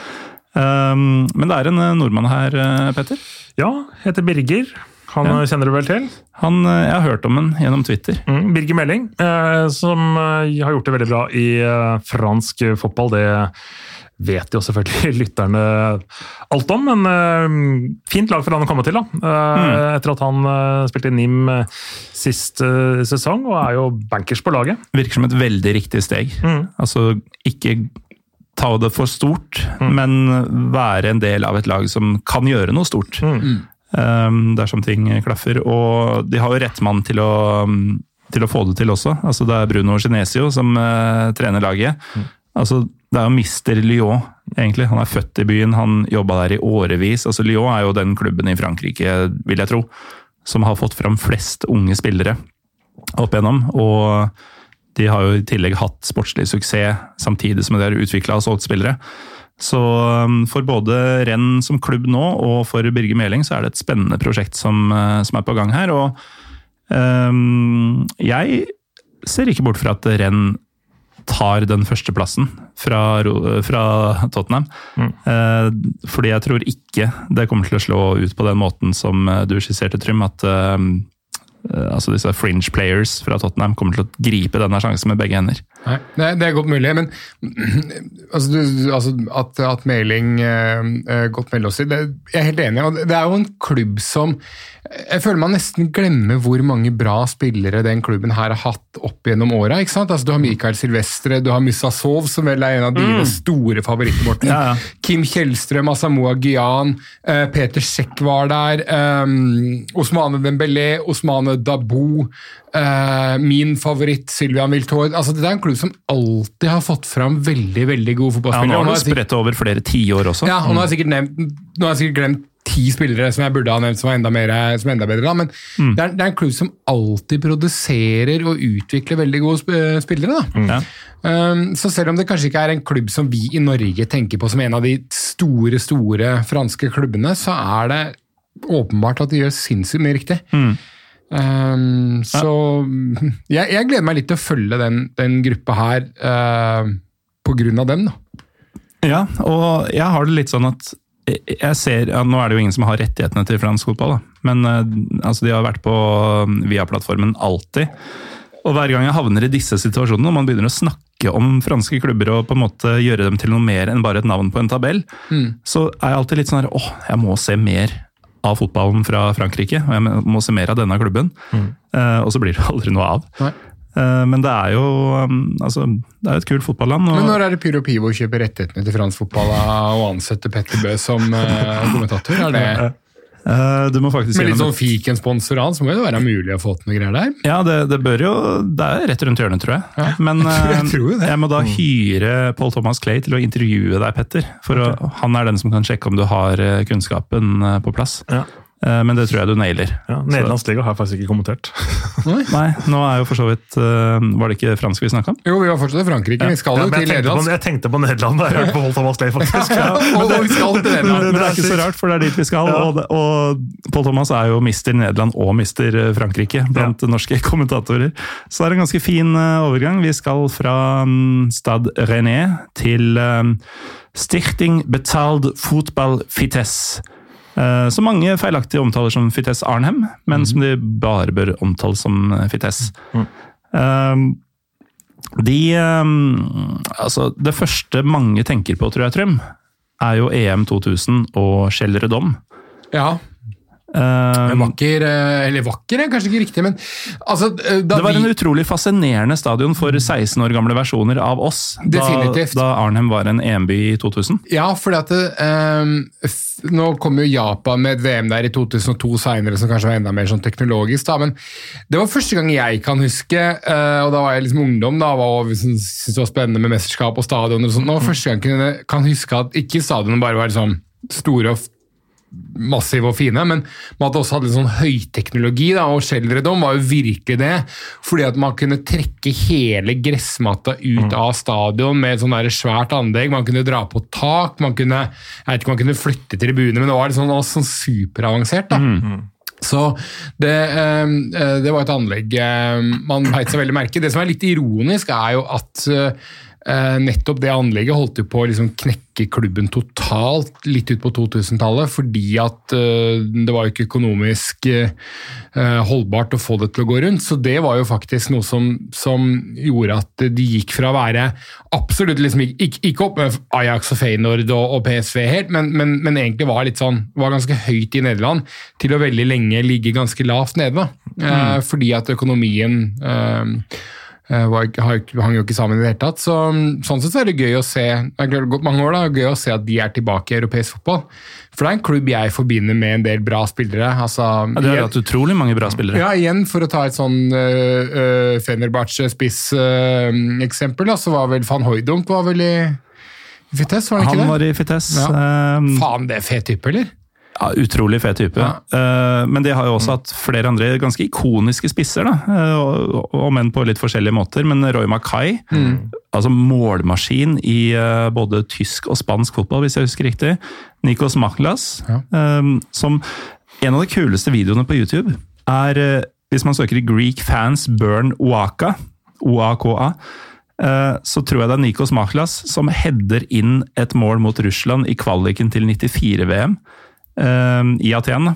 Um, men det er en eh, nordmann her, eh, Petter. Ja, heter Birger. Han Ja. eh, kjenner du vel til? Han, eh, jeg har hørt om han gjennom Twitter. Mm, Birger Meling, eh, som eh, har gjort det veldig bra i eh, fransk eh, fotball. Det vet jo selvfølgelig [LAUGHS] lytterne alt om, men eh, fint lag for han å komme til. da. Mm. Etter at han eh, spilte i NIM eh, sist eh, sesong, og er jo bankers på laget. Virker som et veldig riktig steg. Mm. Altså ikke ta det for stort, men være en del av et lag som kan gjøre noe stort. Mm. Um, dersom ting klaffer. Og de har jo rett mann til å, um, til å få det til også. Altså, det er Bruno Genesio som uh, trener laget. Altså, det er jo mister Lyon, egentlig. Han er født i byen, han jobba der i årevis. Altså, Lyon er jo den klubben i Frankrike, vil jeg tro, som har fått fram flest unge spillere opp igjennom. Og de har jo i tillegg hatt sportslig suksess samtidig som de har utvikla og solgt spillere. Så um, for både Renn som klubb nå og for Birger Meling så er det et spennende prosjekt som, uh, som er på gang her. Og um, jeg ser ikke bort fra at Renn tar den førsteplassen fra, fra Tottenham. Eh, fordi jeg tror ikke det kommer til å slå ut på den måten som eh, du skisserte, Trym. At eh, eh, altså disse fringe players fra Tottenham kommer til å gripe denne sjansen med begge hender. Nei, det, er godt mulig, men [CLEARS THROAT] altså, du, altså, at, at Meling eh, eh, godt melder oss i, det, jeg er helt enig. og Det er jo en klubb som Jeg føler man nesten glemmer hvor mange bra spillere den klubben her har hatt opp gjennom åra. Altså, du har Mikael Silvestre, du har Musasov, som vel er en av dine store favoritter, Morten. Ja, ja. Kim Kjellstrøm, Asamoah Gyan, uh, Peter Sjekk var der. Um, Osmane Dembélé, Osmane Dabou, eh, min favoritt Sylvian Wiltord. Altså, det er en klubb som alltid har fått fram veldig veldig gode Ja, fotballspillere. nå har nå det har sikkert- spredt over flere tiår også. ja, og nå har nevnt nå har jeg sikkert glemt ti spillere som jeg burde ha nevnt som er enda, mer, som er enda bedre. Da. Men det, er, det er en klubb som alltid produserer og utvikler veldig gode spillere. Da. Ja. Um, så selv om det kanskje ikke er en klubb som vi i Norge tenker på som en av de store, store franske klubbene, så er det åpenbart at de gjør sinnssykt mye riktig. Um, så jeg, jeg gleder meg litt til å følge den, den gruppa her uh, på grunn av dem. Da. Ja, og jeg har det litt sånn at jeg ser, ja, Nå er det jo ingen som har rettighetene til fransk fotball, da. men uh, altså, de har vært på um, Via-plattformen alltid. Og hver gang jeg havner i disse situasjonene, og man begynner å snakke om franske klubber og på en måte gjøre dem til noe mer enn bare et navn på en tabell, så er jeg alltid litt sånn her åh, jeg må se mer av fotballen fra Frankrike, og jeg må se mer av denne klubben. Mm. og så blir det [LAUGHS] aldri noe av. Nei. Eh, men det er jo um, altså, det er et kult fotballand. Men når er det Pyro Pivo kjøper rettighetene til fransk fotball og ansetter Petter Bø som eh, kommentator? Er det eh, du må faktisk Med litt sånn fikensponsor an, så må det være mulig å få til noe greier der? Ja, det, det bør jo Det er rett rundt hjørnet, tror jeg. Men [LAUGHS] jeg eh, tror det. jeg må da hyre Paul Thomas Clay til å intervjue deg, Petter. For å, han er den som kan sjekke om du har eh, kunnskapen på plass. Ja. Eh, Men det tror jeg du nailer. Ja, Nederlandsk liga har jeg faktisk ikke kommentert. [LAUGHS] Nei, nå er jo for så vidt eh, Var det ikke fransk vi snakka om? Jo, vi var fortsatt i Frankrike. Vi skal jo ja, til Nederland. jeg tenkte på Nederland da jeg hørte på Paul Thomas Clay, faktisk. [LAUGHS] Og vi skal til Men det er ikke så rart, for det er dit vi skal. Og, og Paul Thomas er jo mister Nederland og mister eh, Frankrike blant norske [LAUGHS] kommentatorer. Så det er en ganske fin overgang. Vi skal fra mm, Stad René til Stichting Betald Fotball Fites. Eh, Som mange feilaktige omtaler som Fites Arnhem, men som de bare bør omtale som eh, Fites. Mm. de um, Altså, det første mange tenker på, tror jeg, Trym, er jo EM 2000 og Kjell Dom. Ja, Um, vakker eh, Eller vakker er kanskje ikke riktig, men altså eh, det var vi, en utrolig fascinerende stadion for 16 år gamle versjoner av oss. Definitivt. Da, da Arnhem var en EM-by i 2000. Ja, fordi at eh, f- Nå kom jo Japan med et VM der i 2002 seinere, som kanskje var enda mer sånn teknologisk. da, Men det var første gang jeg kan huske, uh, og da var jeg liksom ungdom, da var liksom, syntes det var spennende med mesterskap og stadioner og sånn, Det var første gang jeg kan huske at ikke stadionene bare var sånn store og massive og fine, men man hadde også hatt litt sånn høyteknologi, da, og Sheldredom var jo virkelig det. Fordi at man kunne trekke hele gressmatta ut av stadion med et sånn svært anlegg. Man kunne dra på tak, man kunne, jeg vet ikke, man kunne flytte tribuner, men det var litt sånn, sånn superavansert. da. Så det, eh, eh, det var et anlegg eh, man beit seg veldig merke. Det som er litt ironisk, er jo at nettopp det anlegget holdt jo på å liksom knekke klubben totalt litt ut på 2000-tallet, fordi at eh, det var jo ikke økonomisk eh, holdbart å få det til å gå rundt. Så det var jo faktisk noe som, som gjorde at de gikk fra å være absolutt liksom ikke, ikke- opp med Ajax og Feyenoord og, og PSV helt, men, men, men egentlig var litt sånn, var ganske høyt i Nederland, til å veldig lenge ligge ganske lavt nede. da. Eh, fordi at økonomien eh, eh, hang jo ikke sammen i det hele tatt. Så, sånn sett så er det gøy å se det har gått mange år da, gøy å se at de er tilbake i europeisk fotball. For det er en klubb jeg forbinder med en del bra spillere. altså... Ja, det har hatt utrolig mange bra spillere. Ja, igjen for å ta et sånn uh, uh, Fenerbahçe-spiss-eksempel, så var vel van Hooydonk var vel i Fites, var det ikke det? Han var i Fites. Ja. Um, Faen, det er fet type, eller? Ja, utrolig fet type. Ja. Eh, men de har jo også hatt flere andre ganske ikoniske spisser, da. eh, Om enn på litt forskjellige måter. Men Roy Mackay, altså målmaskin i eh, både tysk og spansk fotball, hvis jeg husker riktig. Nikos Maklas, Ja. som En av de kuleste videoene på YouTube er hvis man søker i Greek fans burn Oaka, OAKA, så tror jeg det er Nikos Maklas som header inn et mål mot Russland i kvaliken til 94-VM eh, i Aten. da.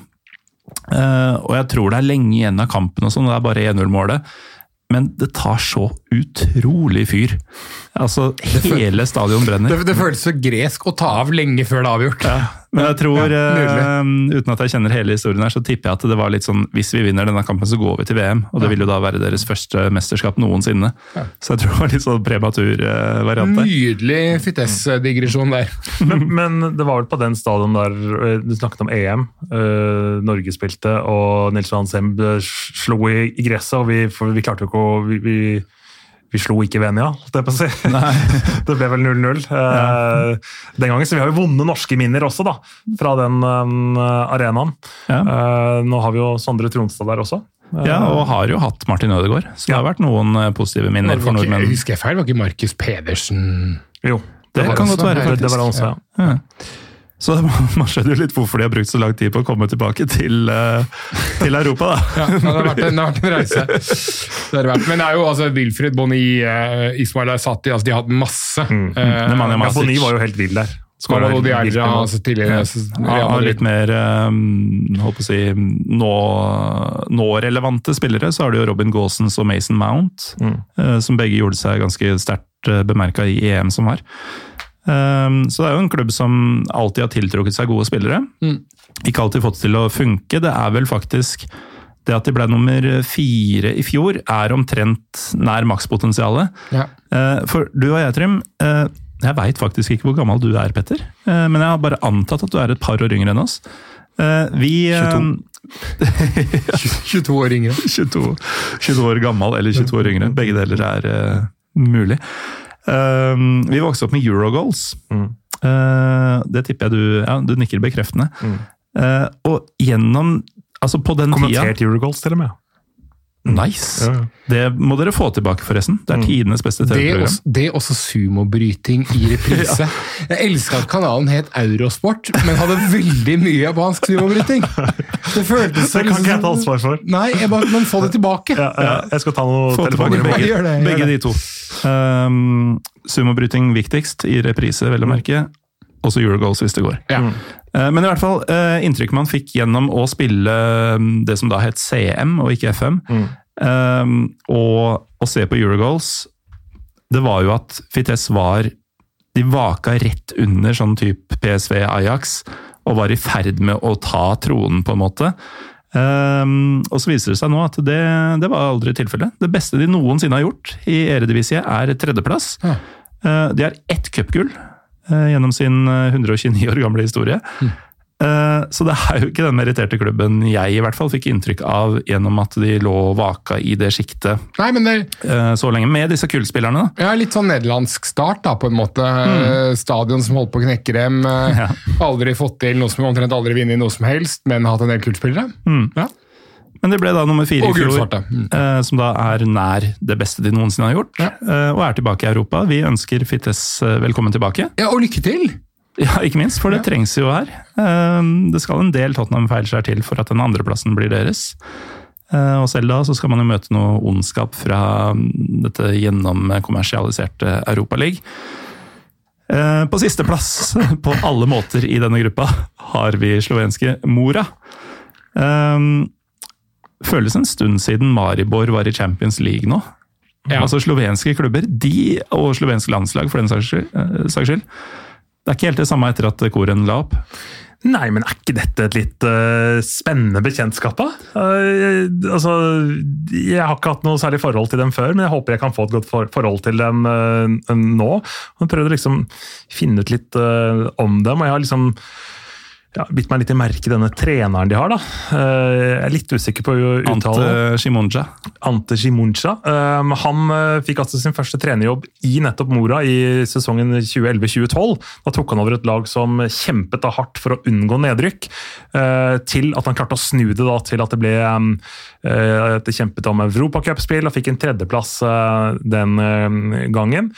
Eh, og jeg tror det er lenge igjen av kampen, og sånn, det er bare 1-0-målet. Men det tar så utrolig fyr. Altså, hele stadion brenner. Det, det føles så gresk å ta av lenge før det er avgjort. Men jeg tror, Ja, uh, uten at jeg kjenner hele historien her, så tipper jeg at det var litt sånn hvis vi vinner denne kampen, så går vi til VM. Og det vil jo da være deres første mesterskap noensinne. Så jeg tror det var litt sånn prematur eh, variant der. Nydelig Fittes-digresjon der. [LAUGHS] Men, men det var vel på den stadion der eh, du snakket om EM. Uh, Norge spilte, og Nils Johan Semb slo i, i gresset. og vi, for vi klarte jo ikke å vi, vi, vi slo ikke Venia, holdt jeg på å si. [LAUGHS] det ble vel 0-0 eh, den gangen. Så vi har jo vonde norske minner også, da, fra den um, arenaen. Ja. Eh, nå har vi jo Sondre Tronstad der også. Ja, og har jo hatt Martin Ødegaard, så det har vært noen positive minner for nordmenn. Husker jeg feil? Var ikke Markus Pedersen Jo, Det var kan godt være, det, det var det også, ja. Ja. Så man skjønner jo litt hvorfor de har brukt så lang tid på å komme tilbake til, eh, til Europa, da. Ja, det har vært en, det har vært en reise. Det har vært. Men det er jo altså Wilfred Boni, uh, Ismail Aysati, altså de har hatt masse. Mm. eh, Nemanja Ja, var jo helt vill der. Mamadou Skåret Diarra, altså tidligere Ja. Ja, av Madrid. litt mer um, å si, nå, nå-relevante spillere, så har du jo Robin Gaasens og Mason Mount, Mm. eh, som begge gjorde seg ganske sterkt uh, bemerka i EM som var. Um, så det er jo en klubb som alltid har tiltrukket seg gode spillere. Ikke alltid fått til å funke. Det er vel faktisk det at de ble nummer fire i fjor, er omtrent nær makspotensialet. Ja. Eh, For du og jeg, Trym, eh, jeg veit faktisk ikke hvor gammel du er, Petter. Men jeg har bare antatt at du er et par år yngre enn oss. Vi 22 [LAUGHS] [LAUGHS] år yngre. 22, 22 år gammel eller 22 år yngre. Begge deler er uh, mulig. Eh, vi vokste opp med Eurogoals. Eh, det tipper jeg du Ja, du nikker bekreftende. Eh, og gjennom Altså, på den tida Kommentert Eurogoals, til og med. Nice! Ja, ja. Det må dere få tilbake, forresten. Det er tidenes beste Det TV-program. også, er også sumobryting i reprise. [LAUGHS] Jeg elska at kanalen het Eurosport, men hadde veldig mye japansk sumobryting. Det føltes som Det kan ikke jeg ta ansvar for. Nei, jeg bare, men få det tilbake. Ja, ja, jeg skal ta noen Få telefoner. begge, Gjør det, gjør begge det. de to. Um, Sumobryting viktigst, i reprise, vel å merke. Også Eurogoals hvis det går. Ja. Eh, Men i hvert fall, eh, inntrykket man fikk gjennom å spille mm, det som da het CM og ikke FM, mm. og å se på Eurogoals, det var jo at Vitesse var De vaka rett under sånn type PSV Ajax, og var i ferd med å ta tronen, på en måte. Eh, og så viser det seg nå at det, det var aldri tilfellet. Det beste de noensinne har gjort i Eredivisie, er tredjeplass. Ja. Eh, De har ett cupgull eh, gjennom sin eh, 129 år gamle historie. Mm. Så det er jo ikke den meritterte klubben jeg i hvert fall fikk inntrykk av gjennom at de lå og vaka i det sjiktet det eh, så lenge, med disse kullspillerne. da. ja, litt sånn nederlandsk start, da, på en måte. Stadion som holdt på å knekke dem. eh, Mm. [LAUGHS] Ja. Aldri fått til noe som omtrent aldri vunnet noe som helst, men hatt en del kultspillere. Ja. Men det ble da nummer fire i fjor. Mm. eh, som da er nær det beste de noensinne har gjort, Ja. eh, og er tilbake i Europa. Vi ønsker Fittes eh, velkommen tilbake. ja, og lykke til! Ja, ikke minst, for det Ja. trengs jo her. Eh, Det skal en del Tottenham-feilskjær til for at den andreplassen blir deres. Og selv da så skal man jo møte noe ondskap fra mm, dette gjennomkommersialiserte Europaligaen. På sisteplass [LAUGHS] på alle måter i denne gruppa har vi slovenske Mora. Eh, Føles en stund siden Maribor var i Champions League nå. Ja. Altså slovenske klubber, de og slovensk landslag for den saks skyld. eh. Det er ikke helt det samme etter at Koren la opp. Nei, men er ikke dette et litt uh, spennende bekjentskap, da? Uh, altså, jeg har ikke hatt noe særlig forhold til dem før, men jeg håper jeg kan få et godt for forhold til dem uh, nå. Og prøvd å liksom finne ut litt om dem, og jeg har liksom ja, bitt meg litt i merke denne treneren de har. da. Eh, jeg er litt usikker på uttalen. Ante Shimonja. Ante Shimunja. Um, han uh, fikk altså sin første trenerjobb i nettopp Mora i sesongen 2011-2012. Da tok han over et lag som kjempet da hardt for å unngå nedrykk, til at han klarte å snu det da til at det ble at det kjempet om europacupspill og fikk en tredjeplass den gangen.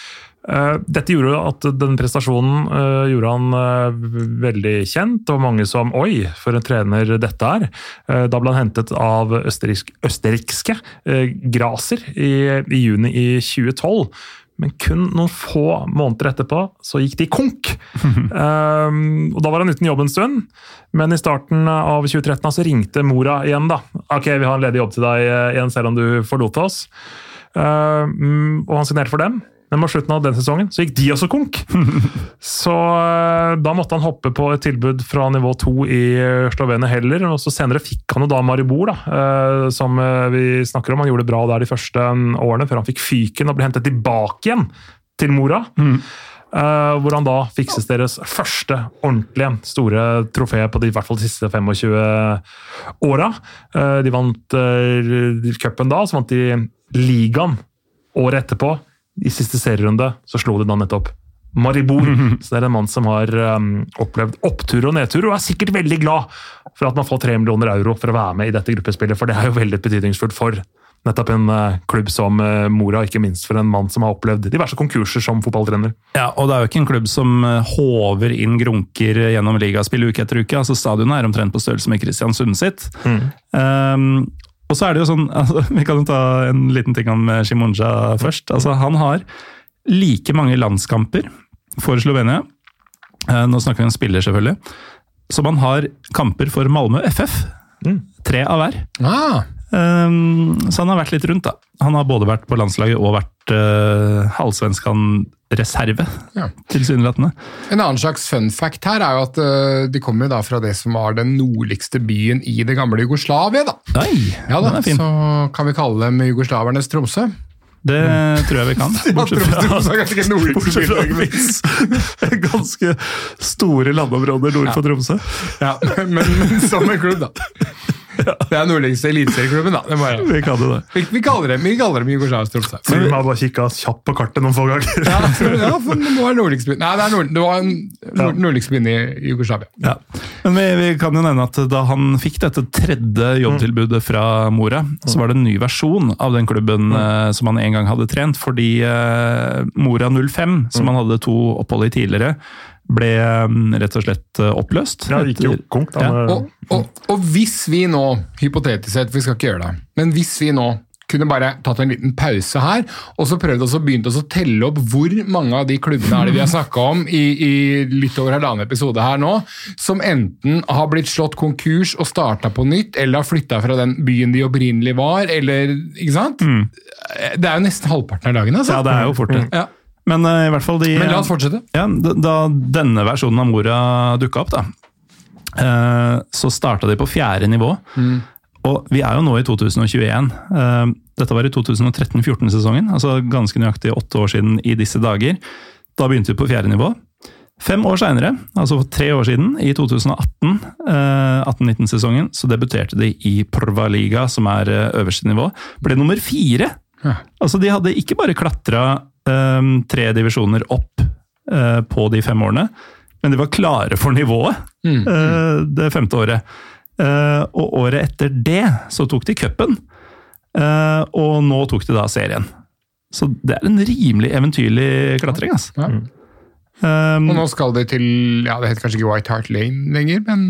Uh, dette gjorde at den prestasjonen uh, gjorde han uh, veldig kjent. Det var mange som Oi, for en trener dette er. Da ble han hentet av østerriksk, østerrikske Graser i, i juni i 2012. Men kun noen få måneder etterpå så gikk de konk. Um, [LAUGHS] og Da var han uten jobb en stund, men i starten av 2013 så ringte Mora igjen. da. Ok, vi har en ledig jobb til deg igjen, selv om du forlot oss. Um, og han signerte for dem. Men mot slutten av den sesongen så gikk de også konk. [LAUGHS] så eh, da måtte han hoppe på et tilbud fra nivå 2 i eh, Slovenia heller. og så Senere fikk han jo da Maribor, da, eh, som vi snakker om. Han gjorde det bra der de første mm, årene, før han fikk fyken og ble hentet tilbake igjen til Mora. Eh, hvor han da fikses deres første ordentlige store trofé på de, i hvert fall de siste 25 åra. Uh, de vant uh, cupen da, så vant de ligaen året etterpå. I siste serierunde så slo de da nettopp Maribor. [LAUGHS] Så det er en mann som har um, opplevd opptur og nedtur, og er sikkert veldig glad for at man får tre millioner euro for å være med i dette gruppespillet, for det er jo veldig betydningsfullt for nettopp en uh, klubb som uh, Mora, ikke minst for en mann som har opplevd diverse konkurser som fotballtrener. Ja, og det er jo ikke en klubb som uh, håver inn grunker gjennom ligaspill uke etter uke. altså Stadionet er omtrent på størrelse med Kristiansund sitt. Um, og så er det jo sånn, [LAUGHS] altså, Vi kan jo ta en liten ting om Shimunja Shimonja først. altså Han har like mange landskamper for Slovenia. Eh, Nå snakker vi om spiller, selvfølgelig. Som han har kamper for Malmö FF. Tre av hver. Ah, så han har vært litt rundt, da. Han har både vært på landslaget og vært uh, halvsvenskan-reserve, Ja. tilsynelatende. En annen slags fun fact her er jo at uh, de kommer da fra det som var den nordligste byen i det gamle Jugoslavia. da. Nei, Ja da, den er fin. Så kan vi kalle dem jugoslavernes Tromsø. Det tror jeg vi kan. [LAUGHS] Bortsett fra, at det finnes ganske store landområder nord for Tromsø. Ja, men, men som en klubb, da. Det er nordligste eliteserieklubben, da. Det må Vi kan det. Vi, vi kaller dem, vi kaller dem Jugoslavisk Tromsø. Så vi må bare kikka kjapt på kartet noen få ganger. Ja, ja, for det var nordligste. Nei, det, nord, det var nord, nordligste byen i Jugoslavia. ja. Men vi, vi kan jo nevne at da han fikk dette tredje jobbtilbudet fra Mora, så var det en ny versjon av den klubben eh, som han en gang hadde trent, fordi uh, Mora 05, som han hadde to opphold i tidligere, ble eh, rett og slett eh, oppløst. Ja, det gikk jo konk, da. Ja. Og, og, og hvis vi nå, hypotetisk sett, vi skal ikke gjøre det, men hvis vi nå kunne bare tatt en liten pause her, og så prøvd oss å begynt å telle opp hvor mange av de klubbene er det vi har snakka om i, i litt over halvannen episode her nå, som enten har blitt slått konkurs og starta på nytt, eller har flytta fra den byen de opprinnelig var, eller Ikke sant? Det er jo nesten halvparten av dagen, altså. Ja, det er jo fort det. Ja. Men uh, i hvert fall de Men la oss fortsette. Ja, da, denne versjonen av Mora dukka opp, da, uh, så starta de på fjerde nivå. Og vi er jo nå i 2021. Uh, dette var i 2013-14-sesongen, altså ganske nøyaktig åtte år siden i disse dager. Da begynte vi på fjerde nivå. Fem år seinere, altså for tre år siden, i 2018, eh, 18-19-sesongen, så debuterte de i Prva-liga, som er eh, øverste nivå. Ble nummer fire! Ja. Altså, de hadde ikke bare klatra eh, tre divisjoner opp eh, på de fem årene, men de var klare for nivået eh, det femte året. Eh, og året etter det så tok de cupen, eh, og nå tok de da serien. Så det er en rimelig eventyrlig klatring, altså. Ja. Um, Og nå skal de til ja, Det heter kanskje ikke White Hart Lane lenger, men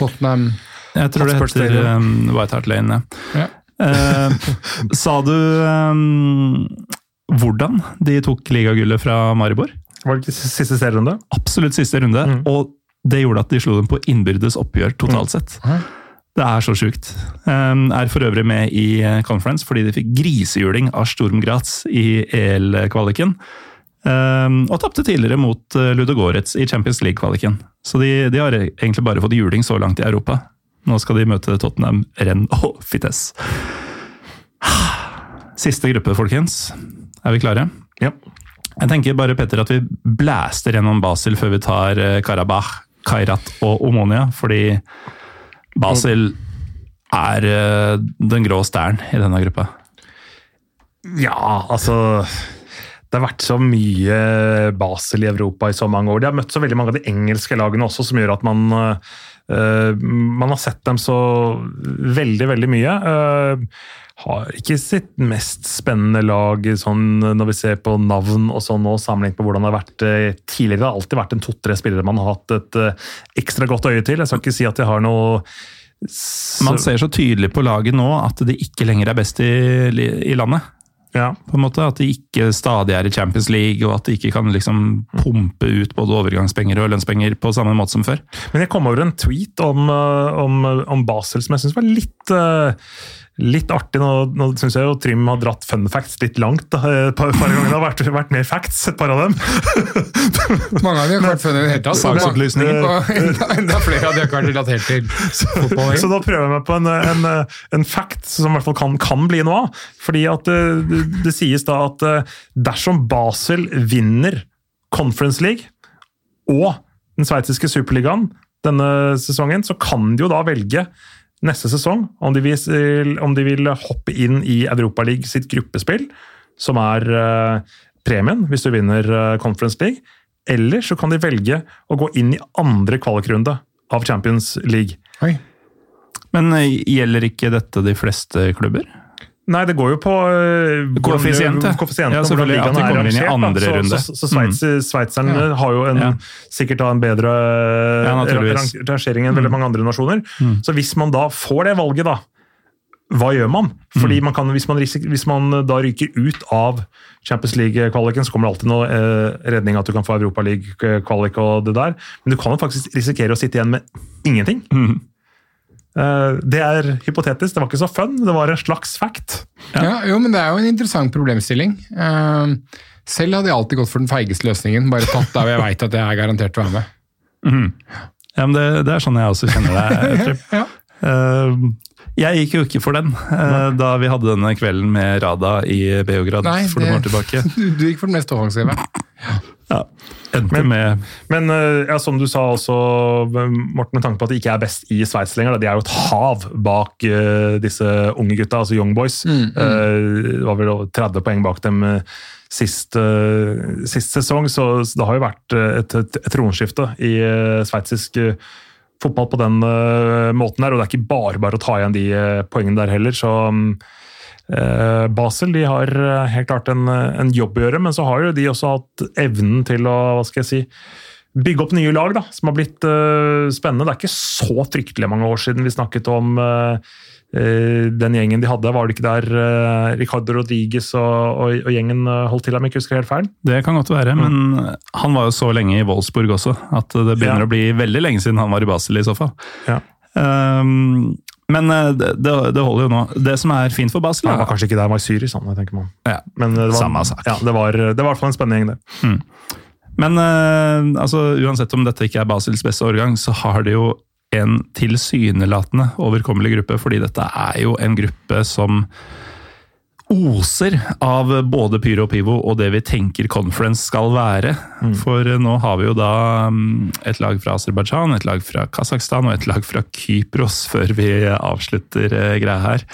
Tottenham jeg tror det heter um, White Hart Lane, ja. ja. Uh, sa du um, hvordan de tok ligagullet fra Maribor? Var det ikke siste serierunde? Absolutt siste runde, Mm. og det gjorde at de slo dem på innbyrdes oppgjør totalt sett. Ja. Det er så sjukt. Um, er for øvrig med i eh, conference fordi de fikk grisehjuling av Storm Graz i EL-kvaliken. Um, og tapte tidligere mot uh, Ludogorets i Champions League-kvaliken. Så de, de har egentlig bare fått juling så langt i Europa. Nå skal de møte Tottenham, Renn og Fites. [SIGHS] Siste gruppe, folkens. Er vi klare? Ja. Jeg tenker bare, Petter, at vi blæster gjennom Basel før vi tar eh, Karabakh, Kairat og Omonia, fordi Basel er eh, den grå stæren i denne gruppa. Ja, altså Det har vært så mye Basel i Europa i så mange år. De har møtt så veldig mange av de engelske lagene også, som gjør at man øh, man har sett dem så veldig, veldig mye. Øh, har ikke sitt mest spennende lag sånn når vi ser på navn og sånn nå, sammenlignet med hvordan det har vært øh, tidligere. Det har alltid vært en to-tre spillere man har hatt et ekstra godt øye til. Jeg skal ikke si at de har noe Man ser så tydelig på laget nå at de ikke lenger er best i, i landet. Ja. på en måte, At de ikke stadig er i Champions League, og at de ikke kan liksom pumpe ut både overgangspenger og lønnspenger på samme måte som før. Men jeg kom over en tweet om, øh, om, om Basel som jeg syns var litt, øh, litt artig. Nå, nå syns jeg jo Trym har dratt fun facts litt langt. Da, et par, par ganger. Det har vært, vært mer facts, et par av dem. [LAUGHS] Mange av dem har vært funnet i det hele tatt. Saksopplysninger. [LAUGHS] Enda, [LAUGHS] enda flere av de har ikke vært relatert til fotball. Så da prøver jeg meg på en, en, en fact som i hvert fall kan, kan bli noe av. Fordi at øh, det, det sies da at dersom Basel vinner Conference League og den sveitsiske superligaen denne sesongen, så kan de jo da velge neste sesong om de vil, om de vil hoppe inn i Europaligaen sitt gruppespill, som er øh, premien hvis du vinner øh, Conference League. Eller så kan de velge å gå inn i andre kvalikrunde av Champions League. Oi. Men eh, gjelder ikke dette de fleste klubber? Nei, det går jo på ja. koeffisienten Ja, selvfølgelig, at de er kommer inn i andre runde. Mm. Så, så, Sveits, sveitserne har jo en, Ja. sikkert en bedre Ja. Mm. rang- rangering enn veldig mange andre nasjoner. Så hvis man da får det valget, da, hva gjør man? Fordi Mm. man kan, hvis, man hvis man da ryker ut av Champions League-kvaliken, så kommer det alltid noe eh, redning at du kan få Europaliga-kvalik og det der. Men du kan jo faktisk risikere å sitte igjen med ingenting. Mhm. Eh, Det er hypotetisk, det var ikke så fun, det var en slags fact. Ja. jo, men det er jo en interessant problemstilling. Eh, selv hadde jeg alltid gått for den feigeste løsningen, bare tatt der jeg veit at jeg er garantert å være med. Ja, men det, det er sånn jeg også kjenner deg. [LAUGHS] Ja. Eh, jeg gikk jo ikke for den da vi hadde denne kvelden med Rada i Beograd Nei, for noen år tilbake. Du, [LAUGHS] du gikk for den mest offensive. Ja. Endte med Men eh, ja, som du sa også, Morten, med tanke på at de ikke er best i Sveits lenger. De er jo et hav bak uh, disse unge gutta, altså Young Boys. Eh, det var vel 30 poeng bak dem sist, uh, sist sesong, så, så det har jo vært et, et, et tronskifte i uh, sveitsisk fotball på den måten der, og det er ikke bare bare å ta igjen de poengene der heller. så mm, Eh, Basel de har eh, helt klart en, eh, en jobb å gjøre, men så har jo de også hatt evnen til å hva skal jeg si, bygge opp nye lag da, som har blitt uh, spennende. Det er ikke så fryktelig mange år siden vi snakket om uh, eh, den gjengen de hadde. Var det ikke der eh, Ricardo Rodriguez og, og, og gjengen eh, holdt til, om jeg ikke husker helt feil? Det kan godt være, men han var jo så lenge i Wolfsburg også, at det begynner Ja. å bli veldig lenge siden han var i Basel i så fall. Ja. Um, men eh, det, det holder jo nå. Det som er fint for Basel, Det var kanskje ikke der, han var i Syri, sånn, tenker man. ja. Men det var, Samme sak. Ja, det var, det var i hvert fall en spennende gjeng, det. Men uh, altså, uansett om dette ikke er Basels beste årgang, så har det jo en tilsynelatende overkommelig gruppe, fordi dette er jo en gruppe som oser av både Pyro og Pivo og det vi tenker conference skal være. For eh, nå har vi jo da mm, et lag fra Aserbajdsjan, et lag fra Kasakhstan og et lag fra Kypros [LAUGHS] før vi avslutter eh, greia her.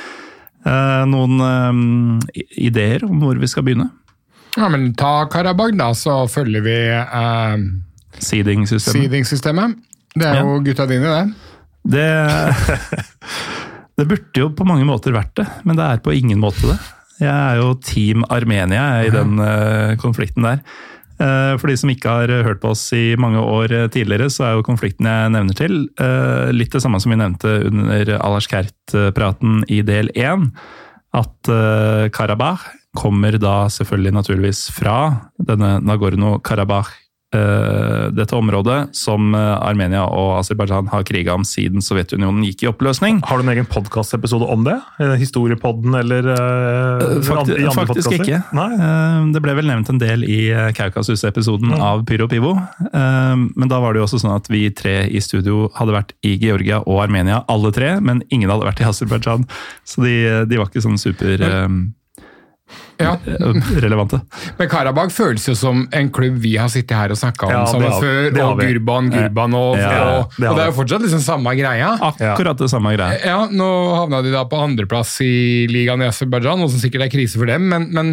Eh, noen ideer om hvor vi skal begynne? Ja, men ta Karabag, da, så følger vi eh, Seeding-systemet. seeding-systemet. Det er jo gutta dine, det. Det, [LAUGHS] det burde jo på mange måter vært det, men det er på ingen måte det. Jeg er jo Team Armenia i den eh, konflikten der. Eh, for de som ikke har hørt på oss i mange år eh, tidligere, så er jo konflikten jeg nevner til, eh, litt det samme som vi nevnte under Alash Kert-praten i del én. At eh, Karabakh kommer da selvfølgelig naturligvis fra denne Nagorno-Karabakh eh, dette området som eh, Armenia og Aserbajdsjan har kriga om siden Sovjetunionen gikk i oppløsning. Har du en egen podkastepisode om det? Eh, Historiepodden eller eh, Fakti, andre faktisk ikke. Nei? Eh, Det ble vel nevnt en del i eh, Kaukasus-episoden av Pyro Pivo. Eh, Men da var det jo også sånn at vi tre i studio hadde vært i Georgia og Armenia, alle tre, men ingen hadde vært i Aserbajdsjan. Så de, de var ikke sånn super eh, Ja. [LAUGHS] relevante. Men Karabag føles jo som en klubb vi har sittet her og snakka om Ja, sammen har- før. Og. Gurban, Gurban og, Ja, og, det og det er jo fortsatt liksom samme greia. Akkurat det samme greia. Ja, Nå havna de da på andreplass i ligaen i Aserbajdsjan, noe som sikkert er krise for dem, men, men,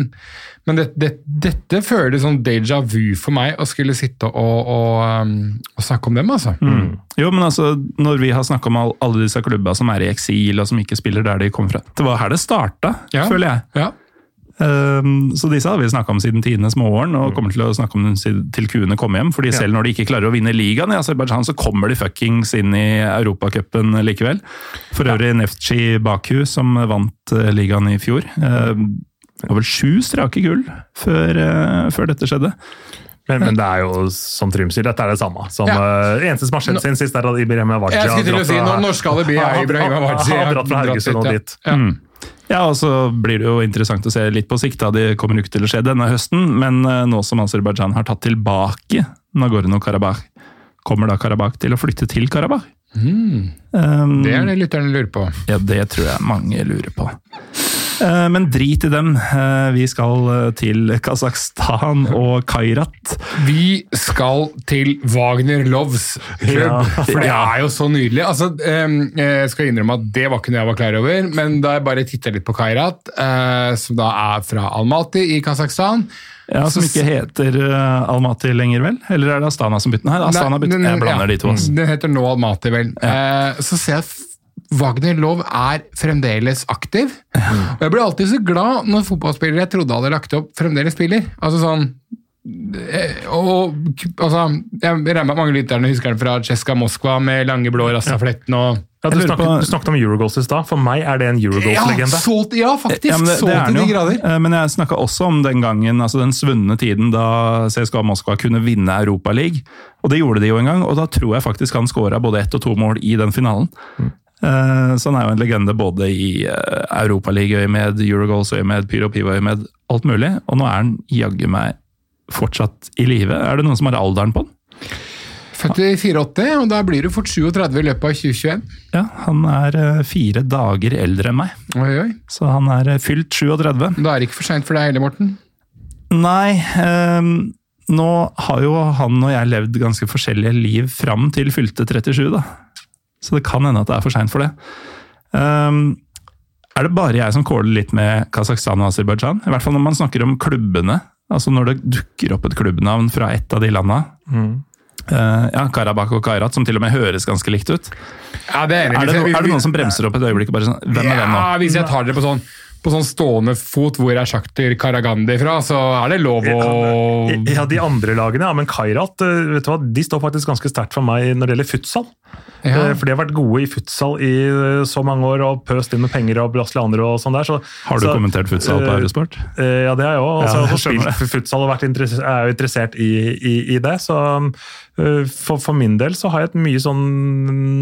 men det, det, dette føles som déjà vu for meg å skulle sitte og, um, snakke om dem, altså. Jo, men altså, når vi har snakka om alle disse klubba som er i eksil og som ikke spiller der de kommer fra Det var her det starta, føler jeg. Ja. Um, så disse har vi snakka om siden tidenes morgen, og kommer til å snakke om dem til kuene kommer hjem. fordi selv når de ikke klarer å vinne ligaen i Aserbajdsjan, så kommer de fuckings inn i Europacupen likevel. For øvrig Neftchi Baku, som vant eh, ligaen i fjor. Um, det var vel sju strake gull før, eh, før dette skjedde. Men, men det er jo som Trym sier, dette er det samme. Som, Ja. eh, eneste som har skjedd siden sist, er at Ibrahim Awadji. [LAUGHS] har dratt fra Haugesund og dit. Ja. Ja, og så blir det jo interessant å se litt på sikt. da. Det kommer ikke til å skje denne høsten, men eh, nå som Aserbajdsjan har tatt tilbake Nagorno-Karabakh, kommer da Karabakh til å flytte til Karabakh? Um, Det er det lytterne lurer på. Ja, det tror jeg mange lurer på. Eh, Men drit i dem. Eh, Vi skal eh, til Kasakhstan og Kairat. Vi skal til Wagner Loves klubb, for det er jo så nydelig. Altså, jeg skal innrømme at det var ikke noe jeg var klar over, men da jeg bare titta litt på Kairat, som da er fra Almaty i Kasakhstan Ja, Som ikke heter Almaty lenger, vel? Eller er det Astana som bytter? Nei, Astana bytter. Jeg blander de to. altså. Den heter nå Almaty, vel. Eh, så ser jeg f- Wagner Love er fremdeles aktiv. Og jeg blir alltid så glad når fotballspillere jeg trodde hadde lagt opp, fremdeles spiller. Altså sånn eh, og altså, Jeg regner med at mange lytterne husker den fra Tsjeska Moskva med lange blå rastafletten og Ja, du, snakket, på- du snakket om Eurogoals i stad. For meg er det en Eurogoals-legende. Ja, ja, faktisk! Ja, det, så det er til de grader. Eh, Men jeg snakka også om den gangen, altså den svunne tiden da CSKA Moskva kunne vinne Europaligaen. Og det gjorde de jo en gang, og da tror jeg faktisk han skåra både ett og to mål i den finalen. Eh, Så han er jo en legende både i uh, Europaligaøyemed, Eurogoals-øyemed, Pyro Pivo-øyemed, alt mulig. Og nå er han jaggu meg fortsatt i live. Er det noen som har alderen på han? Født i 84, og da blir du fort 37 i løpet av 2021. Ja, han er eh, fire dager eldre enn meg, Oi, oi. så han er eh, fylt 37. Da er det ikke for seint for deg heller, Morten. Nei, Um nå har jo han og jeg levd ganske forskjellige liv fram til fylte 37, da. Så det kan hende at det er for seint for det. Um, er det bare jeg som kåler litt med Kasakhstan og Aserbajdsjan? I hvert fall når man snakker om klubbene. Altså når det dukker opp et klubbnavn fra ett av de landa. Eh, ja, Karabakh og Kairat, som til og med høres ganske likt ut. Ja, det Er det, no, er det noen som bremser opp et øyeblikk bare sånn Hvem er den nå? Ja, Hvis jeg tar dere på sånn, på sånn stående fot, hvor er Sjakter Karagandi fra, så er det lov å Ja, De andre lagene, ja, men Kairat eh, vet du hva, de står faktisk ganske sterkt for meg når det gjelder futsal. Ja. Eh, For de har vært gode i futsal i eh, så mange år og pøst inn med penger og brasilianere og sånn der. Så, Har du så, kommentert futsal på Eurosport? Eh, Ja, det har jeg òg. Og så har jeg spilt futsal og vært interessert, er jo interessert i, i, i det. Så eh, for, for min del så har jeg et mye sånn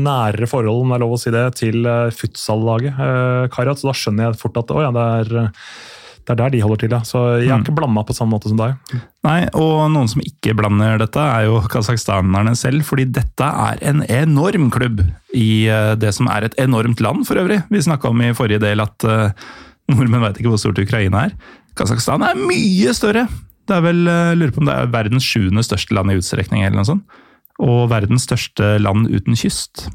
nærere forhold, om det er lov å si det, til futsal-laget Karat. Så da skjønner jeg fort at å, ja, det er, eh, det er der de holder til. Ja. Så jeg har Mm. ikke blanda på samme måte som deg. Nei, og noen som ikke blander dette, er jo kasakhstanerne selv. Fordi dette er en enorm klubb i eh, det som er et enormt land, for øvrig. Vi snakka om i forrige del at eh, nordmenn veit ikke hvor stort Ukraina er. Kasakhstan er mye større! Det er vel, jeg lurer på om det er verdens sjuende største land i utstrekning, eller noe sånt. Og verdens største land uten kyst.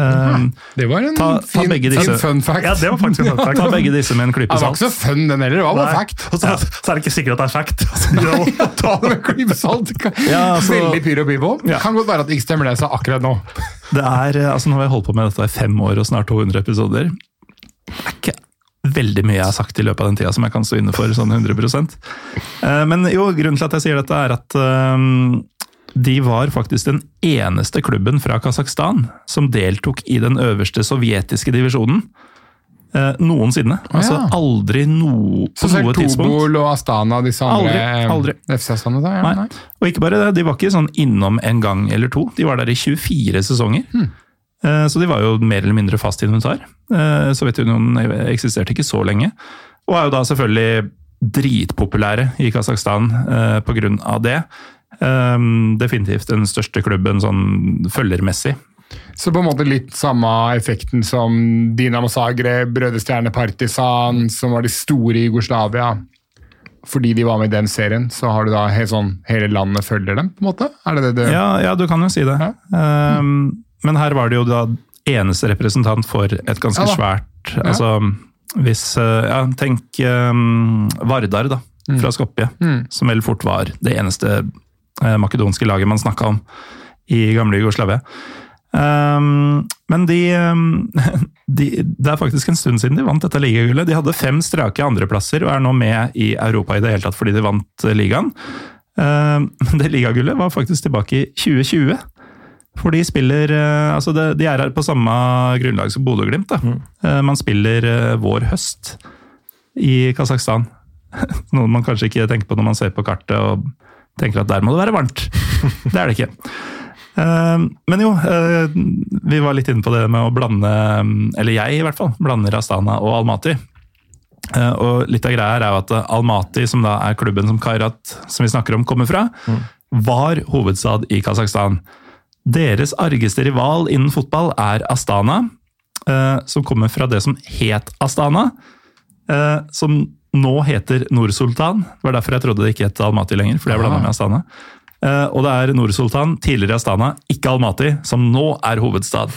Eh, Det var en Ta- ta fin, disse. fun fact. Ja, det var faktisk en fun fact. Ta [LAUGHS] begge disse med en klype Det var ikke så fun den heller, det var bare fact. Og så, så er det ikke sikkert at det er fact. [LAUGHS] Ja, [LAUGHS] Ta det med en klype salt. Ja, altså- Veldig pyro pivo. Ja. Kan godt være at det ikke stemmer det jeg sa akkurat nå. Det er, eh, altså Nå har jeg holdt på med dette i fem år og snart 200 episoder. Det er ikke veldig mye jeg har sagt i løpet av den tida som jeg kan stå inne for sånn 100 Eh, Men jo, grunnen til at jeg sier dette, er at eh, de var faktisk den eneste klubben fra Kasakhstan som deltok i den øverste sovjetiske divisjonen. eh, Noensinne. Altså ja. aldri no, på Så noe tidspunkt. Tobol og Astana, disse andre Aldri, aldri. FC da? Ja, Nei. nei. Og ikke bare det, de var ikke sånn innom en gang eller to. De var der i 24 sesonger. Eh, Så de var jo mer eller mindre fast inventar. Eh, Sovjetunionen eksisterte ikke så lenge. Og er jo da selvfølgelig dritpopulære i Kasakhstan eh, av det. Eh, Definitivt den største klubben sånn følgermessig. Så på en måte litt samme effekten som Dinamo Zagreb, Røde Stjerne Partisan, som var de store i Jugoslavia. Fordi de var med i den serien, så har du da helt sånn, hele landet følger dem, på en måte? Er det det du Ja, ja, du kan jo si det. Ja. Eh, Men her var det jo da eneste representant for et ganske Ja svært. Altså, hvis eh, Ja, tenk um, Vardar, da, Mm. fra Skopje. Som vel fort var det eneste eh, makedonske laget man snakka om i gamle Jugoslavia. Um, men de, um, [LAUGHS] de Det er faktisk en stund siden de vant dette ligagullet. De hadde fem strake andreplasser og er nå med i Europa i det hele tatt fordi de vant ligaen. [LAUGHS] Men Um, det ligagullet var faktisk tilbake i 2020. For de spiller eh, Altså, de er her på samme grunnlag som Bodø-Glimt. da. Mm. Man spiller eh, vår-høst i Kasakhstan. [LAUGHS] Noe man kanskje ikke tenker på når man ser på kartet og tenker at der må det være varmt. [LAUGHS] Det er det ikke. Eh, Men jo, eh, vi var litt inne på det med å blande, eller jeg i hvert fall, blander Astana og Almaty. Eh, Og litt av greia her er jo at Almaty, som da er klubben som Kairat som vi snakker om, kommer fra, var hovedstad i Kasakhstan. Deres argeste rival innen fotball er Astana, eh, som kommer fra det som het Astana, eh, som nå heter Nord-Sultan. Det var derfor jeg trodde det ikke het Almaty lenger, fordi jeg med Astana. Eh, Og det er Nord-Sultan, tidligere Astana, ikke Almaty, som nå er hovedstad.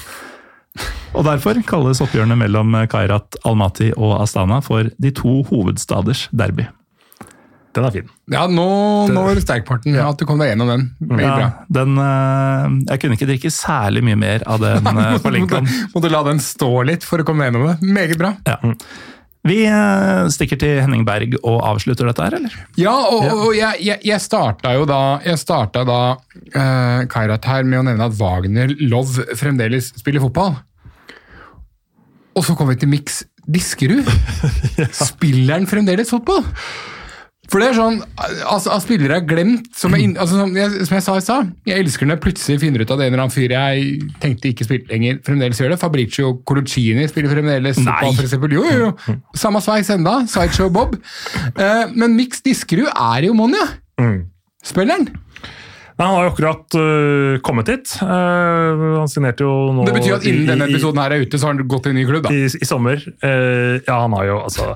Og derfor kalles oppgjørene mellom Kairat, Almaty og Astana for de to hovedstaders derby. Den er fin. Ja, nå, når sterkparten. det sterk, at du kom deg gjennom den. Veldig bra. Den, eh, jeg kunne ikke drikke særlig mye mer av den [LAUGHS] eh, på Lincoln. Måtte, la den stå litt for å komme deg gjennom det. Meget bra. Ja. Vi eh, stikker til Henning Berg og avslutter dette her, eller? Ja, og, og jeg, jeg, jeg starta jo da, jeg starta da uh, Kairat her med å nevne at Wagner Love fremdeles spiller fotball. Og så kommer vi til Mix Diskerud. [LAUGHS] Spiller han fremdeles fotball? For det er sånn, altså, at spillere er glemt, som jeg, altså, som, jeg, som jeg sa i stad, jeg elsker når jeg plutselig finner ut at en eller annen fyr jeg tenkte ikke spilte lenger, fremdeles gjør det. Fabricio Coluccini spiller fremdeles fotball. Jo, jo, jo. Samme sveis enda, Sideshow Bob. Eh, men Mix Diskerud er jo Monja. Spilleren. Nei, Han har jo akkurat uh, kommet hit. Uh, han signerte jo nå Det betyr at innen i- denne episoden her er ute, så har han gått til en ny klubb, da. i, i sommer. Uh, ja, han har jo altså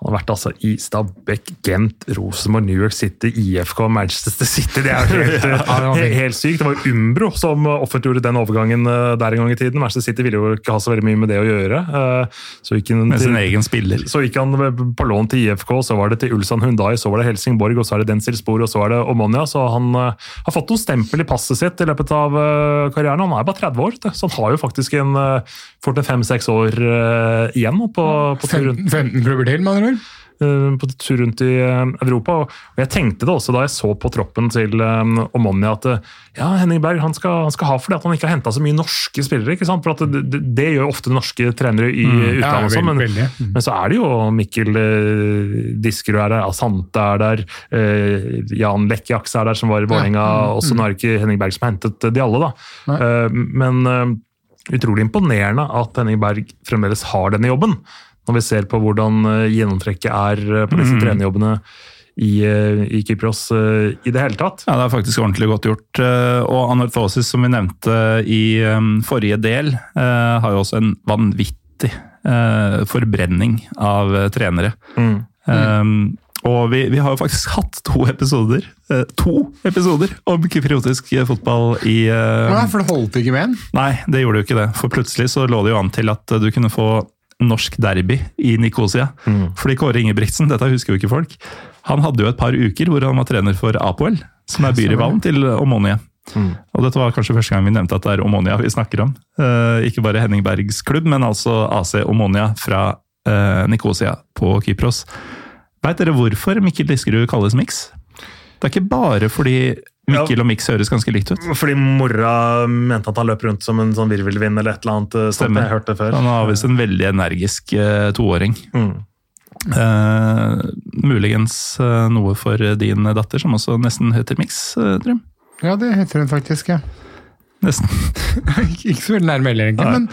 han har vært altså i Stabæk, Gent, Rosenborg, New York City, IFK, Manchester City. Det er jo helt, [LAUGHS] helt, helt sykt. Det var jo Umbro som offentliggjorde den overgangen eh, der en gang i tiden. Manchester City ville jo ikke ha så veldig mye med det å gjøre. eh, Så gikk han Med sin til, egen spiller. så gikk han på lån til IFK, så var det til Ulsan Hundai, så var det Helsingborg, og så er det Denzil Spor, og så er det Omonia. Så han eh, har fått noen stempel i passet sitt i løpet av karrieren. Han er bare 30 år, så han har jo faktisk en fort en fem-seks år igjen på, på tur rundt 15, 15 klubber til, mener andre ord. eh, på tur rundt i eh, Europa. Og jeg tenkte det også da jeg så på troppen til um, Omonia, at eh, ja, Henning Berg han skal, han skal ha for det at han ikke har henta så mye norske spillere. ikke sant? For det, det, det gjør ofte norske trenere i utlandet. Ja, også, men, veldig. men så er det jo Mikkel eh, Diskerud er der, Asante er der, eh, Jan Lekkjaks er der, som var i Vålerenga. også Nå er det ikke Henning Berg som har hentet de alle, da. Nei. Eh, men eh, utrolig imponerende at Henning Berg fremdeles har denne jobben. Når vi ser på hvordan eh, gjennomtrekket er eh, på disse trenerjobbene i, eh, i Kypros i det hele tatt. Ja, det er faktisk ordentlig godt gjort. Og Anorthosis, som vi nevnte i forrige del, har jo også en vanvittig forbrenning av trenere. Um, og vi, vi har jo faktisk hatt to episoder eh, to episoder om kypriotisk fotball i eh, Nei, for det holdt ikke med en. Nei, det gjorde jo ikke det. For plutselig så lå det jo an til at du kunne få norsk derby i Nikosia. Fordi Kåre Ingebrigtsen, dette husker jo ikke folk, han hadde jo et par uker hvor han var trener for Apoel, som er byrivalen til Omonia. Og dette var kanskje første gang vi nevnte at det er Omonia vi snakker om. Eh, ikke bare Henning Bergs klubb, men altså AC Omonia fra eh, Nikosia på Kypros. Veit dere hvorfor Mikkel Diskerud kalles Mix? Det er ikke bare fordi Mikkel og Mix høres ganske likt ut. Fordi mora mente at han løp rundt som en sånn virvelvind eller et eller annet. eh. Stemmer. Jeg hørte før. Han har visst en veldig energisk uh, toåring. Mm. Uh, muligens uh, noe for din datter, som også nesten heter Mix, Trym. Ja, det heter hun faktisk, ja. Nesten. [LAUGHS] ikke så veldig nærme heller, egentlig, men,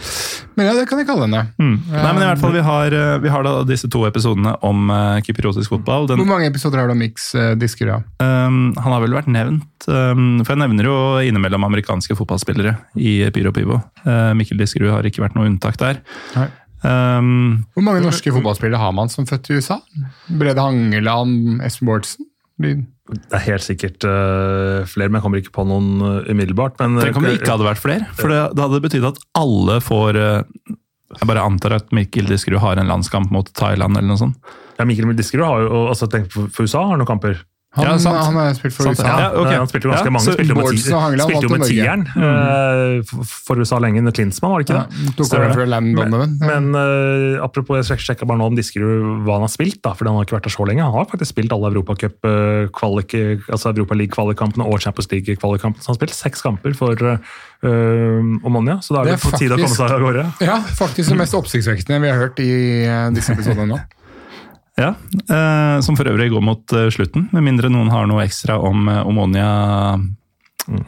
men ja, det kan jeg kalle henne. Mm. Nei, men i hvert fall, vi har, eh, vi har da disse to episodene om uh, kypriotisk fotball. Den, Hvor mange episoder har du om Mix uh? Ja? um, han har vel vært nevnt um, For jeg nevner jo innimellom amerikanske fotballspillere i Pyro Pivo. Uh, Mikkel Diskerud har ikke vært noe unntak der. Nei. Um, Hvor mange norske fotballspillere har man som født i USA? Brede Hangeland, Espen Bårdsen? De- Det er helt sikkert uh, flere, men jeg kommer ikke på noen uh, umiddelbart. Men, Tenk om det ikke hadde vært flere, for det, det hadde betydd at alle får uh, Jeg bare antar at Mikkel Diskerud har en landskamp mot Thailand eller noe sånt. ja, Mikkel Diskerud har jo altså, tenk, for USA har noen kamper. Han, Ja, sant. han har spilt for Sant, USA. ja. okay. Han spilte ganske Ja, mange. så Spilte jo med, tieren mm. for- for USA lenge under Klinsmann, var det ikke Ja, det? tok over for Landon Donovan. Ja. Men uh, apropos, jeg sjek- sjekka bare nå om Diskerud hva han har spilt, da, for han har ikke vært der så lenge. Han har faktisk spilt alle Europacup-kvalik, altså Europa League-kvalikkampene og Champions League-kvalikkampene. Så han har spilt seks kamper for uh, Omonia, så da er Det det, er på tide å komme seg av gårde. Ja, faktisk det mest oppsiktsvekkende vi har hørt i eh, disse episodene nå. [LAUGHS] Ja, eh, Som for øvrig går mot eh, slutten, med mindre noen har noe ekstra om eh, Omonia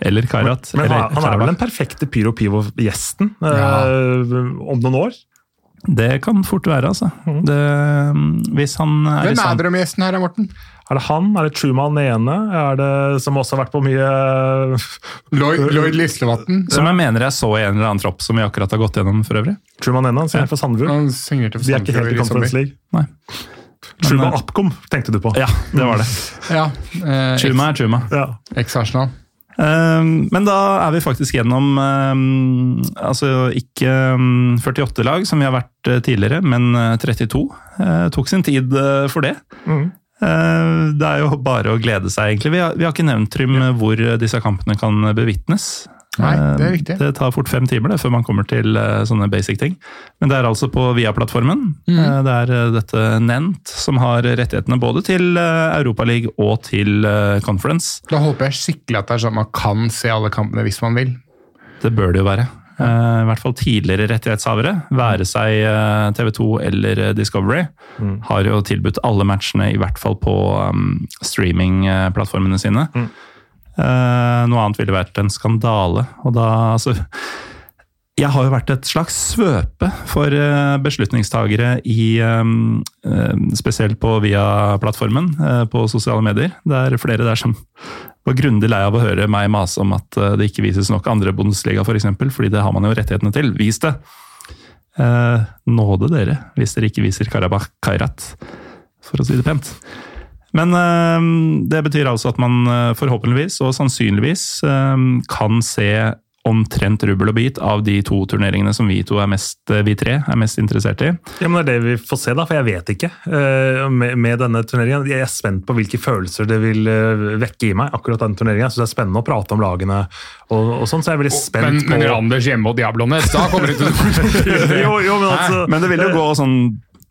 eller Kairat. Men eller han, han er vel den perfekte Pyro Pivo-gjesten eh, Ja. om noen år? Det kan fort være, altså. Det, mm, hvis han er i Hvem er drømmegjesten her, Morten? Er det han? Er det Truman ene? Er det, som også har vært på mye Lloyd, Lloyd Lislevatn. Som jeg mener jeg så i en eller annen tropp som vi akkurat har gått gjennom for øvrig. Truman ene, han synger ja. for Sandefjord. Han signerte for De er ikke helt i Sandefjord. Conference League. Nei. Truman Men, eh, Upcom tenkte du på. Ja, det var det. Ja, eh, Chuma er Chuma. Ja. Eks-Arsenal. Um, men da er vi faktisk gjennom um, altså ikke um, 48 lag, som vi har vært uh, tidligere, men uh, 32. Uh, tok sin tid for det. Uh, det er jo bare å glede seg, egentlig. Vi har, vi har ikke nevnt, Trym, hvor uh, disse kampene kan bevitnes. Nei, det er riktig. Det tar fort fem timer det, før man kommer til uh, sånne basic ting. Men det er altså på Via-plattformen. Mhm. Uh, det er dette Nent som har rettighetene både til Europaligaen Europaliga og til Conference. Da håper jeg skikkelig at det er sånn at man kan se alle kampene hvis man vil. Det bør det jo være. Eh, I hvert fall tidligere rettighetshavere, være seg eh, TV 2 eller eh, Discovery, har jo tilbudt alle matchene, i hvert fall på um, streamingplattformene sine. Eh, noe annet ville vært en skandale. Og da, altså Jeg har jo vært et slags svøpe for eh, beslutningstagere i eh, eh, Spesielt på via-plattformen eh, på sosiale medier. Det er flere der som var grundig lei av å høre meg mase om at eh, det ikke vises nok andre Bundesliga, f.eks., for eksempel, fordi det har man jo rettighetene til. Vis det! Eh, nåde dere, hvis dere ikke viser Karabakh Kairat, for å si det pent. Men eh, det betyr altså at man eh, forhåpentligvis og sannsynligvis eh, kan se omtrent rubbel og bit av de to turneringene som vi to er mest, eh, vi tre er mest interessert i. Ja, men Det er det vi får se, da, for jeg vet ikke. eh, med, med denne turneringen. Jeg er spent på hvilke følelser det vil vekke i meg. akkurat den turneringen. Synes Det er spennende å prate om lagene, og, og sånn, så jeg er veldig spent Men, men på Randers hjemme og Diablones, da kommer det til [LAUGHS] å jo, jo, men altså, Men det vil jo gå sånn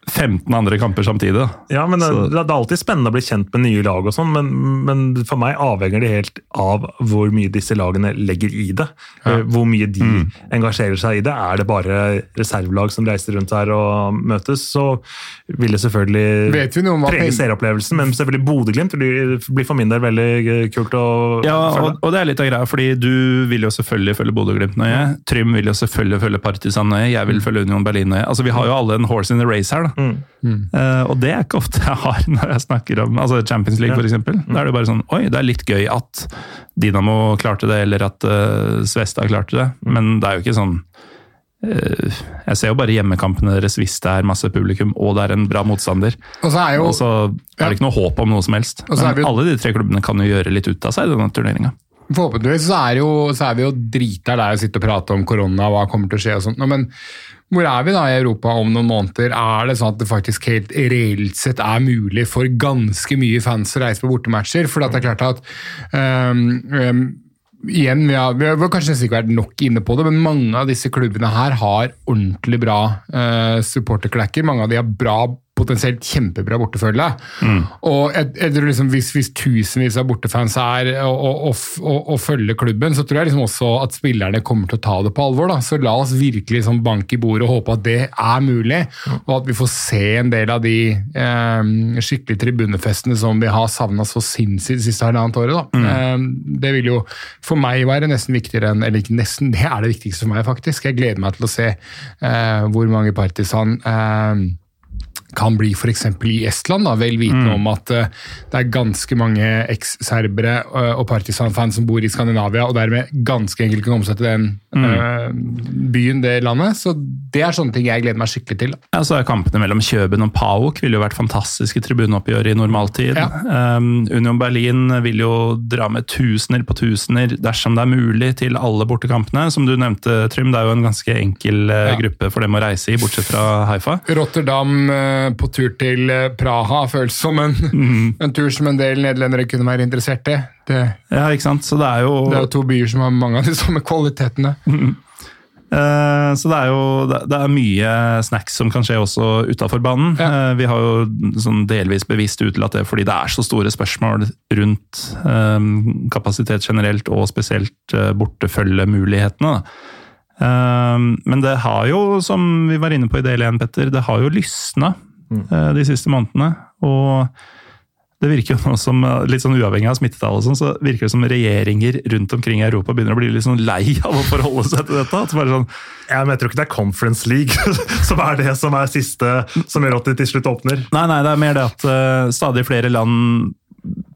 15 andre kamper samtidig. da. Ja, men det, det er alltid spennende å bli kjent med nye lag, og sånn, men, men for meg avhenger det helt av hvor mye disse lagene legger i det. Ja. Hvor mye de Mm. engasjerer seg i det. Er det bare reservelag som reiser rundt her og møtes, så vil det selvfølgelig Vet vi noe om prege peng- Men selvfølgelig Bodø-Glimt blir, blir for min del veldig eh, kult å Ja, følge. og, og det er litt av greia, fordi du vil jo selvfølgelig følge Bodø-Glimt nøye. Trym vil jo selvfølgelig følge Partisan nøye. Jeg vil følge Union Berlin nøye. Altså, Vi har jo alle en horse in the race her, da. Eh, og det er ikke ofte jeg har [LAUGHS] når jeg snakker om altså Champions League, Ja. eksempel. Da er det bare sånn Oi, det er litt gøy at Dinamo klarte det, eller at uh, Svesta klarte det. Men det er jo ikke sånn uh, Jeg ser jo bare hjemmekampene deres hvis det er masse publikum og det er en bra motstander. Og så er jo Og så er det ikke noe håp om noe som helst. Men vi alle de tre klubbene kan jo gjøre litt ut av seg i denne turneringa. Forhåpentligvis så er, jo, så er vi jo drita lei av å sitte og prate om korona og hva kommer til å skje og sånt. Men hvor er vi da i Europa om noen måneder? Er det sånn at det faktisk helt reelt sett er mulig for ganske mye fans å reise på bortematcher? For det er klart at um, um, Igjen, vi har, vi har kanskje ikke vært nok inne på det, men mange av disse klubbene her har ordentlig bra uh, supporterklekker. Mange av de har bra, potensielt kjempebra bortefølge. Og jeg, jeg tror liksom hvis, hvis tusenvis av bortefans er og, og, og, og, og følger klubben, så tror jeg liksom også at spillerne kommer til å ta det på alvor. Da. Så la oss virkelig sånn banke i bordet og håpe at det er mulig, og at vi får se en del av de eh, skikkelige tribunefestene som vi har savna så sinnssykt det siste halvannet året. Da. Eh, det vil jo for meg være nesten viktigere enn Eller ikke nesten, det er det viktigste for meg, faktisk. Jeg gleder meg til å se eh, hvor mange partisan eh, kan bli f.eks. i Estland, da, vel vitende om at uh, det er ganske mange eks-serbere uh, og partisan-fans som bor i Skandinavia, og dermed ganske enkelt kan omsette den eh, byen, det landet. Så det er sånne ting jeg gleder meg skikkelig til. Ja, så er Kampene mellom Kjøben og Pauk ville jo vært fantastiske tribuneoppgjør i normaltid. Ja. Um, Union Berlin vil jo dra med tusener på tusener dersom det er mulig til alle bortekampene. Som du nevnte, Trym, det er jo en ganske enkel Ja. gruppe for dem å reise i, bortsett fra Haifa. Rotterdam på tur til eh, Praha føles som en, en tur som en del nederlendere kunne være interessert i. Det, Ja, ikke sant? Så det er jo, det er jo to byer som har mange av de samme kvalitetene. eh, så det er jo det, det er mye snacks som kan skje også utafor banen. Ja. Eh, vi har jo sånn delvis bevisst utelatt det fordi det er så store spørsmål rundt um, kapasitet generelt, og spesielt uh, bortefølgemulighetene. Men det har jo, som vi var inne på i del 1, Petter, det har jo lysna uh, de siste månedene. Og det virker jo nå som, uh, litt sånn uavhengig av smittetall, og sånn, så virker det som regjeringer rundt omkring i Europa begynner å bli litt sånn lei av å forholde seg til dette. At det bare sånn, Ja, men jeg tror ikke det er Conference League [LAUGHS] som er det som er siste som gjør at de til slutt åpner. Nei, nei, det er mer det at uh, stadig flere land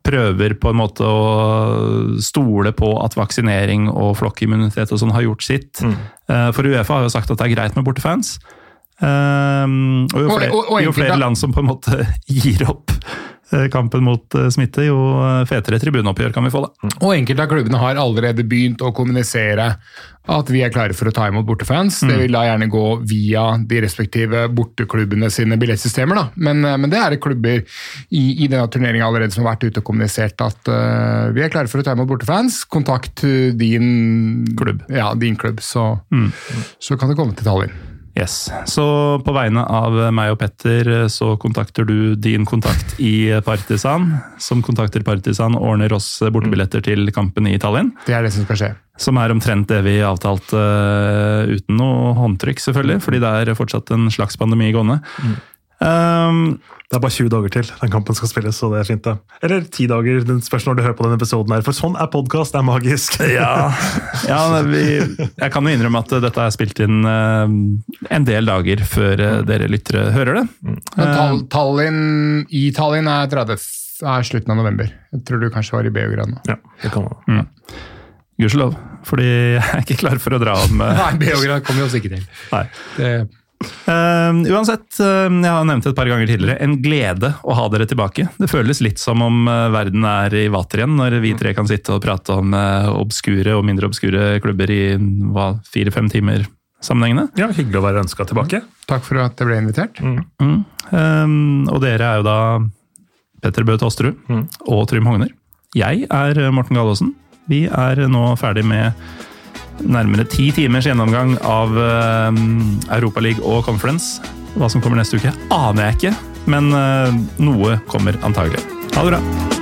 prøver på en måte å stole på at vaksinering og flokkimmunitet og sånn har gjort sitt. Uh, for Uefa har jo sagt at det er greit med bortefans. Um, og jo flere, og- og jo flere land som på en måte [LAUGHS] gir opp uh, kampen mot uh, smitte, jo uh, fetere tribuneoppgjør kan vi få, da. Og enkelte av klubbene har allerede begynt å kommunisere at vi er klare for å ta imot bortefans. Det vil da gjerne gå via de respektive borteklubbene sine billettsystemer. Da. Men, eh, men det er klubber i, i denne turneringa allerede som har vært ute og kommunisert at uh, vi er klare for å ta imot bortefans. Kontakt eh, din Klubb. Ja, din klubb, så, så kan det komme til Tallinn. Yes. Så på vegne av meg og Petter eh, så kontakter du din kontakt i Partisan, som kontakter Partisan og ordner oss bortebilletter til kampen i Tallinn. Det er det som skal skje. Som er omtrent det vi avtalte uh, uten noe håndtrykk, selvfølgelig, fordi det er fortsatt en slags pandemi gående. Um, Det er bare 20 dager til den kampen skal spilles, så det er fint. da. Eller 10 dager, det spørs når du hører på denne episoden her, for sånn er podkast, det er magisk. [LAUGHS] ja, ja vi, jeg kan jo innrømme at dette er spilt inn uh, en del dager før uh, dere lyttere hører det. Men Tall, Tallinn, I Tallinn er, 30, er slutten av november. Jeg tror du kanskje var i Beograd nå. Ja, det kan man. Gudskjelov, fordi [LAUGHS] jeg er ikke klar for å dra om uh, Nei, Beograd kommer vi oss ikke til. Nei. Det, Uh, uansett, uh, jeg har nevnt det et par ganger tidligere, en glede å ha dere tilbake. Det føles litt som om uh, verden er i vater igjen, når vi tre kan sitte og prate om obskure og mindre obskure klubber i fire-fem timer sammenhengende. Ja, Hyggelig å være ønska tilbake. takk for at jeg ble invitert. Mm. Um, og dere er jo da Petter Bø Tosterud Mm. og Trym Hogner. Jeg er Morten Gallaasen. Vi er nå ferdig med nærmere ti timers gjennomgang av uh, Europaliga og Conference. Hva som kommer neste uke, aner jeg ikke, men uh, noe kommer antagelig. Ha det bra!